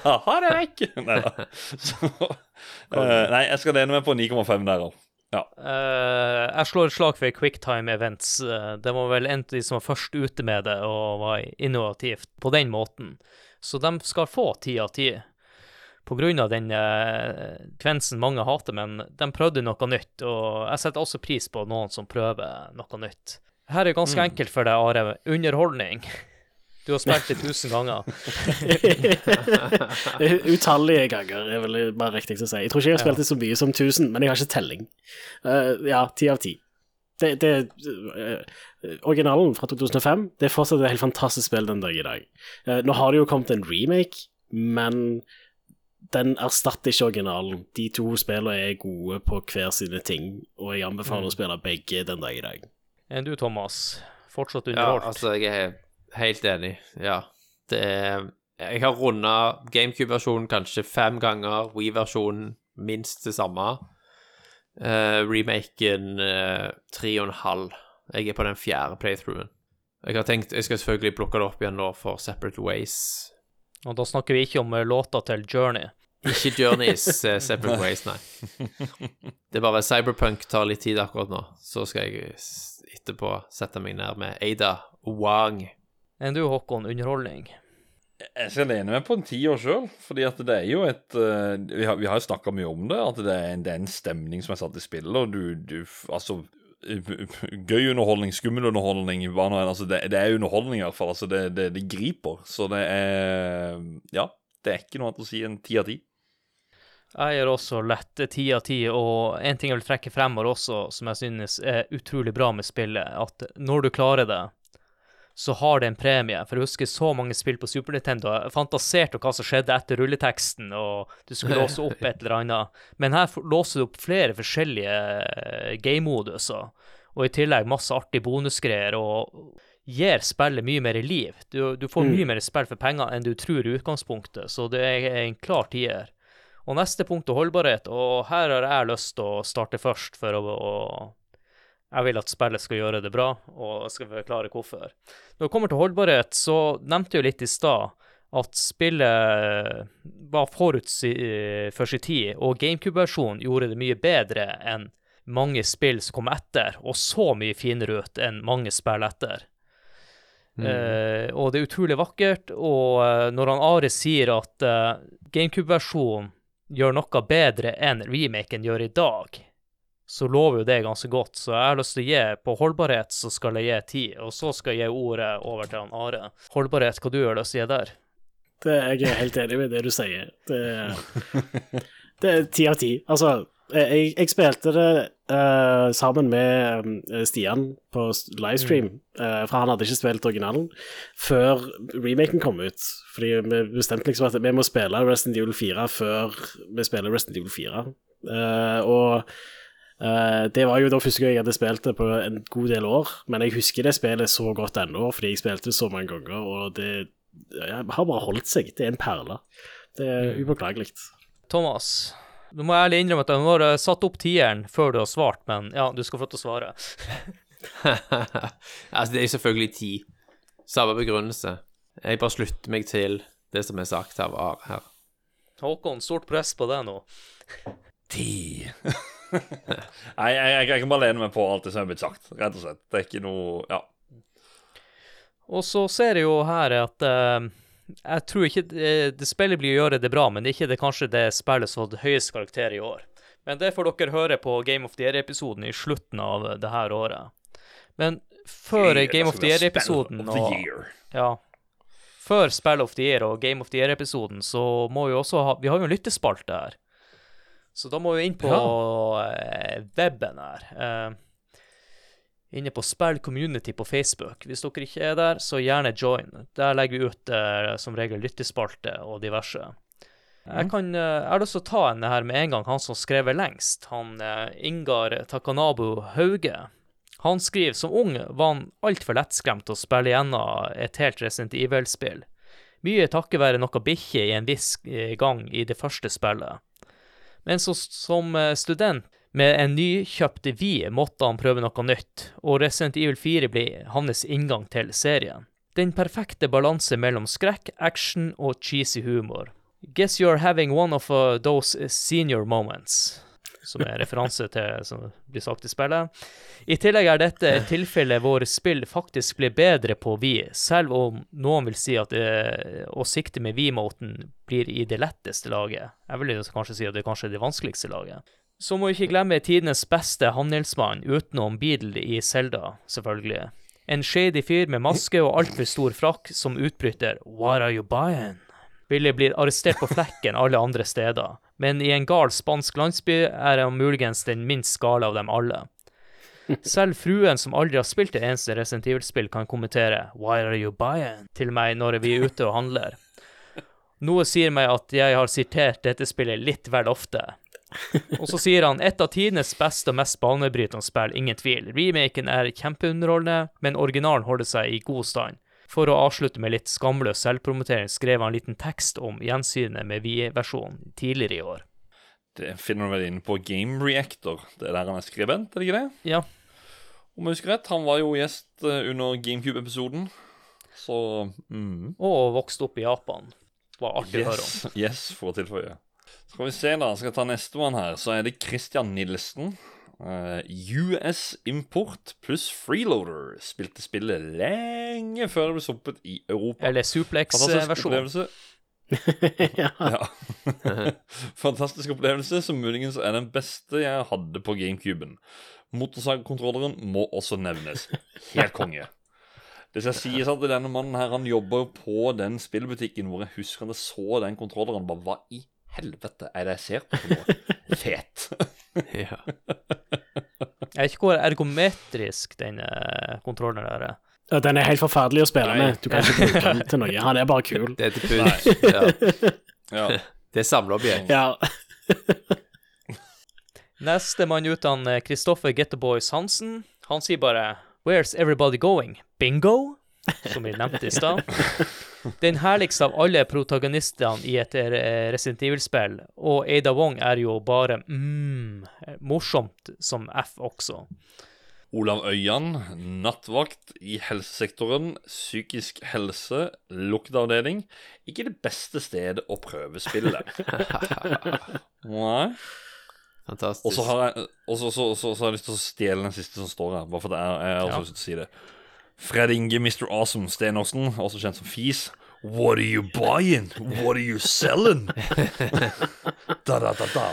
Ha det vekk! Nei da. Så uh, Nei, jeg skal lene meg på 9,5 der òg. Ja. Uh, jeg slår et slag for Quicktime Events. Eh, det var vel en av de som var først ute med det og var innovativt på den måten. Så de skal få ti av ti. På grunn av den uh, kvensen mange hater, men de prøvde noe nytt. Og jeg setter også pris på noen som prøver noe nytt. Her er ganske enkelt for deg, Are. Underholdning. Du har spilt det tusen ganger. Utallige ganger er vel bare riktig å si. Jeg tror ikke jeg har spilt det så mye som 1000, men jeg har ikke telling. Uh, ja, ti av ti. Det, det uh, Originalen fra 2005 Det er fortsatt et helt fantastisk spill den dag i dag. Uh, nå har det jo kommet en remake, men den erstatter ikke originalen. De to spillene er gode på hver sine ting, og jeg anbefaler å spille begge den dag i dag. Enn du, Thomas? Fortsatt Ja, altså, jeg er helt enig. Ja. Det er Jeg har runda GameCube-versjonen kanskje fem ganger, Wii-versjonen minst det samme. Uh, remaken uh, tre og en halv. Jeg er på den fjerde playthroughen. Jeg har tenkt Jeg skal selvfølgelig plukke det opp igjen nå for Separate Ways. Og da snakker vi ikke om eh, låta til Journey. Ikke Journeys uh, Separate Ways, nei. Det er bare Cyberpunk tar litt tid akkurat nå. Så skal jeg etterpå sette meg ned med Ada Wang. Enn du, Håkon? Underholdning? Jeg skal lene meg på en tiår sjøl, fordi at det er jo et uh, Vi har, vi har jo snakka mye om det, at det er, en, det er en stemning som er satt i spillet, og du, du Altså Gøy underholdning, skummel underholdning, hva nå enn. Altså, det, det er underholdning, i hvert fall. Altså, det, det, det griper. Så det er Ja, det er ikke noe annet å si enn ti av ti. Jeg gjør også lett ti av ti, og en ting jeg vil trekke fremover også, som jeg synes er utrolig bra med spillet, at når du klarer det, så har det en premie. For jeg husker så mange spill på Super Nintendo. Jeg fantaserte hva som skjedde etter rulleteksten, og du skulle låse opp et eller annet. Men her låser du opp flere forskjellige eh, game-moduser, og i tillegg masse artige bonusgreier, og gir spillet mye mer liv. Du, du får mye mer spill for penger enn du tror i utgangspunktet, så det er en klar tier. Og neste punkt er holdbarhet, og her har jeg lyst til å starte først, for å, å Jeg vil at spillet skal gjøre det bra, og skal forklare hvorfor. Når det kommer til holdbarhet, så nevnte jeg jo litt i stad at spillet var forut for sin tid, og GameCube-versjonen gjorde det mye bedre enn mange spill som kom etter, og så mye finere ut enn mange spill etter. Eh, og det er utrolig vakkert, og eh, når han Are sier at uh, GameCube-versjonen gjør noe bedre enn remaken gjør i dag, så lover jo det ganske godt. Så jeg har lyst til å gi på holdbarhet, så skal jeg gi ti, og så skal jeg gi ordet over til han Are. Holdbarhet, hva du har lyst til å gi der? Det, jeg er helt enig med det du sier. Det, det er ti av ti. Altså, jeg, jeg spilte det uh, sammen med eh, Stian på livestream, livestream, uh, for han hadde ikke spilt originalen før remaken kom ut. Fordi vi bestemte liksom at vi må spille Resident Evil 4 før vi spiller Resident Evil 4. Uh, og eh, det var jo da første gang jeg hadde spilt det på en god del år, men jeg husker det spillet så godt ennå, fordi jeg spilte det så mange ganger, og det jeg har bare holdt seg. Det er en perle. Det er upåklagelig. Thomas, Du må ærlig innrømme at jeg har satt opp tieren før du har svart, men ja, du skal få til å svare. altså, det er selvfølgelig ti. Samme begrunnelse. Jeg bare slutter meg til det som er sagt av Are her. Håkon, stort press på deg nå. Ti. Nei, jeg, jeg, jeg kan bare lene meg på alt det som er blitt sagt, rett og slett. Det er ikke noe Ja. Og så ser jeg jo her at uh, jeg tror ikke det, det spillet blir å gjøre det bra, men det er ikke det kanskje det spillet som har hatt høyest karakter i år. Men det får dere høre på Game of the Year-episoden i slutten av det her året. Men før Game of the Year-episoden og year. Ja. Før Spill of the Year og Game of the Year-episoden, så må vi også ha Vi har jo en lyttespalte her. Så da må vi inn på ja. weben her. Eh, inne på Spill Community på Facebook. Hvis dere ikke er der, så gjerne join. Der legger vi ut eh, som regel lyttespalte og diverse. Jeg, kan, eh, jeg har lyst til å ta en her med en gang, han som skrev lengst. Han eh, Ingar Takanabu Hauge. Han skriver som ung var han altfor lettskremt å spille gjennom et helt Resident Evil-spill. Mye takket være noe bikkje i en viss eh, gang i det første spillet. Men så, som eh, student med en nykjøpt Wii måtte han prøve noe nytt, og Resident Evil 4 ble hans inngang til serien. Den perfekte balanse mellom skrekk, action og cheesy humor. Guess you're having one of uh, those senior moments, som er referanse til som blir sagt i spillet. I tillegg er dette et tilfelle hvor spill faktisk blir bedre på Wii, selv om noen vil si at det, å sikte med Wii-moten blir i det letteste laget. Jeg vil kanskje si at det er kanskje det vanskeligste laget. Så må vi ikke glemme tidenes beste handelsmann utenom Beadle i Zelda, selvfølgelig. En shady fyr med maske og altfor stor frakk som utbryter What are you buying? Billy blir arrestert på flekken alle andre steder, men i en gal spansk landsby er han muligens den minst gale av dem alle. Selv fruen som aldri har spilt et eneste Resident Evil-spill, kan kommentere Why are you buying? til meg når vi er ute og handler. Noe sier meg at jeg har sitert dette spillet litt vel ofte. Og så sier han et av tidenes beste og mest banebrytende spill, ingen tvil. Remaken er kjempeunderholdende, men originalen holder seg i god stand. For å avslutte med litt skamløs selvpromotering skrev han en liten tekst om gjensynet med Wii-versjonen tidligere i år. Det finner du vel inne på Game Reactor. Det er der han er skribent, er det ikke det? Ja, Om jeg husker rett, han var jo gjest eh, under GameCube-episoden. Så mm. og vokste opp i Japan. Var artig å høre om. yes, yes, for å tilføye. Skal vi se, da. Skal jeg ta nestemann her. Så er det Christian Nilsen. Eh, US Import pluss Freeloader spilte spillet lenge før det ble sluppet i Europa. Eller Suplex-versjon. opplevelse. ja. Fantastisk opplevelse som muligens er den beste jeg hadde på GameCuben. Motorsagkontrolleren må også nevnes. Helt konge. Det skal sies at denne mannen her, han jobber på den spillbutikken hvor jeg husker han så den kontrolleren. Bare hva i helvete er det jeg ser på noe? Fet. Ja. Jeg vet ikke hvor ergometrisk den kontrollen kontrolleren der er. Ja, Den er helt forferdelig å spille Nei. med. Du kan ikke bruke den til noe. Han er bare kul. Det er til pynt. Ja. Ja. Det er samleobjekt. Ja. Nestemann ut han eh, Kristoffer Getterboys Hansen. Han sier bare 'Where's everybody going? Bingo?' Som vi nevnte i stad. Den herligste av alle protagonistene i et eh, Resident Evil-spill, og Ada Wong er jo bare mm, morsomt som F også. Olav Øyan, nattvakt i helsesektoren, psykisk helse, lukteavdeling. Ikke det beste stedet å prøve spillet. Nei. Fantastisk. Og så har jeg, har lyst til å stjele den siste som står her. Bare for det er, jeg har også Ja. lyst til å si det. Fred Inge, Mr. Awesome Stenersen, også kjent som Fis. What are you buying? What are you selling? da, da, da, da.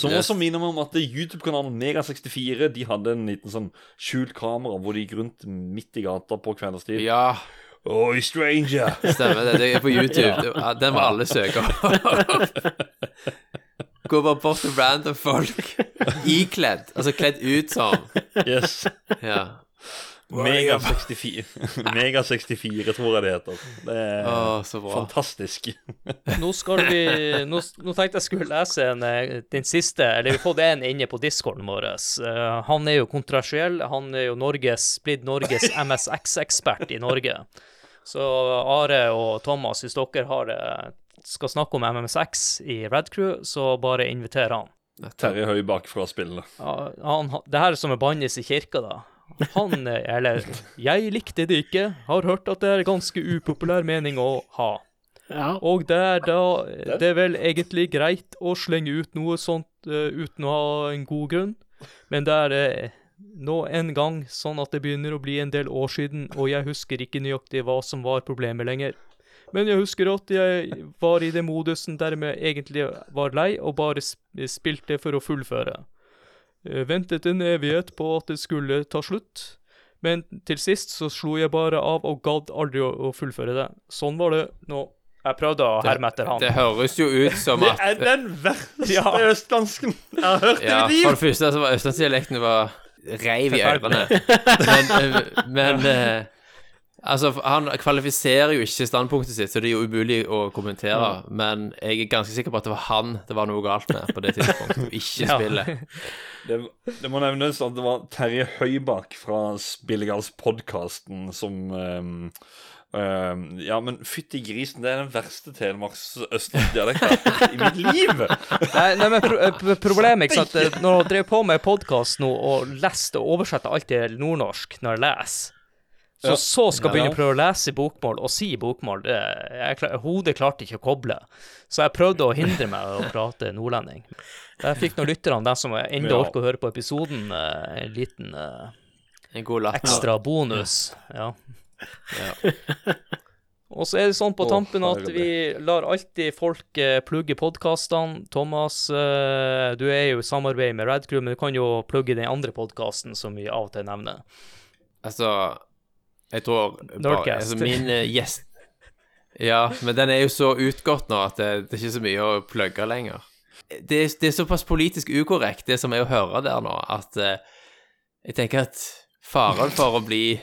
Som også minner meg om at YouTube-kanalen Mega64 De hadde en liten sånn skjult kamera hvor de gikk rundt midt i gata på kveldstid. Ja, Oi, stranger! stemmer det. Det er på YouTube. Ja, Den må alle søke opp. Gå bare bort til random folk. Ikledd. Altså kledd ut som. Yes. Ja. Mega64, Mega 64 tror jeg det heter. Det er Å, så bra. fantastisk. Nå skal vi Nå, nå tenkte jeg skulle lese en, eh, den siste, eller vi har fått en inne på discorden vår. Uh, han er jo kontroversiell. Han er jo Norges, blitt Norges MSX-ekspert i Norge. Så Are og Thomas, hvis dere har, skal snakke om MMSX i Red Crew, så bare inviter han. Terje Høybakk fra spillene. Ja, han, han- det her er som å bannes i kirka, da. Han, eller Jeg likte det ikke. Har hørt at det er ganske upopulær mening å ha. Ja. Og det er da Det er vel egentlig greit å slenge ut noe sånt uh, uten å ha en god grunn, men det er uh, nå en gang sånn at det begynner å bli en del år siden, og jeg husker ikke nøyaktig hva som var problemet lenger. Men jeg husker at jeg var i den modusen der jeg egentlig var lei og bare spilte for å fullføre. Eh, Ventet en evighet på at det skulle ta slutt, men til sist så slo jeg bare av og gadd aldri å, å fullføre det. Sånn var det nå. Jeg prøvde å herme etter han. Det høres jo ut som at Det er den verste Ja. østlandsken jeg har hørt Ja, i mitt for det første så var østlandsdialekten var reiv i ørene. Men, men, men eh, Altså, han kvalifiserer jo ikke standpunktet sitt, så det er jo umulig å kommentere. Men jeg er ganske sikker på at det var han det var noe galt med på det tidspunktet, og ikke Ja. spillet. Det, det må nevnes at det var Terje Høybakk fra Spillegals-podkasten som um, um, Ja, men fytti grisen, det er den verste telemarks-østlandsdialekten i mitt liv! Nei, nei, men pro eh, problemet ikke sant, eh, Når jeg drev på med podkast nå og leste og oversatte alt til nordnorsk når jeg leser, så Ja. så skal Ja, begynne å prøve å lese bokmål og si bokmål. Det, jeg, klar- hodet klarte ikke å koble. Så jeg prøvde å hindre meg å prate nordlending. Jeg fikk nå lytterne, de som ennå Ja. orker å høre på episoden, eh, en liten eh, En god ekstra bonus. Ja. Ja. Og så er det sånn på tampen at vi lar alltid folk eh, plugge podkastene. Thomas, du er jo i samarbeid med Radcrew, men du kan jo plugge den andre podkasten som vi av og til nevner. Altså, jeg tror bare, altså, Min eh, gjest Ja, men den er jo så utgått nå at det, det er ikke så mye å plugge lenger. Det, det er såpass politisk ukorrekt, det som er å høre der nå, at uh, jeg tenker at faren for å bli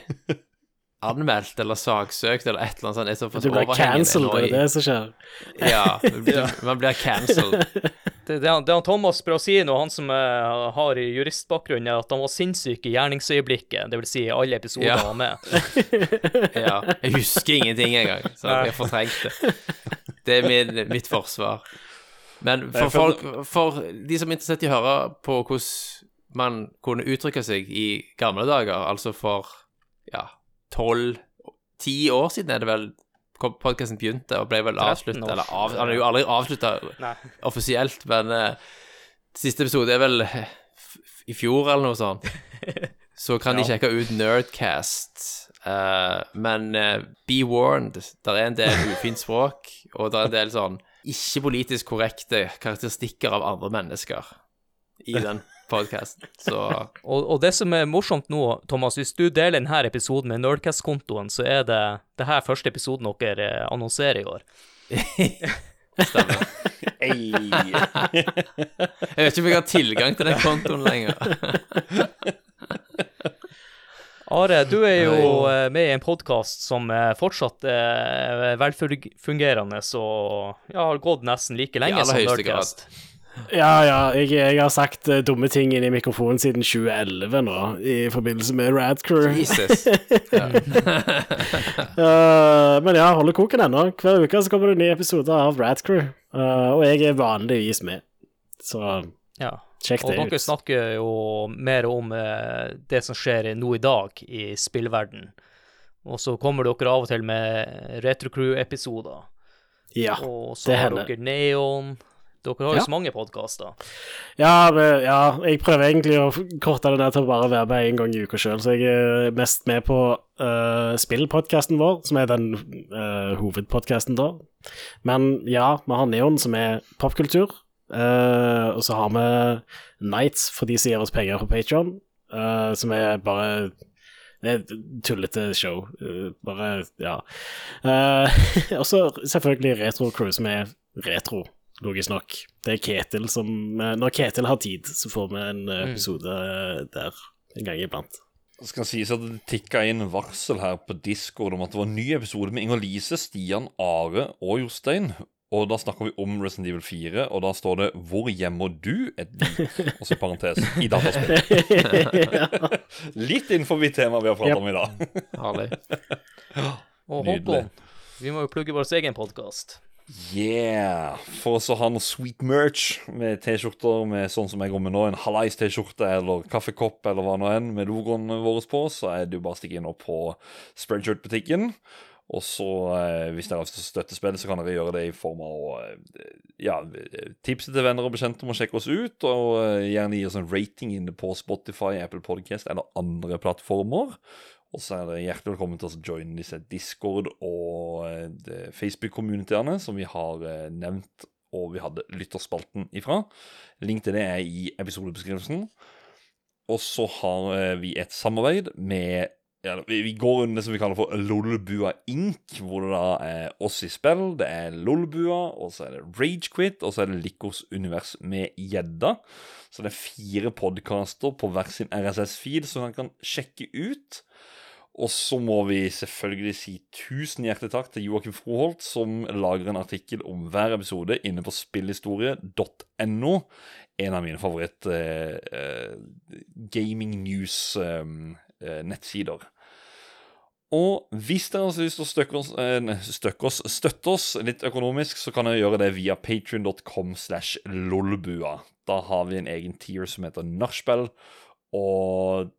anmeldt eller saksøkt eller et eller annet sånt er såpass Du blir overhengende cancelled, det er det som skjer. Ja, du- man blir cancelled. Det, det, han- det han Thomas nå, han som uh, har juristbakgrunn, er at han var sinnssyk i gjerningsøyeblikket, vil Si i alle episoder Ja. han var med. Ja, jeg husker ingenting engang, så jeg har fortrengt det. Det er min, mitt forsvar. Men for folk, for de som er interessert i å høre på hvordan man kunne uttrykke seg i gamle dager, altså for ja, tolv, ti år siden er det vel podkasten begynte og ble vel 13 avslutta, eller av, han er jo aldri avslutta offisielt, men uh, siste episode er vel eh, i fjor eller noe sånt. Så kan de sjekke ut Nerdcast. Uh, men uh, be warned, der er en del ufint språk, og der er en del sånn ikke politisk korrekte karakteristikker av andre mennesker i den podkasten. Så Og, og det som er morsomt nå, Thomas, hvis du deler denne episoden med Nerdcast-kontoen, så er det det her første episoden dere eh, annonserer i år. stemmer. Jeg vet ikke om jeg har tilgang til den kontoen lenger. Are, du er jo eh, med i en podkast som eh, fortsatt er velfungerende og ja, har gått nesten like lenge som Nerdcast. Nerdcast. Ja, ja, jeg, jeg har sagt uh, dumme ting inn i mikrofonen siden 2011 nå, i forbindelse med Radcrew. Jesus. Eh, men ja, holder koken ennå. Hver uke så kommer det nye episoder av Radcrew, uh, og jeg er vanligvis med. Så Ja. sjekk Og det dere ut. snakker jo mer om eh, det som skjer nå i dag i spillverden. Og så kommer dere av og til med Retrocrew-episoder. Ja, det hender. Og så har dere Neon. Dere har jo Ja. så mange podkaster. Ja, ja, jeg prøver egentlig å korte det ned til å bare være med én gang i uka sjøl, så jeg er mest med på uh, spillpodkasten vår, som er den uh, hovedpodkasten da. Men ja, vi har Neon, som er popkultur, Uh, og så har vi Nights, for de som gir oss penger på Patreon som er bare det er et tullete show. eh, bare, ja. Uh, og så selvfølgelig Retro Crew, som er retro, logisk nok. Det er Ketil som eh, Når Ketil har tid, så får vi en eh, episode mm. der en gang iblant. Det skal sies at det tikka inn varsel her på Discord om at det var en ny episode med Inger-Lise, Stian, Are og Jostein. Og da snakker vi om Resident Evil 4, og da står det 'Hvor gjemmer du et lik?' Og så parentes i dataspill. Litt innenfor temaet vi har pratet Yep. om i dag. Herlig. Og. Håkon, vi må jo plugge vår egen podkast. Yeah! For å ha noe sweet merch med T-skjorter med sånn som jeg går med nå, en Hallais-T-skjorte eller kaffekopp eller hva nå enn, med logoen vår på, så er det jo bare å stikke inn opp på Spreadshirt-butikken. Og så, eh, hvis dere har lyst til å støtte spillet, så kan dere gjøre det i form av å eh, ja, tipse til venner og bekjente om å sjekke oss ut, og eh, gjerne gi oss en rating inne på Spotify, Apple Podcast eller andre plattformer. Og så er det hjertelig velkommen til å joine disse Discord- og eh, Facebook-communityene som vi har eh, nevnt, og vi hadde lytterspalten ifra. Link til det er i episodebeskrivelsen. Og så har eh, vi et samarbeid med ja, vi, går under det som vi kaller for Lolbua Inc., hvor det da er oss i spill, det er Lolbua, og så er det Ragequit, og så er det Likos univers med gjedda. Så det er fire podkaster på hver sin RSS-feed som man kan sjekke ut. Og så må vi selvfølgelig si tusen hjertelig takk til Joakim Froholt, som lager en artikkel om hver episode inne på spillhistorie.no. En av mine favoritt eh, eh, news-nettsider. Eh, og hvis dere har lyst til å støkke oss, eh, støkke oss, støtte oss litt økonomisk, så kan dere gjøre det via patrion.com slash lolbua. Da har vi en egen tier som heter Nachspiel, og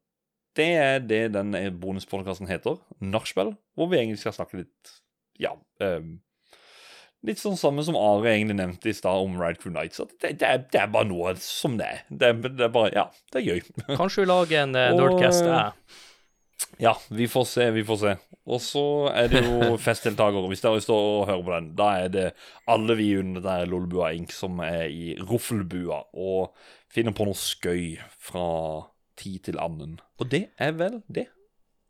det er det den bonuspodkasten heter, Nachspiel, hvor vi egentlig skal snakke litt Ja. Um, litt sånn samme som Are egentlig nevnte i stad om Ride Crew Nights. At det, det, er, det, er, bare noe som det er. Det, det, er bare Ja, det er gøy. Kanskje vi lager en uh, Nerdcast, jeg. Ja, vi får se, vi får se. Og så er det jo festdeltakere. Hvis dere står og hører på den, da er det alle vi under der Lolbua Inc. som er i Ruffelbua og finner på noe skøy fra tid til annen. Og det er vel det.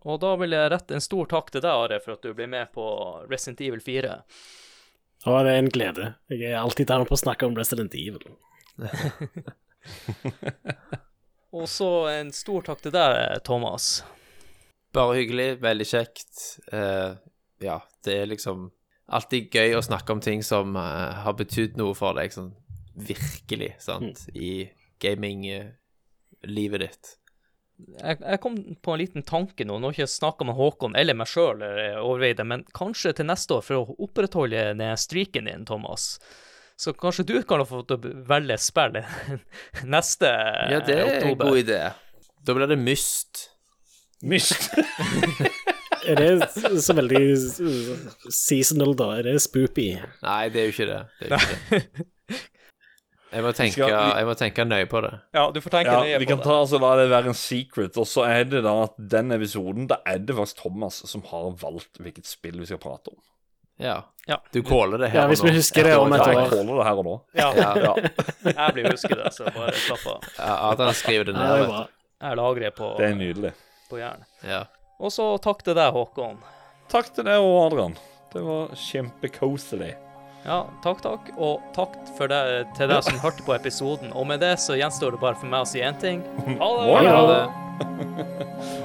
Og da vil jeg rette en stor takk til deg, Are, for at du blir med på Resident Evil 4. Å, det er en glede. Jeg er alltid der oppe å snakke om Resident Evil. Og så en stor takk til deg, Thomas. Bare hyggelig, veldig kjekt. Uh, ja, det er liksom alltid gøy å snakke om ting som uh, har betydd noe for deg, sånn virkelig, sant, Mm. i gaming-livet ditt. Jeg, jeg kom på en liten tanke nå. Nå har jeg ikke snakka med Håkon eller meg sjøl, overveide, men kanskje til neste år, for å opprettholde den streaken din, Thomas, så kanskje du kan få velge spill neste Ja, det er en god idé. Da blir det Myst. Myst. Er det så veldig seasonal, da? Er det spoopy? Nei, det er jo ikke det. det, er ikke det. Jeg, må tenke, Skal vi- jeg må tenke nøye på det. Ja, du får tenke Ja, nøye vi kan ta altså la det være en secret. Og så er det da at den episoden Da er det faktisk Thomas som har valgt hvilket spill vi skal prate om. Ja. Ja. Du caller det her Ja, hvis og nå. vi husker det om et år. jeg caller det her og nå. Ja, Ja, jeg blir husket det, så bare slapp av. ja, Adrian skriver det Ja, ned. det er bra. Jeg lagrer på, Det er nydelig. på jern. Ja. Og så takk til deg, Håkon. Takk til deg og Adrian. Det var kjempekoselig. Ja, takk, takk. Og takk for det, til deg som hørte på episoden. Og med det så gjenstår det bare for meg å si én ting. Ha det! Ha det.